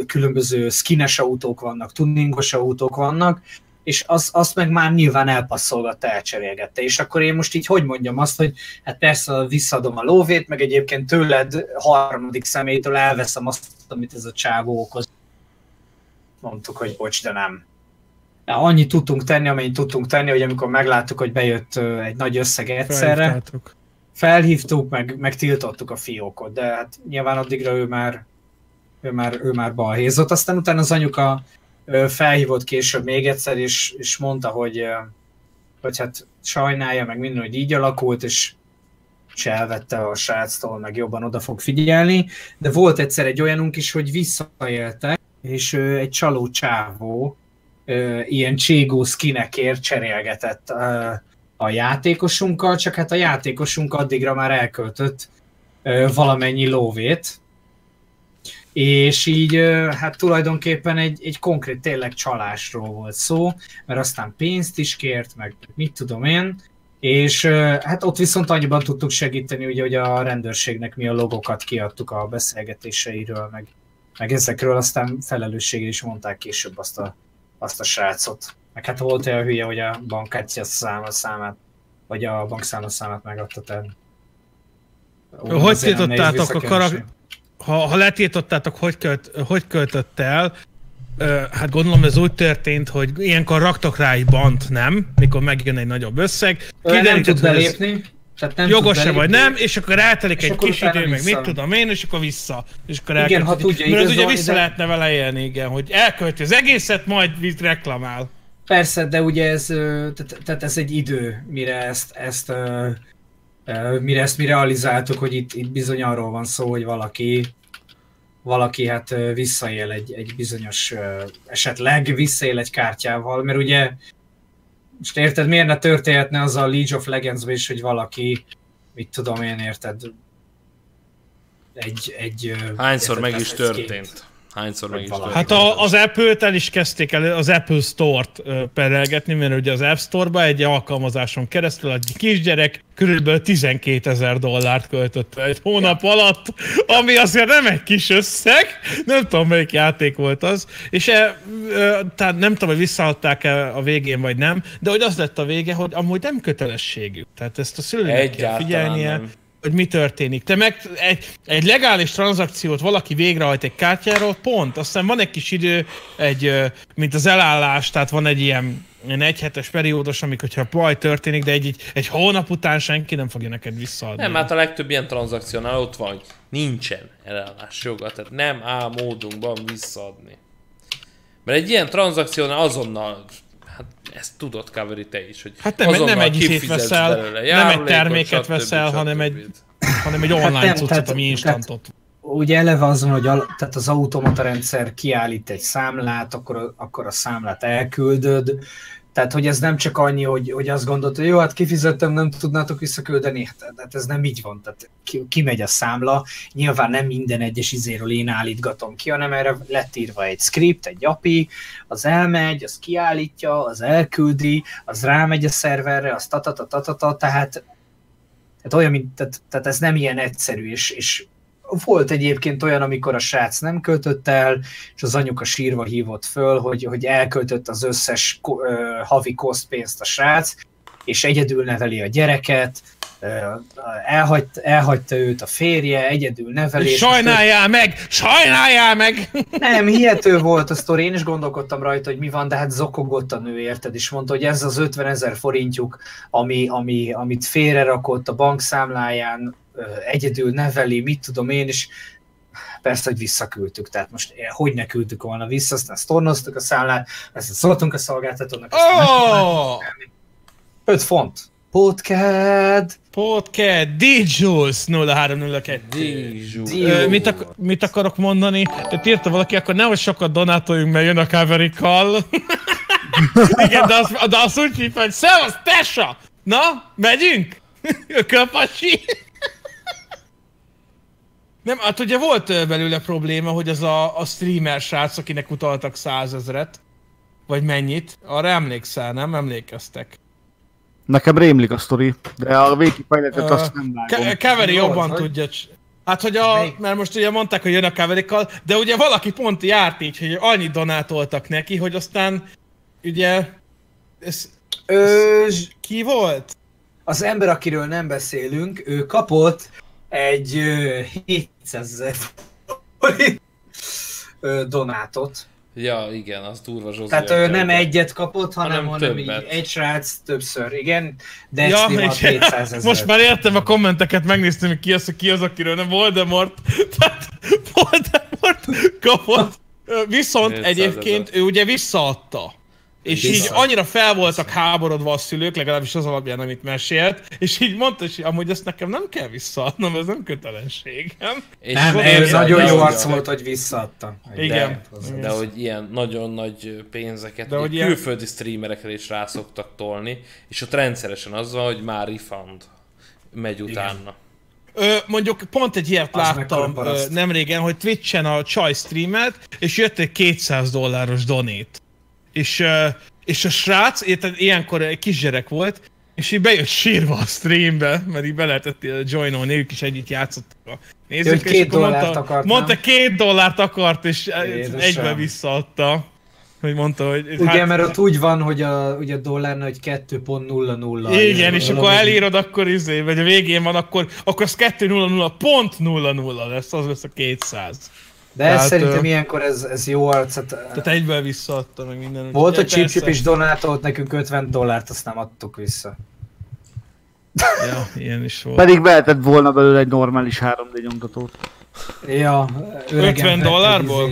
különböző skines autók vannak, tuningos autók vannak, és az, azt meg már nyilván elpasszolgatta, elcserélgette. És akkor én most így hogy mondjam azt, hogy hát persze visszadom a lóvét, meg egyébként tőled harmadik személytől elveszem azt, amit ez a csávó okoz. Mondtuk, hogy bocs, de nem. Annyit tudtunk tenni, amennyit tudtunk tenni, hogy amikor megláttuk, hogy bejött egy nagy összeg egyszerre, felhívtuk, meg, meg tiltottuk a fiókot, de hát nyilván addigra ő már, ő már, ő már balhézott. Aztán utána az anyuka felhívott később még egyszer, és, és mondta, hogy, hogy hát sajnálja, meg minden, hogy így alakult, és se elvette a sráctól, meg jobban oda fog figyelni, de volt egyszer egy olyanunk is, hogy visszaéltek, és egy csaló csávó ilyen cségó skinekért cserélgetett a játékosunkkal, csak hát a játékosunk addigra már elköltött valamennyi lóvét, és így hát tulajdonképpen egy, egy konkrét tényleg csalásról volt szó, mert aztán pénzt is kért, meg mit tudom én, és hát ott viszont annyiban tudtuk segíteni, ugye, hogy a rendőrségnek mi a logokat kiadtuk a beszélgetéseiről, meg, meg ezekről aztán felelősségre is mondták később azt a, azt a srácot. Meg hát volt olyan hülye, hogy a bankkártya száma számát, vagy a bankszámla számát megadta tehát. Ó, Hogy tiltottátok a karak... Ha, ha letiltottátok, hogy, költ, hogy költött el, hát gondolom ez úgy történt, hogy ilyenkor raktok rá egy bant, nem? Mikor megjön egy nagyobb összeg. Ő nem Kiderített, tud hogy ez belépni, tehát nem Jogos-e tud vagy nem, és akkor eltelik És egy kis idő, meg mit tudom én, és akkor vissza. És akkor Igen, ha tudja Mert az ugye vissza de- lehetne vele élni, igen, hogy elkölti az egészet, majd reklamál. Persze, de ugye ez, tehát, ez egy idő, mire ezt, ezt mire ezt mi realizáltuk, hogy itt, itt bizony arról van szó, hogy valaki valaki hát visszaél egy, egy bizonyos, esetleg visszaél egy kártyával, mert ugye most érted, miért ne történhetne az a League of legends is, hogy valaki, mit tudom én, érted, egy, egy Hányszor érted, meg is történt? Hányszor meg is valami. Hát a, az Apple-t el is kezdték el, az Apple Store-t perelgetni, mert ugye az App Store-ba egy alkalmazáson keresztül egy kisgyerek körülbelül 12 ezer dollárt költött egy hónap alatt, ami azért nem egy kis összeg, nem tudom melyik játék volt az, és e, ö, tehát nem tudom, hogy visszaadták-e a végén vagy nem, de hogy az lett a vége, hogy amúgy nem kötelességük. Tehát ezt a szülőnek kell Egyáltalán figyelnie nem. Hogy mi történik. Te meg egy, egy legális tranzakciót valaki végrehajt egy kártyáról, pont, aztán van egy kis idő, egy, mint az elállás, tehát van egy ilyen, ilyen egyhetes periódus, amikor hogyha baj történik, de egy, egy, egy hónap után senki nem fogja neked visszaadni. Nem, hát a legtöbb ilyen tranzakciónál ott van, hogy nincsen elállás joga, tehát nem áll módunkban visszaadni. Mert egy ilyen tranzakciónál azonnal, hát ezt tudod Kaveri te is, hogy Hát nem- nem egy kifizetsz veszel, belőle nem egy terméket stb., veszel, stb. hanem egy- hanem egy online Hát cuccot, ami instantot. ugye eleve az van, hogy al, tehát az automata rendszer kiállít egy számlát, akkor, a- akkor a számlát elküldöd, tehát hogy ez nem csak annyi, hogy, hogy azt gondolod, hogy jó, hát kifizettem, nem tudnátok visszaküldeni, hát, hát ez nem így van, tehát ki, kimegy a számla, nyilván nem minden egyes izéről én állítgatom ki, hanem erre lett írva egy script, egy API, az elmegy, az kiállítja, az elküldi, az rámegy a szerverre, az tatata, tatata, tehát, tehát olyan, mint, tehát, tehát ez nem ilyen egyszerű, és, és volt egyébként olyan, amikor a srác nem költött el, és az anyuka sírva hívott föl, hogy, hogy elköltött az összes havi kosztpénzt a srác, és egyedül neveli a gyereket, elhagyt, elhagyta őt a férje, egyedül nevelés. Sajnáljál meg! Sajnáljál meg! Nem, hihető volt a sztori, én is gondolkodtam rajta, hogy mi van, de hát zokogott a nő, érted, és mondta, hogy ez az 50 ezer forintjuk, ami, ami, amit félrerakott a bankszámláján, egyedül neveli, mit tudom én, és persze, hogy visszaküldtük, tehát most hogy ne küldtük volna vissza, aztán sztornoztuk a számlát, aztán szóltunk a szolgáltatónak, aztán Oh! 5 font. Podcast. Podcast, DJules 0302. Dízsú. Ö, mit, ak- mit akarok mondani? Itt írta valaki, akkor nehogy sokat donátoljunk, mert jön a kaverikkal. Igen, de az, de az úgy hívja, hogy Szevasz, Tessa! Na, megyünk? Köpasi! Nem, hát ugye volt belőle probléma, hogy az a, a streamer srác, akinek utaltak százezret, vagy mennyit, arra emlékszel, nem? Emlékeztek. Nekem rémlik a sztori, de a végkifejletet Ö, azt nem vágom. Ke- Keveri jobban vagy? tudja. Hát, hogy a, mert most ugye mondták, hogy jön a keverikkal, de ugye valaki pont járt így, hogy annyit donátoltak neki, hogy aztán ugye ez Ö, ki volt? az ember, akiről nem beszélünk, ő kapott egy ö, 700 ezer donátot. Ja, igen, az durva Zsozé. Tehát ő nem egyet kapott, hanem, Hanem így többet. egy srác többször, igen. De Ja, ja, és 700 ezer. most már értem a kommenteket, megnéztem, hogy ki az, ki az, akiről nem Voldemort. Tehát Voldemort kapott. Viszont 700 egyébként ő ugye visszaadta. És így Vissza. annyira fel voltak háborodva a szülők, legalábbis az alapján, amit mesélt, és így mondta, hogy amúgy ezt nekem nem kell visszaadnom, ez nem kötelességem. És Nem, érzem, nagyon jó arc volt, hogy visszaadta. Igen. De, de hogy ilyen nagyon nagy pénzeket, De hogy hogy ilyen- külföldi streamerekre is rá szoktak tolni, és ott rendszeresen az van, hogy már refund megy utána. Ö, mondjuk pont egy ilyet Az láttam ö, paraszt. nem régen, hogy Twitch-en a Chai streamelt, és jött egy 200 dolláros donét. És, és a srác, érted, ilyenkor egy kisgyerek volt, és így bejött sírva a streambe, mert így be lehetett joinolni, ők is együtt játszottak a nézők, hogy két dollárt mondta, akart, mondta nem? két dollárt akart, és Jézusom. egybe visszaadta. Hogy mondta, hogy... Ugye, hát, mert ott úgy van, hogy a, ugye a dollárnál, hogy 2.00. Igen, és akkor elírod, akkor izé, vagy a végén van, akkor, akkor az 200 pont 00 lesz, az lesz a 200. De ez Tehát, szerintem ilyenkor ez, ez jó arc. Hát, Tehát egyből visszaadta meg minden. volt, Úgyhogy Chip persze. is donátolt nekünk 50 dollárt, azt nem adtuk vissza. Ja, ilyen is volt. Pedig vehetett volna belőle egy normális 3D nyomtatót. Ja, 50 dollárból?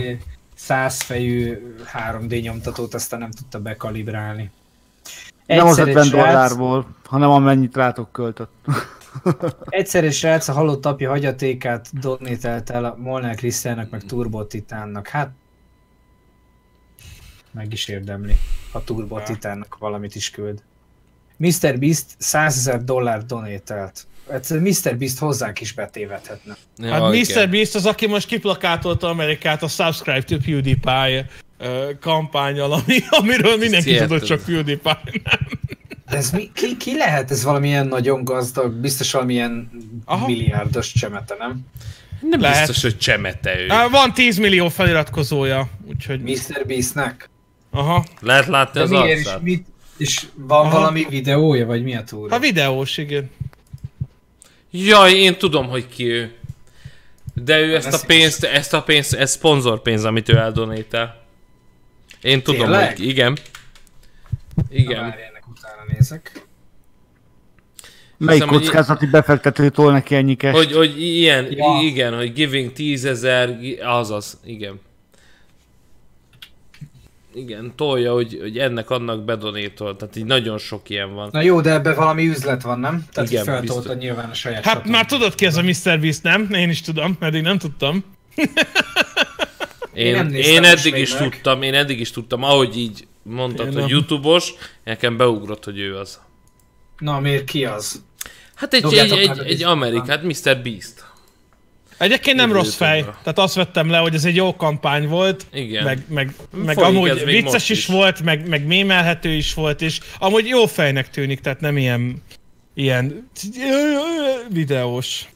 100 fejű 3D nyomtatót, aztán nem tudta bekalibrálni. Nem az Egyszer egy 50 srác- dollárból, hanem amennyit rátok költött. Egyszer egy srác a halott apja hagyatékát donételt el a Molnár Krisztiának, meg Turbo Titánnak. Hát meg is érdemli, ha Turbo Titánnak valamit is küld. Mr. Beast 100 ezer dollár donételt. Hát Mr. Beast hozzánk is betévedhetne. Ja, Hát igen. Mr. Beast az, aki most kiplakátolta Amerikát a Subscribe to PewDiePie kampányal, ami, amiről mindenki hihetetlen. tudott, csak PewDiePie nem. Ez mi, ki, ki lehet ez valamilyen nagyon gazdag, biztos valamilyen Aha. Milliárdos csemete, nem? Nem Lehet. biztos, hogy csemete ő. Á, Van 10 millió feliratkozója, úgyhogy... Mr. Beastnek. Aha. Lehet látni De az miért arcát. mit, és van Aha. valami videója, vagy mi a túra? Ha videós, igen. Jaj, én tudom, hogy ki ő. De ő ezt a pénzt, ezt a pénzt, ez szponzorpénz, amit ő eldonétel. Én tudom, Tényleg? hogy igen. Igen. Utána nézek. Melyik Hiszem, hogy- kockázati befektető tol neki ennyi cash Hogy, hogy ilyen, Ja. igen, hogy giving 10 ezer, azaz, igen. Igen, tolja, hogy, hogy ennek annak bedonétol, tehát így nagyon sok ilyen van. Na jó, de ebben valami üzlet van, nem? Tehát Igen, feltolta nyilván a saját Hát csatornán. már tudod ki ez a Mr. Beast, nem? Én is tudom, eddig nem tudtam. Én, én, én eddig is meg. tudtam, én eddig is tudtam, ahogy így mondtad, Én hogy nem. Youtube-os, nekem beugrott, hogy ő az. Na, miért ki az? Hát egy, egy, egy, egy Discordon. Amerik, hát Mr. Beast. Egyébként nem rossz fej. Tehát azt vettem le, hogy ez egy jó kampány volt. Igen. Meg, meg, meg Folyik amúgy vicces is, is. volt, meg, meg mémelhető is volt, és amúgy jó fejnek tűnik, tehát nem ilyen ilyen videós.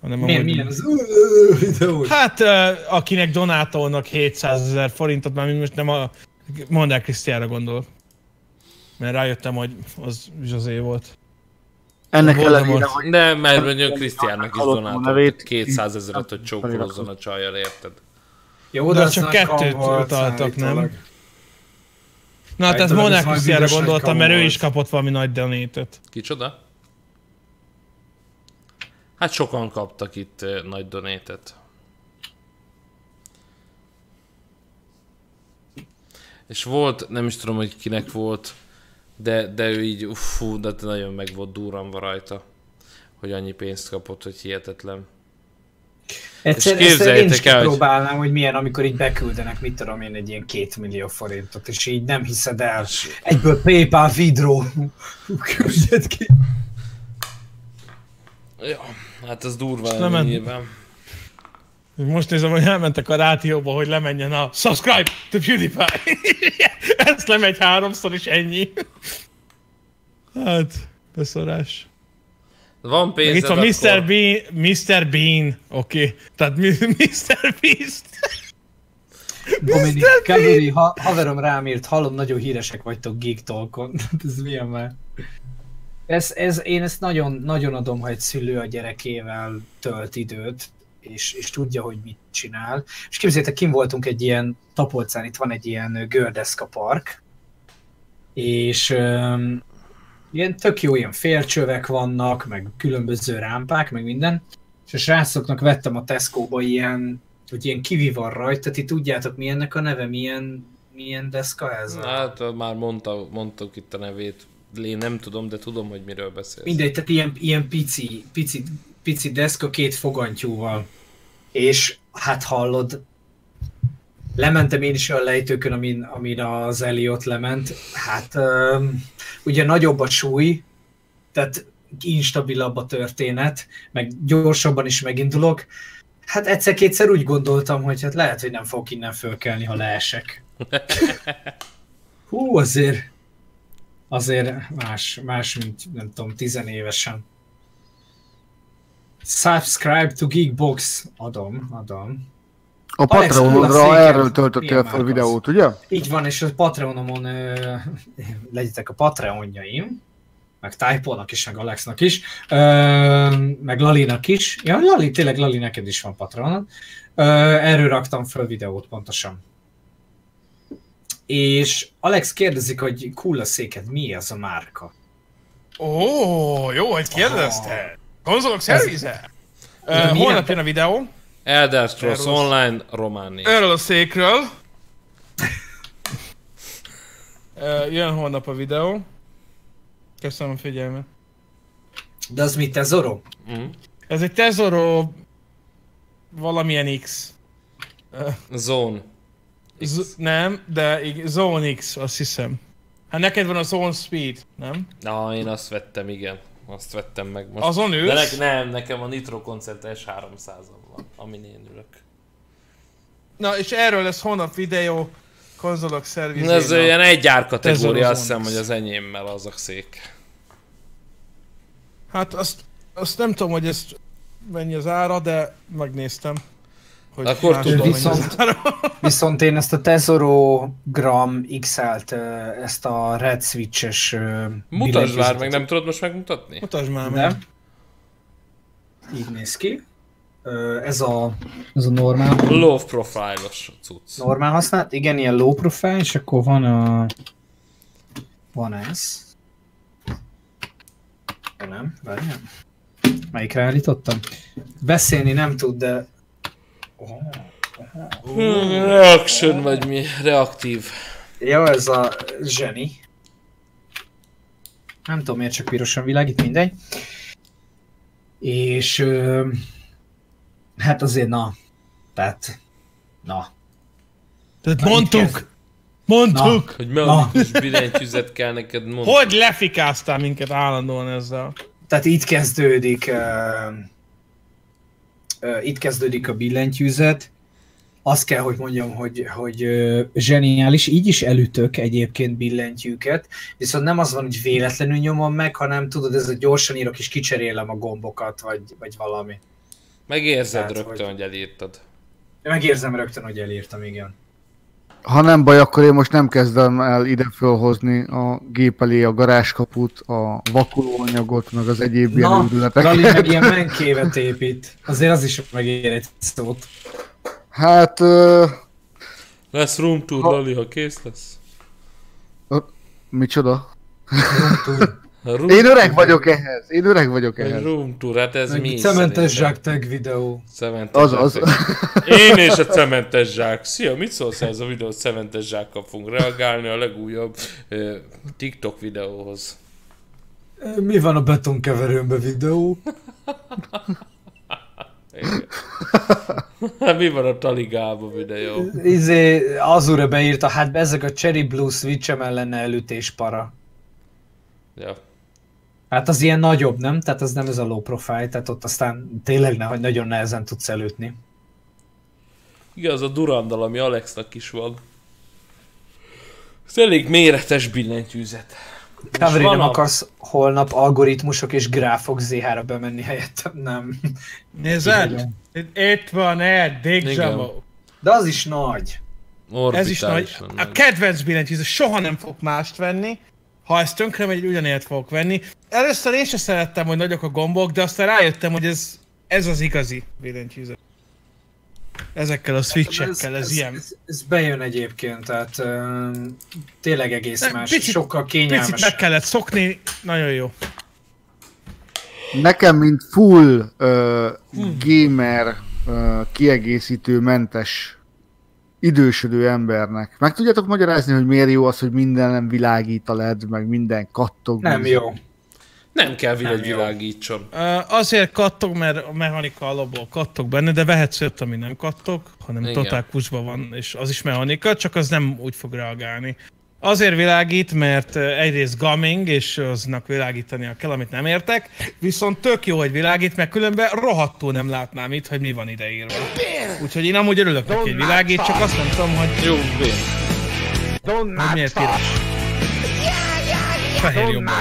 Hanem Milyen, amúgy- milyen az videó? Hát, akinek donátolnak 700 ezer forintot, már most nem a Mondák Krisztiára gondol. Mert rájöttem, hogy az Zsozé volt. Ennek Voldemort. ellenére, hogy De mert mondjuk Krisztiánnak is nevét. 200 ezeret, hogy csókolózzon a csajjal, érted? Jó, De az csak kettőt volt utaltak, nem? Na hát ez Monák Krisztiára gondoltam, mert ő volt. is kapott valami nagy donétet. Kicsoda? Hát sokan kaptak itt nagy donétet. És volt, nem is tudom, hogy kinek volt, de, de ő így, fú, de nagyon meg volt durranva rajta, hogy annyi pénzt kapott, hogy hihetetlen. Egyszer, És ezt én is képzeljétek el, hogy- kipróbálnám, hogy milyen, amikor így beküldenek, mit tudom én, egy ilyen két millió forintot, és így nem hiszed el. Egyből PayPal Vidro. Küldjed ki. Ja, hát ez durva nem nyilván. Most nézem, hogy elmentek a rádióba, hogy lemenjen a subscribe to PewDiePie. Ez lemegy háromszor is ennyi. Hát, beszorás. Van pénzed, itt akkor... Mr. Bean, Mr. Bean, oké. Okay. Tehát Mr. Beast. Dominik Cavalry, ha, haverom rám írt, hallom, nagyon híresek vagytok Geek Talkon. ez milyen már? Ez, ez, én ezt nagyon, nagyon adom, ha egy szülő a gyerekével tölt időt, és, és tudja, hogy mit csinál. És képzeljétek, kim voltunk egy ilyen Tapolcán, itt van egy ilyen gördeszka park, és um, ilyen tök jó, ilyen félcsövek vannak, meg különböző rámpák, meg minden, és a srácoknak vettem a Tesco-ba ilyen, hogy ilyen kivi van rajta, ti tudjátok mi ennek a neve, milyen, milyen deszka ez? Hát már mondta, mondtuk itt a nevét. Én nem tudom, de tudom, hogy miről beszélsz. Mindegy, tehát ilyen, ilyen pici, pici, pici deszka két fogantyúval. És hát hallod, lementem én is olyan lejtőkön, amin, amin az Eliott lement. Hát um, ugye nagyobb a súly, tehát instabilabb a történet, meg gyorsabban is megindulok. Hát egyszer-kétszer úgy gondoltam, hogy hát lehet, hogy nem fogok innen fölkelni, ha leesek. Hú, azért, azért más, más, mint nem tudom, tizenévesen. Subscribe to Geekbox. Adom, adom. a Alex, hol a Patreonodra széked? erről töltöttél fel videót, ugye? Így van, és a Patreonomon ö, legyetek a Patreonjaim, meg Typolnak is, meg Alexnak is, ö, meg Lalinak is. Ja, Lali, tényleg Lali, neked is van Patreonod. Ö, erről raktam föl videót pontosan. És Alex kérdezik, hogy cool a széked, mi az a márka? Ó, jó, hogy kérdezted. Konzolok szervize? Uh, holnap jön a videó. Elder Scrolls Online Románia. Erről a székről. Uh, jön holnap a videó. Köszönöm a figyelmet. De az mit, te Zoro? Mm. Ez egy Tesoro valamilyen X. Uh, Zone. Z- nem, de ig- Zone X, azt hiszem. Hát neked van a Zone Speed, nem? Na, én azt vettem, igen. Azt vettem meg most. Azon De ülsz? ne, nem, nekem a Nitro Concert S300 van, amin én ülök. Na, és erről lesz holnap videó konzolok szervizén. Ez olyan egy árkategória, azt hiszem, hogy az enyémmel az a szék. Hát azt, azt nem tudom, hogy ezt mennyi az ára, de megnéztem. Hogy Akkor tudom. Viszont-. Viszont én ezt a Tesoro Gram XL-t, ezt a Red Switch-es Mutasd már, meg nem tudod most megmutatni? Mutasd már meg. Így néz ki. Ez a, ez a normál, Low profile-os cucc. normál használat. Igen, ilyen low profile, és akkor van a... Van ez. Nem, várjál. Melyikre állítottam? Beszélni nem tud, de... Reaction vagy mi? Reaktív. Jó, ez a zseni. Nem tudom miért csak pirosan világít, mindegy. És ö, hát azért na, tehát na. Tehát Na, mondtuk! Mondtuk! Hogy Na. melyik billentyűzet kell neked mondani. Hogy lefikáztál minket állandóan ezzel? Tehát itt kezdődik ö, itt kezdődik a billentyűzet. Azt kell, hogy mondjam, hogy, hogy zseniális. Így is elütök egyébként billentyűket, viszont nem az van, hogy véletlenül nyomom meg, hanem tudod, ez a gyorsan írok és kicserélem a gombokat, vagy, vagy valami. Megérzed Tehát, rögtön, hogy- hogy elírtad. Megérzem rögtön, hogy elírtam, igen. Ha nem baj, akkor én most nem kezdem el ide fölhozni a gép elé a garázskaput, a vakulóanyagot, meg az egyéb ilyen Na, Rali űrületeket. meg ilyen menkévet épít. Azért az is megér egy szót. Hát, ö, Lesz room tour, Ha- Lali, ha kész lesz. micsoda? A room Én öreg vagyok ehhez, én öreg vagyok ehhez. room tour, hát ez Meg mi cementes szerintem? zsák tag videó. Cementes Az az. Én és a cementes zsák. Szia, mit szólsz ez a videó? Cementes zsákkal fogunk reagálni a legújabb uh, TikTok videóhoz. Mi van a betonkeverőmbe videó? Hát mi van a Taligába videó? Izé, Azure beírta, hát ezek a Cherry Blue switch lenne elütés para. Ja. Hát az ilyen nagyobb, nem? Tehát az nem ez a low profile, tehát ott aztán tényleg ne, hogy nagyon nehezen tudsz elütni. Igaz, a Durandal, ami Alexnak is van. Ez elég méretes billentyűzet. Kaveri, van nem a- akarsz holnap algoritmusok és gráfok ZH-ra bemenni helyettem? Nem. Nézed? Itt van egy Big Igen. Jumbo. De az is nagy. Ez is nagy. A kedvenc billentyűző, soha nem fogok mást venni. Ha ez tönkre megy, ugyanilyet fogok venni. Először én sem szerettem, hogy nagyok a gombok, de aztán rájöttem, hogy ez, ez az igazi billentyűző. Ezekkel a switchekkel, ez, ilyen. Ez, ez bejön egyébként, tehát um, tényleg egész más, picit- sokkal Picit kényelmes. meg kellett szokni, nagyon jó. Nekem, mint full uh, gamer uh, kiegészítő mentes idősödő embernek. Meg tudjátok magyarázni, hogy miért jó az, hogy minden nem világít a LED, meg minden kattog. Nem jó. Nem kell jó. világítson. Uh, azért kattog, mert a mechanika alapból kattog benne, de vehetsz olyat, ami nem kattog, hanem Igen. totál kusba van, és az is mechanika, csak az nem úgy fog reagálni. Azért világít, mert egyrészt gaming, és aznak világítania kell, amit nem értek, viszont tök jó, hogy világít, mert különben rohadtul nem látnám itt, hogy mi van ideírva. Úgyhogy én amúgy örülök neki, hogy világít, csak azt nem tudom, hogy, Jó, hogy miért piros. Fehér jobban.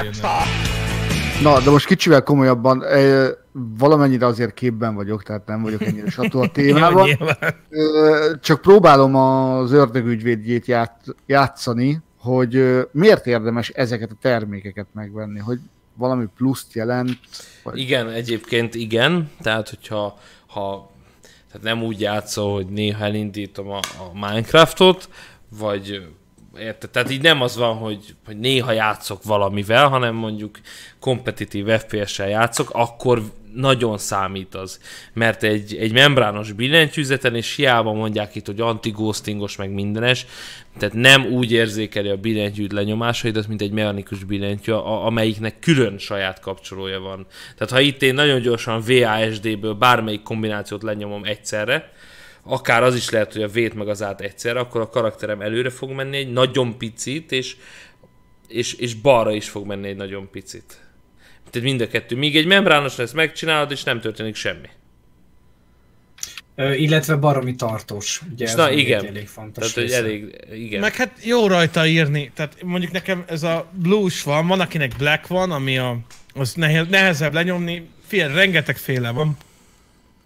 Na, de most kicsivel komolyabban, eh, valamennyire azért képben vagyok, tehát nem vagyok ennyire sató a Jó, témában. Ö, Csak próbálom az ördögügyvédjét ját, játszani, hogy miért érdemes ezeket a termékeket megvenni, hogy valami pluszt jelent, vagy Igen, egyébként igen. Tehát, hogyha ha, tehát nem úgy játszol, hogy néha elindítom a, a Minecraftot, vagy érted? Tehát így nem az van, hogy, hogy néha játszok valamivel, hanem mondjuk kompetitív FPS-sel játszok, akkor nagyon számít az. Mert egy, egy membrános billentyűzeten, és hiába mondják itt, hogy anti-ghostingos, meg mindenes, tehát nem úgy érzékeli a billentyűt lenyomásaidat, mint egy mechanikus billentyű, a, amelyiknek külön saját kapcsolója van. Tehát ha itt én nagyon gyorsan VASD-ből bármelyik kombinációt lenyomom egyszerre, akár az is lehet, hogy a V-t meg az át egyszerre, akkor a karakterem előre fog menni egy nagyon picit, és, és, és balra is fog menni egy nagyon picit. Tehát mind a kettő. Míg egy membrános ezt megcsinálod, és nem történik semmi. Ö, illetve baromi tartós. Ugye És ez na, igen. elég fontos Tehát, hogy elég, igen. Meg hát jó rajta írni, tehát mondjuk nekem ez a blues van, van akinek black van, ami a, az nehe, nehezebb lenyomni, figyelj, rengeteg féle van.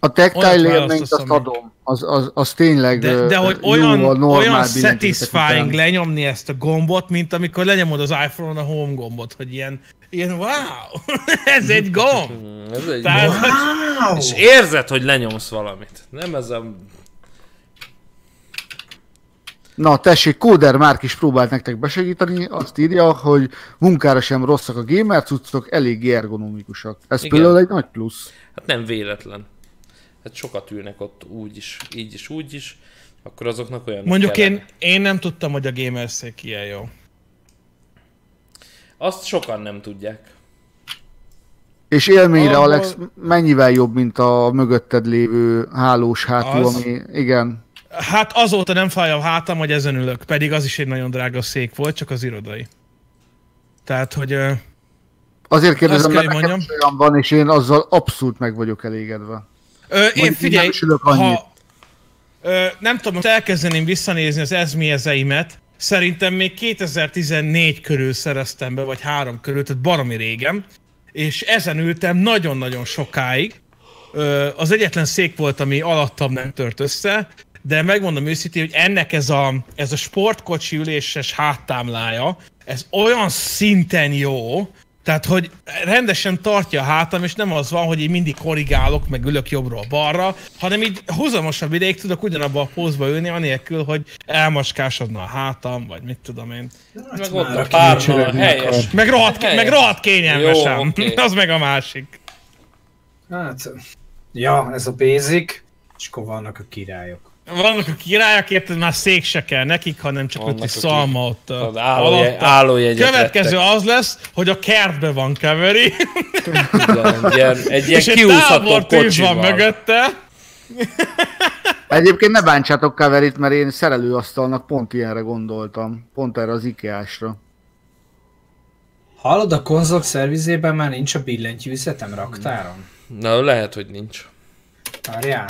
A tactile élményt azt adom, az, az, az tényleg De, de hogy olyan, olyan satisfying után. lenyomni ezt a gombot, mint amikor lenyomod az iPhone-on a home gombot, hogy ilyen, ilyen wow, ez egy gomb. Hmm, Ez egy Tehát, Wow! És érzed, hogy lenyomsz valamit. Nem ez a... Na tessék, Kóder Márk is próbált nektek besegíteni, azt írja, hogy munkára sem rosszak a gamer cuccok, elég ergonomikusak. Ez Igen. például egy nagy plusz. Hát nem véletlen. Hát sokat ülnek ott úgy is, így is, úgy is. Akkor azoknak olyan Mondjuk én, én nem tudtam, hogy a gamerszék ilyen jó. Azt sokan nem tudják. És élményre, Ahol- Alex, mennyivel jobb, mint a mögötted lévő hálós hátul, Az? ami, igen. Hát azóta nem fáj a hátam, hogy ezen ülök, pedig az is egy nagyon drága szék volt, csak az irodai. Tehát, hogy Azért kérdezem, mert nekem olyan van, és én azzal abszolút meg vagyok elégedve. Ö, én figyelj, nem ha, ö, nem tudom, most elkezdeném visszanézni az ezmiezeimet, szerintem még 2014 körül szereztem be, vagy három körül, tehát baromi régen, és ezen ültem nagyon-nagyon sokáig. Ö, az egyetlen szék volt, ami alattam nem tört össze, de megmondom őszintén, hogy ennek ez a, ez a sportkocsi üléses háttámlája, ez olyan szinten jó, tehát, hogy rendesen tartja a hátam, és nem az van, hogy én mindig korrigálok, meg ülök jobbról balra, hanem így húzamosabb ideig tudok ugyanabba a pózba ülni, anélkül, hogy elmaskásodna a hátam, vagy mit tudom én. Meg ott a párna, helyes. Meg rohadt, Helyes. meg rohadt kényelmesen. Jó, oké. Az meg a másik. Hát, ja, ez a basic, és akkor vannak a királyok. Vannak a királyok, érted, már szék se kell nekik, hanem csak Vannak, ott akik- szalma ott a, Az állóje, alatta. állójegyet Következő vettek. az lesz, hogy a kertben van keveri, Igen, egy ilyen, egy ilyen és egy kiúszható kocsi van van. mögötte. Egyébként ne bántsátok Kaverit, mert én szerelőasztalnak pont ilyenre gondoltam. Pont erre az IKEA-sra. Hallod, a konzolok szervizében már nincs a billentyűzetem raktáron? Na, lehet, hogy nincs. Várjál.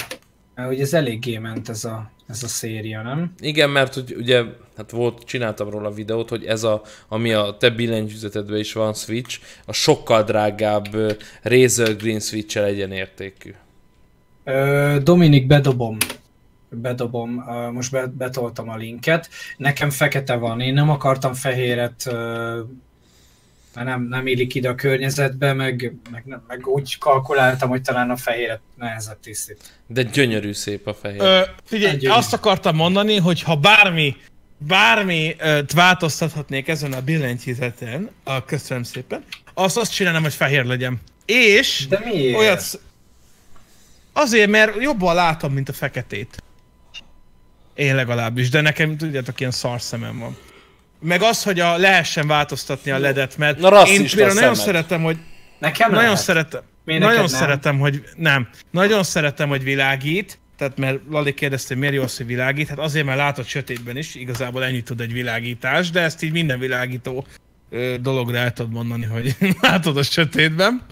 Mert ugye ez eléggé ment ez a, ez a széria, nem? Igen, mert hogy ugye, hát volt, csináltam róla videót, hogy ez a, ami a te billentyűzetedben is van Switch, a sokkal drágább Razer Green Switch-el egyenértékű. Ö, Dominik, bedobom. Bedobom, most be, betoltam a linket. Nekem fekete van, én nem akartam fehéret, mert nem, nem illik ide a környezetbe, meg, meg, nem- meg úgy kalkuláltam, hogy talán a fehéret nehezebb tisztít. De gyönyörű szép a fehér. Ö, figyelj, Nagyon. azt akartam mondani, hogy ha bármi, bármi változtathatnék ezen a billentyűzeten, a köszönöm szépen, azt azt csinálnám, hogy fehér legyen. És De miért? olyat... Azért, mert jobban látom, mint a feketét. Én legalábbis, de nekem, tudjátok, ilyen szar szemem van. Meg az, hogy a, lehessen változtatni a ledet, mert Na, én például nagyon szemed. szeretem, hogy Nekem nagyon lehet. szeretem, Miért nagyon nem? szeretem, hogy nem, nagyon szeretem, hogy világít, tehát mert Lali kérdezte, hogy miért jó az, hogy világít, hát azért, mert látod sötétben is, igazából ennyit tud egy világítás, de ezt így minden világító ö, dologra el tudod mondani, hogy látod a sötétben.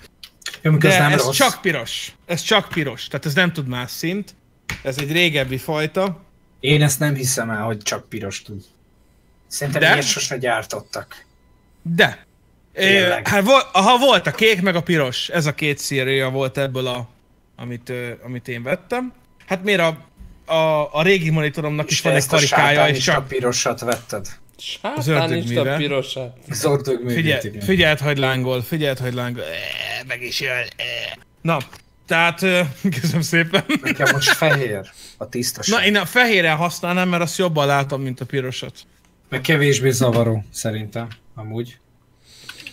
Jó, De nem ez rossz. csak piros. Ez csak piros, tehát ez nem tud más szint. Ez egy régebbi fajta. Én ezt nem hiszem el, hogy csak piros tud. Szerintem De? ilyet sose gyártottak. De. É, hát aha, volt a kék, meg a piros. Ez a két szíria volt ebből, a, amit, amit én vettem. Hát miért a, a, a régi monitoromnak is És van egy a karikája, és csak pirosat vetted. Sátán is a ördögműve. pirosát. Az ördög figyel, figyeld, hogy lángol, figyeld, hogy lángol. E, meg is jön. E. Na, tehát, köszönöm szépen. Nekem most fehér a tisztaság. Na, én a fehérrel használnám, mert azt jobban látom, mint a pirosat. Meg kevésbé zavaró, szerintem. Amúgy.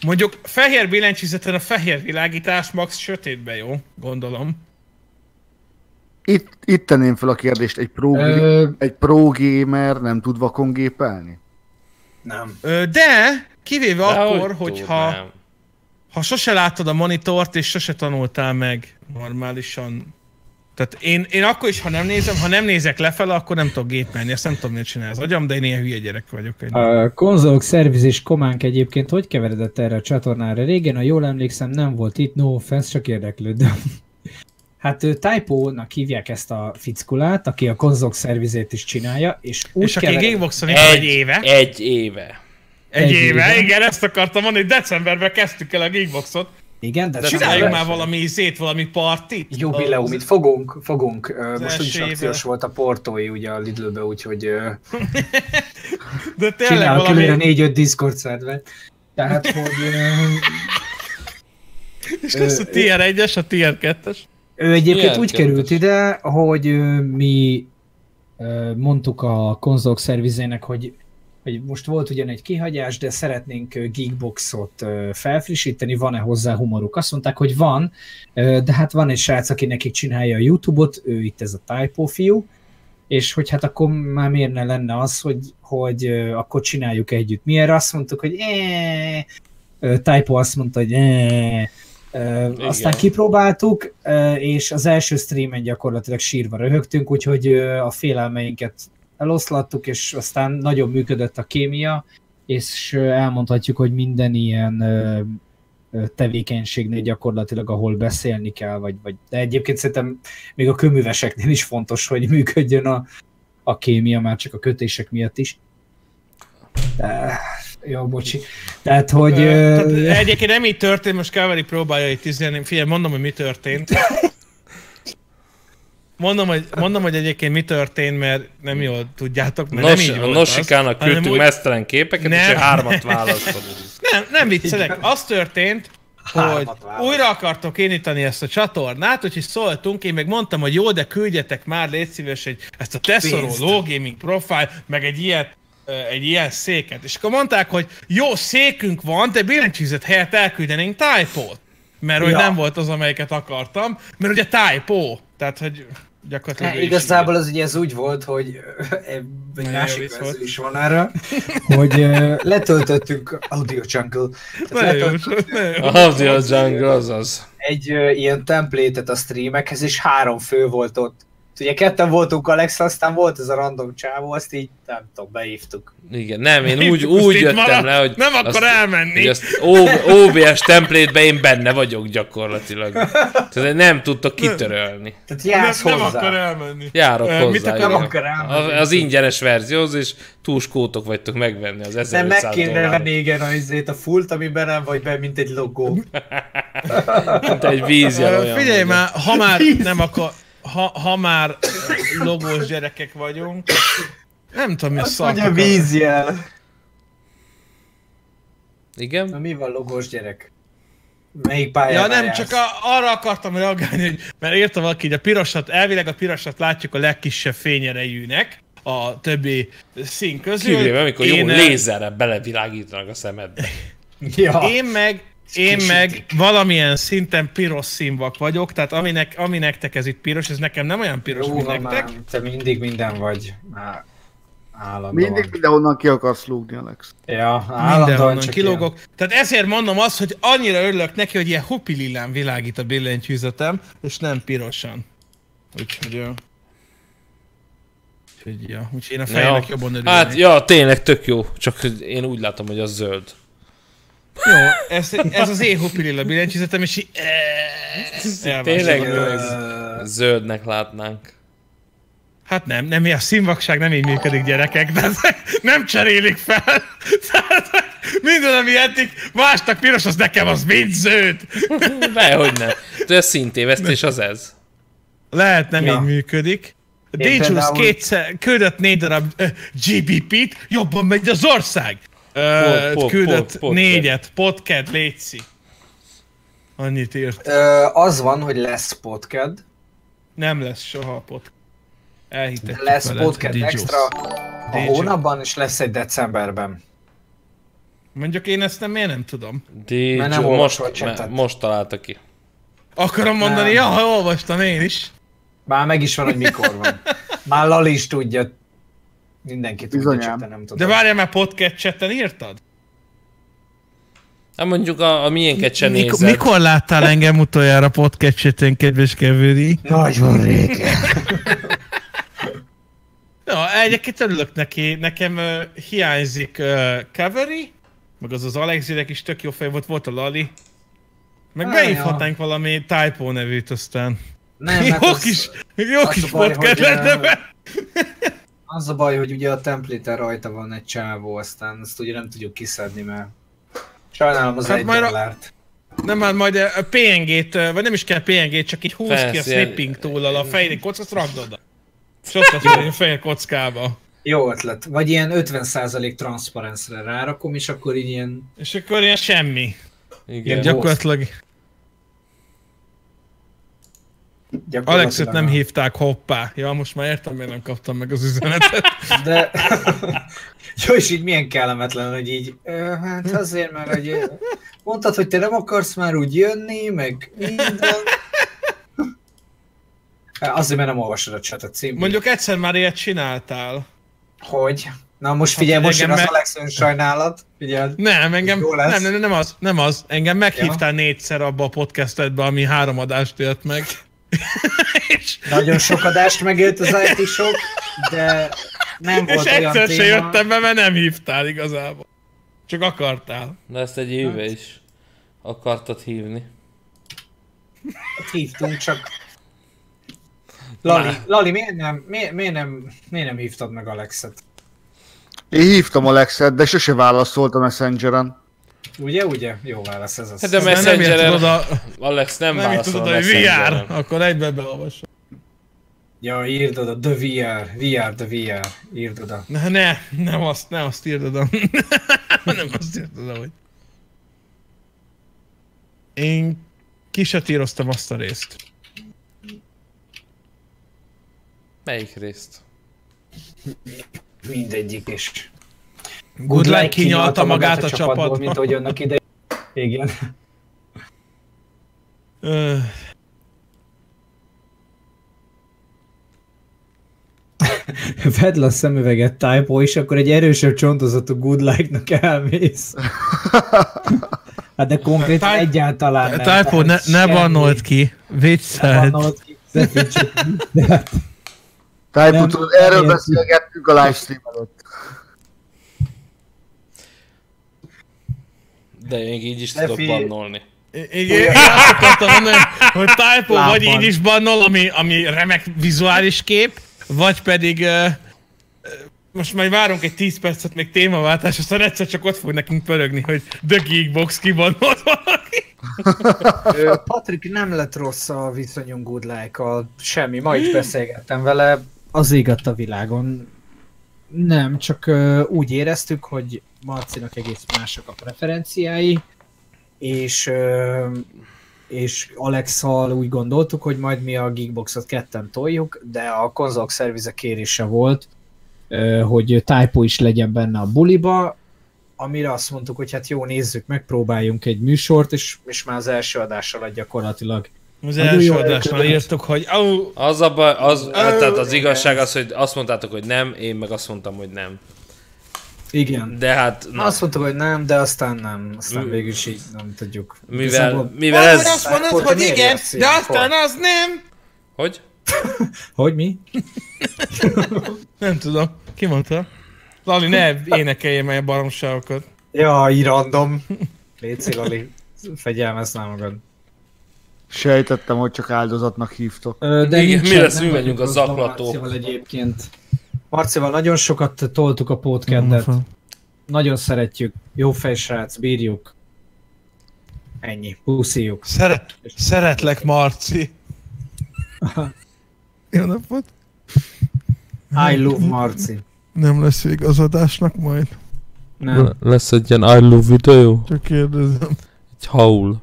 Mondjuk fehér billentyűzeten a fehér világítás max sötétben jó, gondolom. Itt, itt tenném fel a kérdést, egy pro, Ö, egy pro gamer nem tud vakon gépelni? nem. Ö, De kivéve Dehogy akkor, hogyha tudnám. ha sose láttad a monitort, és sose tanultál meg normálisan. Tehát én, én akkor is, ha nem nézem, ha nem nézek lefele, akkor nem tudok gépelni. Ezt nem tudom, miért csinál az agyam, de én ilyen hülye gyerek vagyok. Egy. A konzolok szervizés kománk egyébként hogy keveredett erre a csatornára? Régen, ha jól emlékszem, nem volt itt, no offense, csak érdeklődöm. Hát ő Typo-nak hívják ezt a fickulát, aki a konzolok szervizét is csinálja, és úgy és aki kevered- Gameboxon egy, egy éve. Egy éve. Egy, egy éve, éve. igen, ezt akartam mondani, hogy decemberben kezdtük el a Geekboxot. Igen, de De Csináljuk csináljunk már valami izét, valami partit. Jubileumit fogunk, fogunk. Most úgyis akciós volt a portói ugye a Lidlbe, úgyhogy De tényleg csinálok valami... 4-5 Discord szervet. Tehát, hogy És lesz a tier 1-es, a tier 2-es. ő egyébként Milyen úgy került ide, hogy mi mondtuk a konzolok szervizének, hogy hogy most volt ugyan egy kihagyás, de szeretnénk Geekboxot felfrissíteni, van-e hozzá humoruk? Azt mondták, hogy van, de hát van egy srác, aki nekik csinálja a YouTube-ot, ő itt ez a Typo fiú, és hogy hát akkor már miért ne lenne az, hogy, hogy akkor csináljuk együtt. Mi erre azt mondtuk, hogy ö, Typo azt mondta, hogy eh, Ö, aztán kipróbáltuk, ö, és az első streamen gyakorlatilag sírva röhögtünk, úgyhogy ö, a félelmeinket eloszlattuk, és aztán nagyon működött a kémia, és elmondhatjuk, hogy minden ilyen tevékenységnél gyakorlatilag, ahol beszélni kell, vagy, vagy de egyébként szerintem még a köműveseknél is fontos, hogy működjön a, a kémia, már csak a kötések miatt is. De, jó, bocsi. Tehát, hogy... Ö, Tehát egyébként nem így történt, most Káveri próbálja itt izélni. Figyelj, mondom, hogy mi történt. mondom, hogy, mondom, hogy egyébként mi történt, mert nem jól tudjátok, mert Nos, nem így a volt Nosikának küldtünk úgy- mesztelen képeket, és Nem. ő hármat választott. Nem, nem viccelek. Az történt, hogy újra akartok indítani ezt a csatornát, úgyhogy szóltunk, én meg mondtam, hogy jó, de küldjetek már, légy szíves, egy, ezt a Pénzt. Low Gaming Profile, meg egy ilyet, egy ilyen széket. És akkor mondták, hogy jó, székünk van, de billentyűzet helyett elküldenénk typót. Mert hogy Ja. nem volt az, amelyiket akartam, mert ugye typo, tehát hogy gyakorlatilag... Ne, is igazából az ugye ez úgy volt, hogy egy másik verzió is van erre, hogy ö, letöltöttünk Audio Jungle. A Audio Jungle az az. egy ilyen templétet a streamekhez, és három fő volt ott. Ugye ketten voltunk Alex, aztán volt ez a random csávó, azt így nem tudom, beívtuk. Igen, nem, én úgy, úgy jöttem maradt, le, hogy... Nem akar azt- elmenni. azt OBS template-be én benne vagyok gyakorlatilag. Tehát nem tudtok kitörölni. Tehát nem, jársz nem hozzá. akar elmenni. Járok mit hozzá. Nem akar elmenni. Az, az ingyenes verzióhoz, és túlskótok vagytok megvenni az Nem 1500 meg kéne venni igen a, izét, a fullt, amiben nem vagy be, mint egy logó. Mint egy vízjel Ö, olyan. Figyelj már, ha már nem akar, ha, ha már logós gyerekek vagyunk, nem tudom mi a szak. mondja akar- vízjel. Na Igen? mi van logós gyerek? Melyik pályán Ja nem, jársz? csak a, arra akartam reagálni, hogy, mert írta valaki, hogy a pirosat, elvileg a pirosat látjuk a legkisebb fényerejűnek a többi szín közül. Kivéve, amikor jó Én, ö, lézerrel belevilágítanak a szemedbe. Ja. Én meg, én meg valamilyen szinten piros színvak vagyok, tehát aminek, ami nektek ez itt piros, ez nekem nem olyan piros, Jó, mint nektek. már, te mindig minden vagy. Már állandóan. Mindig mindenhonnan ki akarsz lúgni, Alex. Ja, állandóan csak kilógok. Tehát ezért mondom azt, hogy annyira örülök neki, hogy ilyen hupilillán világít a billentyűzetem, és nem pirosan. Úgyhogy... Úgyhogy, ja. Úgyhogy én a fejemnek Ja. jobban örülnék. Hát, ja, tényleg tök jó, csak én úgy látom, hogy az zöld. Jó, ez, ez az én hupililla billentyűzetem, és így... elvásárolom Tényleg? Zöldnek látnánk. Hát nem, nem, a színvakság nem így működik gyerekek, de nem cserélik fel. Tehát minden, ami eddig másnak piros, az nekem az mind zöld. Dehogy nem. De ez szintévesztés az ez. Lehet nem Ja. így működik. Dangerous például- kétszer küldött négy darab uh, GBP-t, jobban megy az ország. Uh, pod- küldött pod- podcast. négyet, podcast, létszi. Annyit írt. Ö, az van, hogy lesz podcast, Nem lesz soha a podcast. Elhitetjük lesz Dijous. extra a DJ. hónapban, és lesz egy decemberben. Mondjuk én ezt nem, miért nem tudom. DJ, Mert nem most, chatet. most találta ki. Akarom mondani, Nem. ja, olvastam én is. Már meg is van, hogy mikor van. Már Lali is tudja. Mindenki tudja, csak te nem tudod. De várjál már podcast chatten írtad? Hát mondjuk a, a miénket sem Mikor, nézed. mikor láttál engem utoljára podcast chatten, kedves Kevődi? Nagyon régen. Ja, egyébként örülök neki. Nekem uh, hiányzik uh, Cavery, meg az az Alexirek is tök jó fej volt, volt a Lali. Meg Á, beívhatnánk valami typo nevűt aztán. Nem, jó az, kis, jó az kis podcast lenne. Az a baj, hogy ugye a template rajta van egy csávó, aztán azt ugye nem tudjuk kiszedni, mert sajnálom az Hát egy majd a- dollárt. Nem, hát majd a PNG-t, uh, vagy nem is kell PNG-t, csak így húz ki a Persze, snipping túllal a fején kocka, azt rakd oda. És ott lesz a fehér kockába. Jó ötlet. Vagy ilyen 50% transzparensre rárakom, és akkor így ilyen... És akkor ilyen semmi. Igen. Gyak- Gyakorlatilag gyakorlatilag Alexet nem hívták hoppá. Ja, most már értem, miért nem kaptam meg az üzenetet. De... Jó, és így milyen kellemetlen, hogy így... Hát azért, mert hogy... Mondtad, hogy te nem akarsz már úgy jönni, meg minden. Azért, mert nem olvasod a chatet című. Mondjuk egyszer már ilyet csináltál. Hogy? Na most figyelj, Hát, most jön az engem Alex önsajnálat. Figyeld. Nem, engem, nem, nem, nem az, nem az. Engem meghívtál négyszer abba a podcastedbe, ami három adást élt meg. és, Nagyon sok adást megélt az IT sok, de nem és volt olyan egyszer se téma. jöttem be, mert nem hívtál igazából. Csak akartál. De ezt egy éve is akartad hívni. Hívtunk csak. Lali, Már. Lali miért, nem, miért, miért, nem, miért nem hívtad meg Alexet? Én hívtam Alexet, de sose válaszolt a Messengeren. Ugye, ugye? Jó válasz ez az. Hát de Messengeren- érted oda, Alex nem, nem válaszol tudod, a hogy VR, Messengeren. akkor egybe beolvasom. Ja, írd oda, the VR, VR, the VR, írd oda. Ne, ne, nem azt, nem azt írd oda. nem azt írd oda, hogy... Én kisatíroztam azt a részt. Melyik részt? Mindegyik is. Good Luck kinyalta magát a csapatból. Mint ahogy annak ide. Igen. Vedd le a szemüveget typo, és akkor egy erősebb csontozatú good like-nak elmész. Hát de konkrétan Ty- egyáltalán nem. Typo, ne, ne bannold ki. Ne Viccelt. Ne Nem, tudod, erről beszélgettünk a livestream előtt. De még így is tudok bannolni. Igen, én azt akartam mondani, hogy typo vagy így is bannol, ami, ami remek vizuális kép, vagy pedig uh, most majd várunk egy 10 percet még témaváltás, aztán egyszer csak ott fog nekünk pörögni, hogy The Geekbox kibannolt valaki. Patrik nem lett rossz a viszonyunk good like semmi, ma is beszélgettem vele. Az égat a világon. Nem, csak ö, úgy éreztük, hogy Marcinak egész mások a preferenciái, és, ö, és Alexal úgy gondoltuk, hogy majd mi a Geekboxot ketten toljuk, de a konzolok szervize kérése volt, ö, hogy typo is legyen benne a buliba, amire azt mondtuk, hogy hát jó, nézzük, megpróbáljunk egy műsort, és, és már az első adás alatt gyakorlatilag Az Nagyon első jó adásnál elkövetett. írtuk, hogy au, Az a baj, az, tehát az igazság az, hogy azt mondtátok, hogy nem, én meg azt mondtam, hogy nem. igen. De hát, na, Azt mondtuk, hogy nem, de aztán nem. Aztán Mm. végül is így nem tudjuk. mivel, mivel Vagy ez... azt mondod, te hogy igen, de aztán az nem. Hogy? Hogy mi? Nem tudom, ki mondta? Lali, ne énekelje meg a baromságokat. Jaj, random. Léci, Lali, fegyelmezz már magad. Sejtettem, hogy csak áldozatnak hívtok. Ö, De Igen, mi lesz, mi vagyunk a zaklatók. Marcival egyébként. Marcival nagyon sokat toltuk a podcadet. Nagyon szeretjük. Jó fejsrác, bírjuk. Ennyi. Puszijuk. Szeret, szeretlek, Marci. Jó napot. I love Marci. Nem lesz igazadásnak majd. Nem. Lesz egy ilyen I love videó? Csak kérdezem. Egy haul.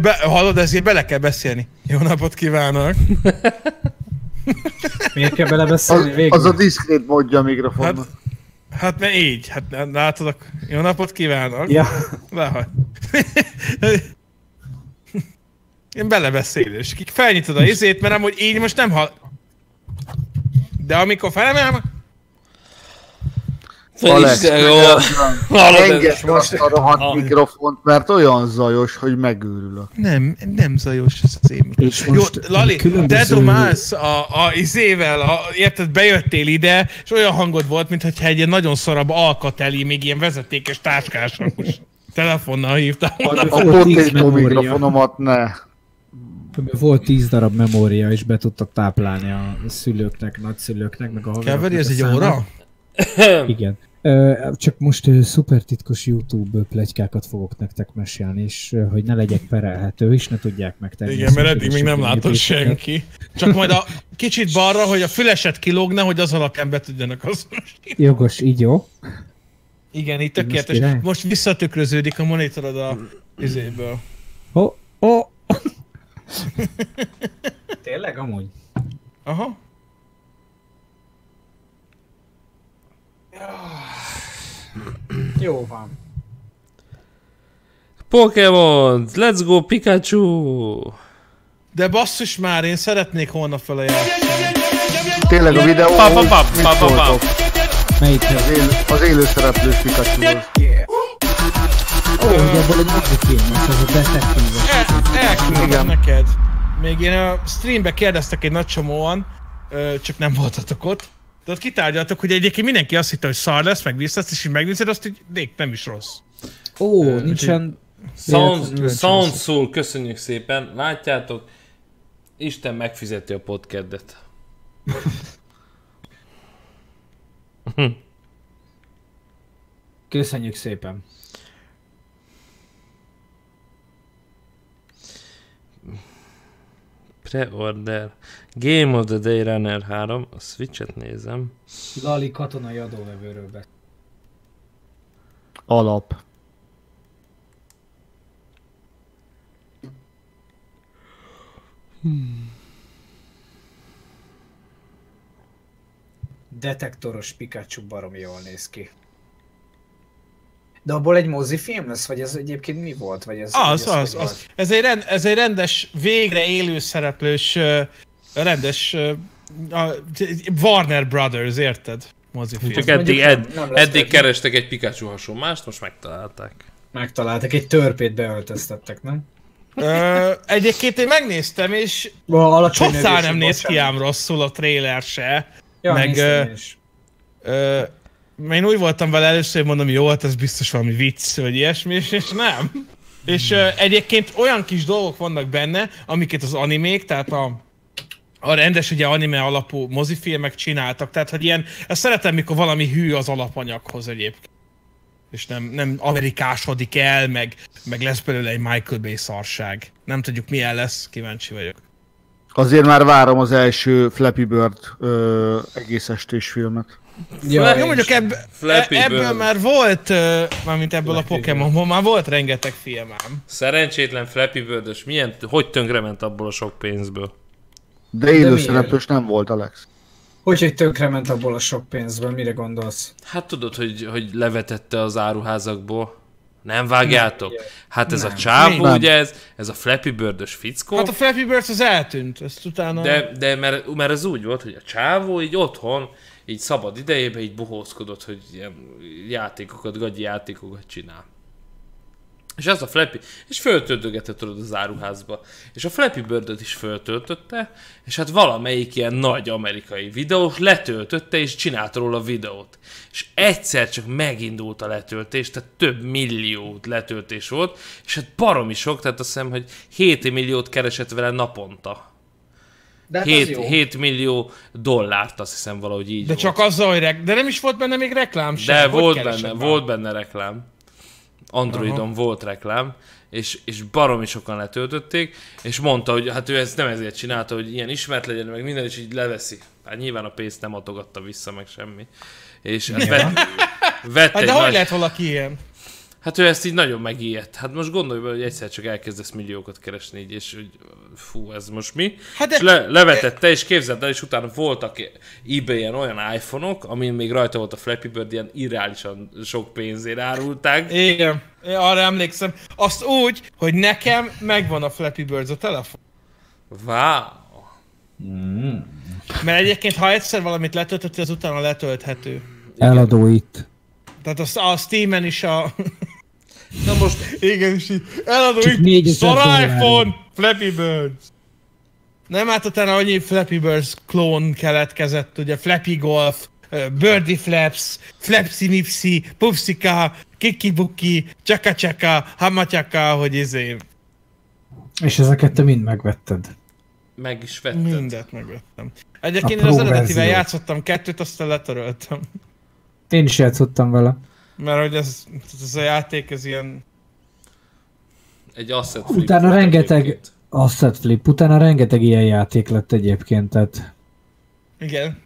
Be, hallod, ezért bele kell beszélni. Jó napot kívánok! Miért kell belebeszélni végül? az a diszkrét módja a mikrofonnak. Hát, hát mert így, hát látod, jó napot kívánok! Ja. Lehagy. Én belebeszélős. Kik felnyitod a izét, mert amúgy így most nem hall... De amikor felemelem, Alex, jó. engedd azt a rohadt mikrofont, mert olyan zajos, hogy megőrülök. Nem, nem zajos ez az én És Jó, most Lali, különböző- te dumálsz a, a izével, a, érted, bejöttél ide, és olyan hangod volt, mintha egy ilyen nagyon szarabb alkateli, még ilyen vezetékes táskás hangos telefonnal hívtál. A potato memória. mikrofonomat ne. Volt 10 darab memória, és be tudtak táplálni a szülőknek, nagyszülőknek, meg a haveroknak. Keveri, ez a egy óra? Igen. Csak most szuper titkos YouTube plegykákat fogok nektek mesélni, és hogy ne legyek perelhető, és ne tudják megtenni. Igen, mert eddig még nem látott senki. Csak majd a kicsit balra, hogy a füleset kilógne, hogy az alapján be tudjanak azonosítani. Jogos, így jó. Igen, így Most tökéletes. király? Most visszatükröződik a monitorod a izéből. Ó, oh! Oh. Tényleg amúgy? Aha. Jó van. Pokémon, let's go Pikachu! De basszus már, én szeretnék holnap játszani. Tényleg a videó, Pa, pa, pa, mit pa, pa? Melyik? Az, él, az élő szereplős Pikachu-hoz. Ó, hogy ebből egy mozifilmet, ez a detektíves. El, elküldöm neked. Még én a streambe kérdeztek egy nagy csomóan, csak nem voltatok ott. De ott kitárgyaltok, hogy egyébként mindenki azt hitte, hogy szar lesz, meg vissza, és így megnézed, azt így még nem is rossz. Ó, nincsen... Sound, Sound Soul, köszönjük szépen. Látjátok, Isten megfizeti a podcastet. Köszönjük szépen. Pre-order. Game of the Day Runner 3. A Switch-et nézem. Lali katonai adóvevőről be. Alap. Detektoros Pikachu baromi jól néz ki. De abból egy mozifilm lesz, vagy ez egyébként mi volt? Vagy ez, Az, vagy ez az, az. volt? Ez egy, rend, ez egy rendes, végre élő szereplős, ö, rendes a, Warner Brothers, érted? Mozifilm. Csak eddig, ed, nem eddig kerestek egy Pikachu hasonlást, most megtalálták. Megtaláltak, egy törpét beöltöztettek, nem? Ö, egyébként én megnéztem, és növésű, nem néz ki ám rosszul a trailer se. Ja, meg, ö. Ö, én úgy voltam vele először, hogy mondom, jó, hát ez biztos valami vicc, vagy ilyesmi, és, és nem. És ö, egyébként olyan kis dolgok vannak benne, amiket az animék, tehát a, a rendes ugye anime alapú mozifilmek csináltak, tehát hogy ilyen, ezt szeretem, mikor valami hű az alapanyaghoz egyébként. És nem, nem amerikásodik el, meg, meg lesz belőle egy Michael Bay szarság. Nem tudjuk milyen lesz, kíváncsi vagyok. Azért már várom az első Flappy Bird ö, egész estés filmet. Ja, Flappy- Jó, mondjuk ebb, Flappy ebből Bird. már volt, mármint ebből a Flappy Pokémonból már volt rengeteg filmám. Szerencsétlen Flappy bird milyen, hogy tönkrement abból a sok pénzből? De élő miért? szereplős nem volt, Alex. Hogy, hogy tönkrement abból a sok pénzből, mire gondolsz? Hát tudod, hogy, hogy levetette az áruházakból. Nem vágjátok? Hát ez a csávó, Nem. ugye ez, ez a Flappy bird fickó. Hát a Flappy Birds az eltűnt, ezt utána... De, de mert, mert ez úgy volt, hogy a csávó így otthon, így szabad idejében így bohózkodott, hogy ilyen játékokat, gagyi játékokat csinál. És ez a Flappy, és föltöltögette tudod az áruházba. És a Flappy bird is föltöltötte, és hát valamelyik ilyen nagy amerikai videós letöltötte, és csinált róla videót. És egyszer csak megindult a letöltés, tehát több millió letöltés volt, és hát baromi sok, tehát azt hiszem, hogy 7 milliót keresett vele naponta. De hát az 7, jó. 7 millió dollárt, azt hiszem valahogy így De volt. csak azzal, hogy rek... De nem is volt benne még reklám sem. De Hogy volt benne, már? volt benne reklám. Androidon volt reklám, és, és baromi sokan letöltötték, és mondta, hogy hát ő ezt nem ezért csinálta, hogy ilyen ismert legyen, meg minden, és így leveszi. Hát nyilván a pénzt nem adogatta vissza, meg semmi. És hát vett, vett Hát de hogy nagy... lehet valaki ilyen? Hát ő ezt így nagyon megijedt. Hát most gondolj bele, hogy egyszer csak elkezdesz milliókat keresni így, és hogy fú, ez most mi? Hát és de- le, levetette, és képzeld el, és utána voltak ebay-en olyan iPhone-ok, amin még rajta volt a Flappy Bird, ilyen irreálisan sok pénzért árulták. Igen, én arra emlékszem. Azt úgy, hogy nekem megvan a Flappy Birds a telefon. Wow. Mert egyébként, ha egyszer valamit letöltöttél, az utána letölthető. Eladó itt. Tehát az, a Steam-en is a... Na most Igen, és így eladó Csak itt, 4000 szar dollárra. iPhone, Flappy Birds. Nem, hát utána annyi Flappy Birds klón keletkezett, ugye Flappy Golf, Birdie Flaps, Flapsy Mipsy, Pupsika, Kiki Buki, Csaka Csaka, Hamacsaka, hogy izé, És ezeket te mind megvetted. meg is vetted. mindet megvettem. Egyébként én az eredetivel játszottam kettőt, aztán letöröltem. Én is játszottam vele. Mert hogy ez, ez a játék, ez ilyen... Egy asset flip Utána rengeteg egyébként. asset flip, utána rengeteg ilyen játék lett egyébként, tehát Igen.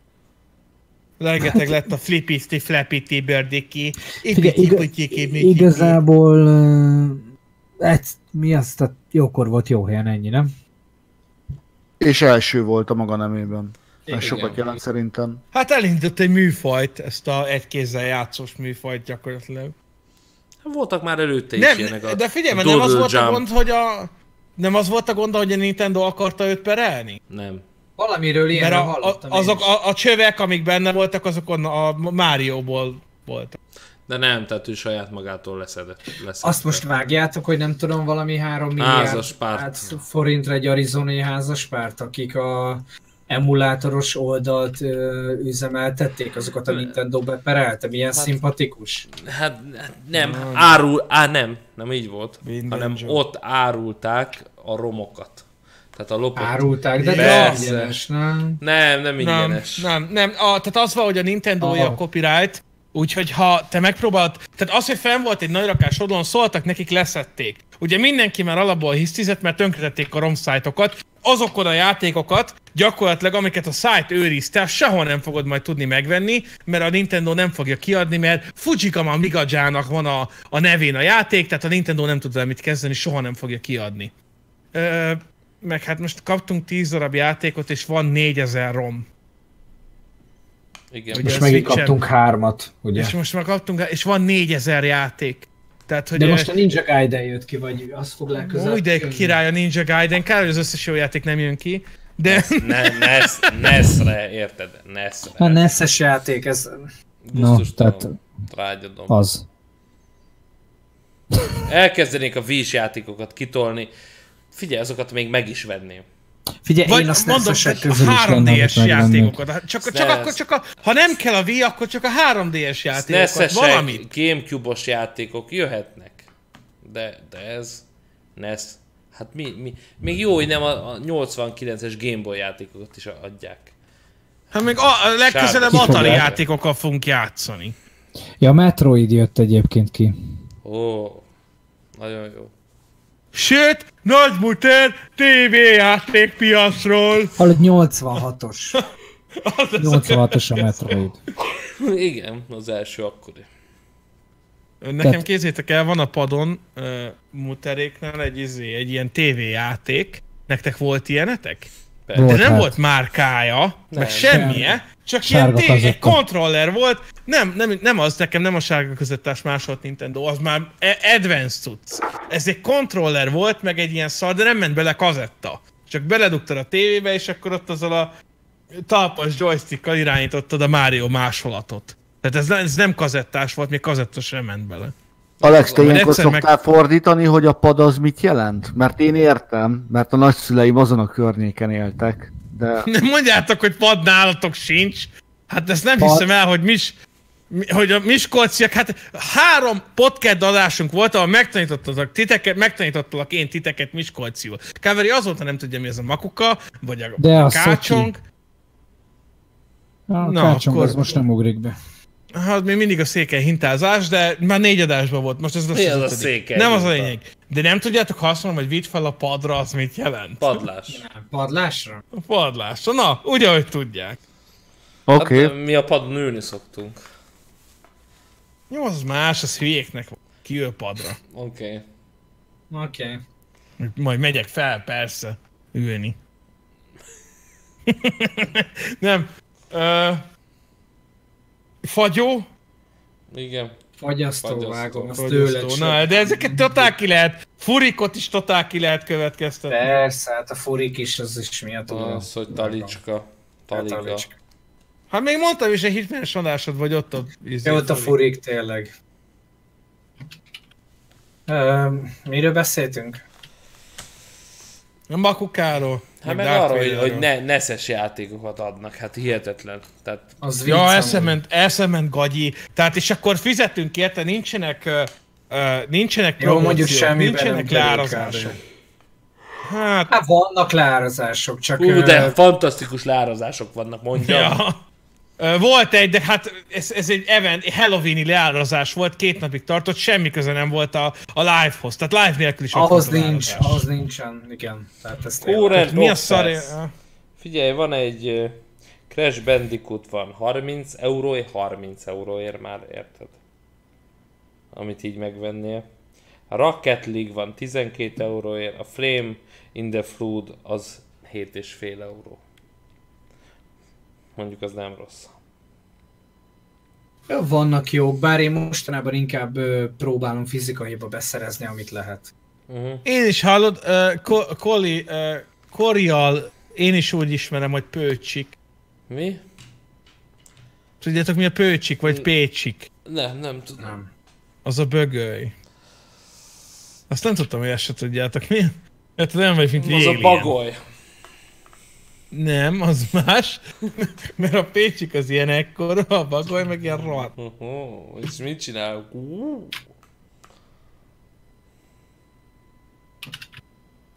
Rengeteg lett a Flippity, Flappity, Birdiki, igazából egy, mi az, tehát jókor volt jó helyen, ennyi, nem? És első volt a maga nemében. Igen. sokat jelent szerintem. Hát elindított egy műfajt, ezt a egy kézzel játszós műfajt gyakorlatilag. Hát Voltak már előtte is Nem, ilyenek a de figyelj, a mert nem az volt a Jump. gond, hogy a... Nem az volt a gond, hogy a Nintendo akarta őt perelni? Nem. Valamiről Mert ilyenről a, a, hallottam azok a, a csövek, amik benne voltak, azok onnan a Mario-ból voltak. De nem, tehát ő saját magától leszedett. leszedett. Azt most vágjátok, hogy nem tudom, valami 3 milliárd Házaspárt. hát, forintra egy arizonai házaspárt, akik a emulátoros oldalt ö, üzemeltették, azokat a Nintendo beperelte, milyen hát, szimpatikus. Hát hát nem, árul, á nem, nem így volt, Minden hanem jobb. ott árulták a romokat. Tehát a lopott... Árulták, de Persze. ingyenes, nem? Nem, nem Nem, ingyenes. nem, nem. A, tehát az van, hogy a nintendo a copyright, úgyhogy ha te megpróbáld, tehát az, hogy fenn volt egy nagy rakás oldalon, szóltak nekik, leszették. Ugye mindenki már alapból hisztizett, mert tönkretették a ROM szájtokat, azokon a játékokat, gyakorlatilag amiket a szájt őrizte, sehol nem fogod majd tudni megvenni, mert a Nintendo nem fogja kiadni, mert Fujikama Migajának van a, a nevén a játék, tehát a Nintendo nem tud vele mit kezdeni, soha nem fogja kiadni. Ö, meg hát most kaptunk 10 darab játékot, és van 4000 ROM. Igen. Ugye Most megint kaptunk hármat, ugye? És most már kaptunk, és van 4000 játék. Tehát, hogy De most a Ninja Gaiden jött ki, vagy az fog legközelebb Új, de király a Ninja Gaiden, kár, hogy az összes jó játék nem jön ki, de Ne, NES, NES-re, érted? NES-re. A NES-es játék, ez... No, tehát Rágyadom. az. Elkezdenék a Wii-s játékokat kitolni. Figyelj, azokat még meg is venném. Figyelj, vagy én azt mondok, NES-esek hogy lenne, 3D-es amit megvennék. játékokat. Hát Csak, csak, akkor, csak a, ha nem kell a Wii, akkor csak a 3D-es játékokat. Valamit. Gamecube-os játékok jöhetnek. De, de ez... NES. Hát mi, mi, még jó, hogy nem a, a 89-es Gameboy játékokat is adják. Hát még a, a legközelebb Sárga. Atari játékokkal fogunk játszani. Ja, Metroid jött egyébként ki. Ó, nagyon jó. Sőt, Nagy Muter TV játékpiacról. Hallod, 86-os. 86-os a Metroid. Igen, az első akkori. Nekem Tehát- kézzétek el, van a padon uh, Muteréknál egy, izé, egy ilyen TV játék. Nektek volt ilyenetek? Persze. De Volt, nem hát. volt márkája, meg Nem. Csak Sárga ilyen tévé, egy kontroller volt. Nem, nem, nem az nekem, nem a sárga közöttás másolt Nintendo, az már e- advanced cucc. Ez egy kontroller volt, meg egy ilyen szar, de nem ment bele kazetta. Csak beledugtad a tévébe, és akkor ott azzal a talpas joystickkal irányítottad a Mario másolatot. Tehát ez, ez nem kazettás volt, még kazetta sem ment bele. Alex, te ilyenkor egyszer meg- szoktál fordítani, hogy a pad az mit jelent? Mert én értem, mert a nagyszüleim azon a környéken éltek, de Nem mondjátok, hogy pad nálatok sincs. Hát ezt nem Pad. hiszem el, hogy mis, mi- hogy a Miskolciak, hát három podcast adásunk volt, ahol megtanítottatok titeket, megtanítottalak én titeket Miskolciul. Káveri azóta nem tudja, mi ez a makuka, vagy a De a kácsong. A Na, Na, kácsong akkor- az most nem ugrik be. Hát még mindig a székely hintázás, de már négy adásban volt. Most ez lesz Mi az a székely Nem az a lényeg. De nem tudjátok, ha azt mondom, hogy vidd fel a padra, az mit jelent? Padlás. Padlásra? A padlásra. Na, úgy, ahogy tudják. oké. Hát, mi a padon ülni szoktunk. Jó, az más, az hülyéknek. Kiül padra. Oké. Okay. Oké. Okay. Majd megyek fel, persze, ülni. Nem. Ö, fagyó? Igen. Fagyasztó, Fagyasztó. vágom, azt tőled Na, de ezeket totál ki lehet, furikot is totál ki lehet következtetni. Persze, hát a furik is, az is miatt tudom. Az, hogy talicska. Talicska. Hát még mondtam is, egy hitmenes adásod vagy ott a... izé, Jó, ott a furik. furik tényleg. Ö, miről beszéltünk? A makukáról. Hát meg Darth arra, hogy, hogy ne, neszes játékokat adnak, hát hihetetlen. Tehát Az Ja, vicc, elszement, elszement gagyi. Tehát és akkor fizetünk érte, nincsenek, ö, ö, nincsenek Jó, mondjuk semmiben nincsenek leárazások. Hát, Hát vannak leárazások, csak... Ö, de fantasztikus leárazások vannak, mondja. Ja. Volt egy, de hát ez, ez egy event, egy Halloweeni leárazás volt, két napig tartott, semmi köze nem volt a, a live-hoz. Tehát live nélkül is Ahhoz nincs, ahhoz nincsen, igen. Tehát ezt Mi a szar? Figyelj, van egy Crash Bandicoot van 30 euróért, 30 euróért már, érted? Amit így megvennél. A Rocket League van 12 euróért, a Flame in the Flood az 7,5 euró. Mondjuk az nem rossz. Vannak jók, bár én mostanában inkább ö, próbálom fizikaiba beszerezni, amit lehet. Uh-huh. Én is hallod, uh, Ko- Koli, uh, Korial, én is úgy ismerem, hogy Pőcsik. Mi? Tudjátok mi a Pőcsik, vagy Pécsik? Nem, nem tudom. Nem. Az a bögöly. Azt nem tudtam, hogy ezt se tudjátok. Mi? Hát nem vagy, mint Az a bagoly. Nem, az más. Mert a Pécsik az ilyen ekkora, a bagoly meg ilyen rohadt. Uh-huh. És mit csinálunk? Uh.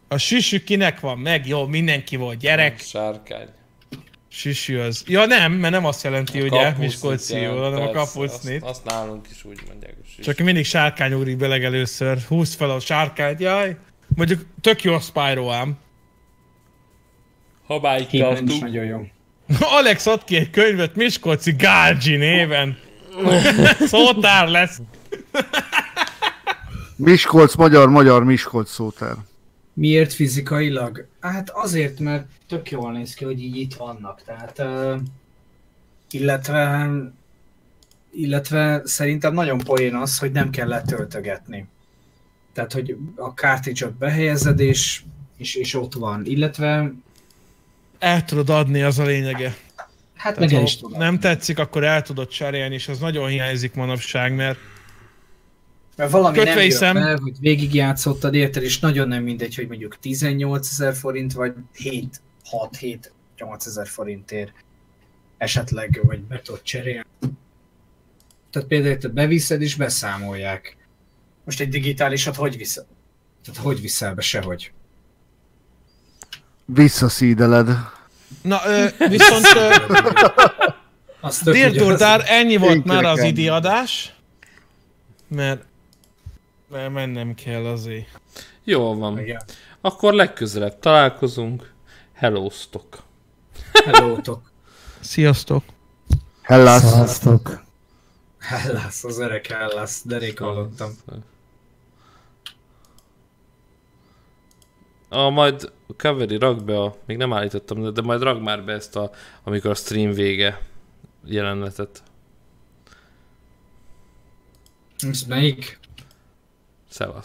A süsű kinek van meg? Jó, mindenki volt gyerek. Sárkány. Sisű az. Ja nem, mert nem azt jelenti, ugye, Kapucnit Miskolci, jelent, hanem a persze, kapucnit. Azt, azt nálunk is úgy mondják. hogy. Csak mindig sárkány ugrik be legelőször. Húzd fel a sárkányt, jaj. Mondjuk tök jó a Spyro ám. Képen is kaptuk. nagyon jó. Alex ad ki egy könyvet Miskolci Gárgyi néven. Szótár lesz. Miskolc, magyar, magyar Miskolc szótár. Miért fizikailag? Hát azért, mert tök jól néz ki, hogy így itt vannak. Tehát, uh, illetve, illetve szerintem nagyon poén az, hogy nem kell letöltögetni. Tehát, hogy a cartridge-ot behelyezed, és, és, és ott van. Illetve, El tudod adni, az a lényege. hát Tehát, meg el is tudom. nem tetszik, akkor el tudod cserélni, és az nagyon hiányzik manapság, mert Mert valami Kötve nem hiszem- be, hogy végigjátszottad, érted, és nagyon nem mindegy, hogy mondjuk 18 ezer forint, vagy 7, 6, 7, 8 ezer forintért esetleg, vagy be tudod cserélni. Tehát például te beviszed és beszámolják. Most egy digitálisat hogy viszel? Tehát hogy viszel be sehogy? Visszaszídeled. Na, ö, viszont. Durdar, ennyi volt Én már az kérek idi adás, mert, mert mennem kell azért. Jól van. Igen. Akkor legközelebb találkozunk. Hellóztok. Hello-tok. Sziasztok! Hellas. Szavaztok. Hellász, az öreg Hellász, de rég hallottam. A majd Kaveri rak be a... Még nem állítottam, de, de majd rak már be ezt a... Amikor a stream vége jelenetet. Ez melyik? Szevasz.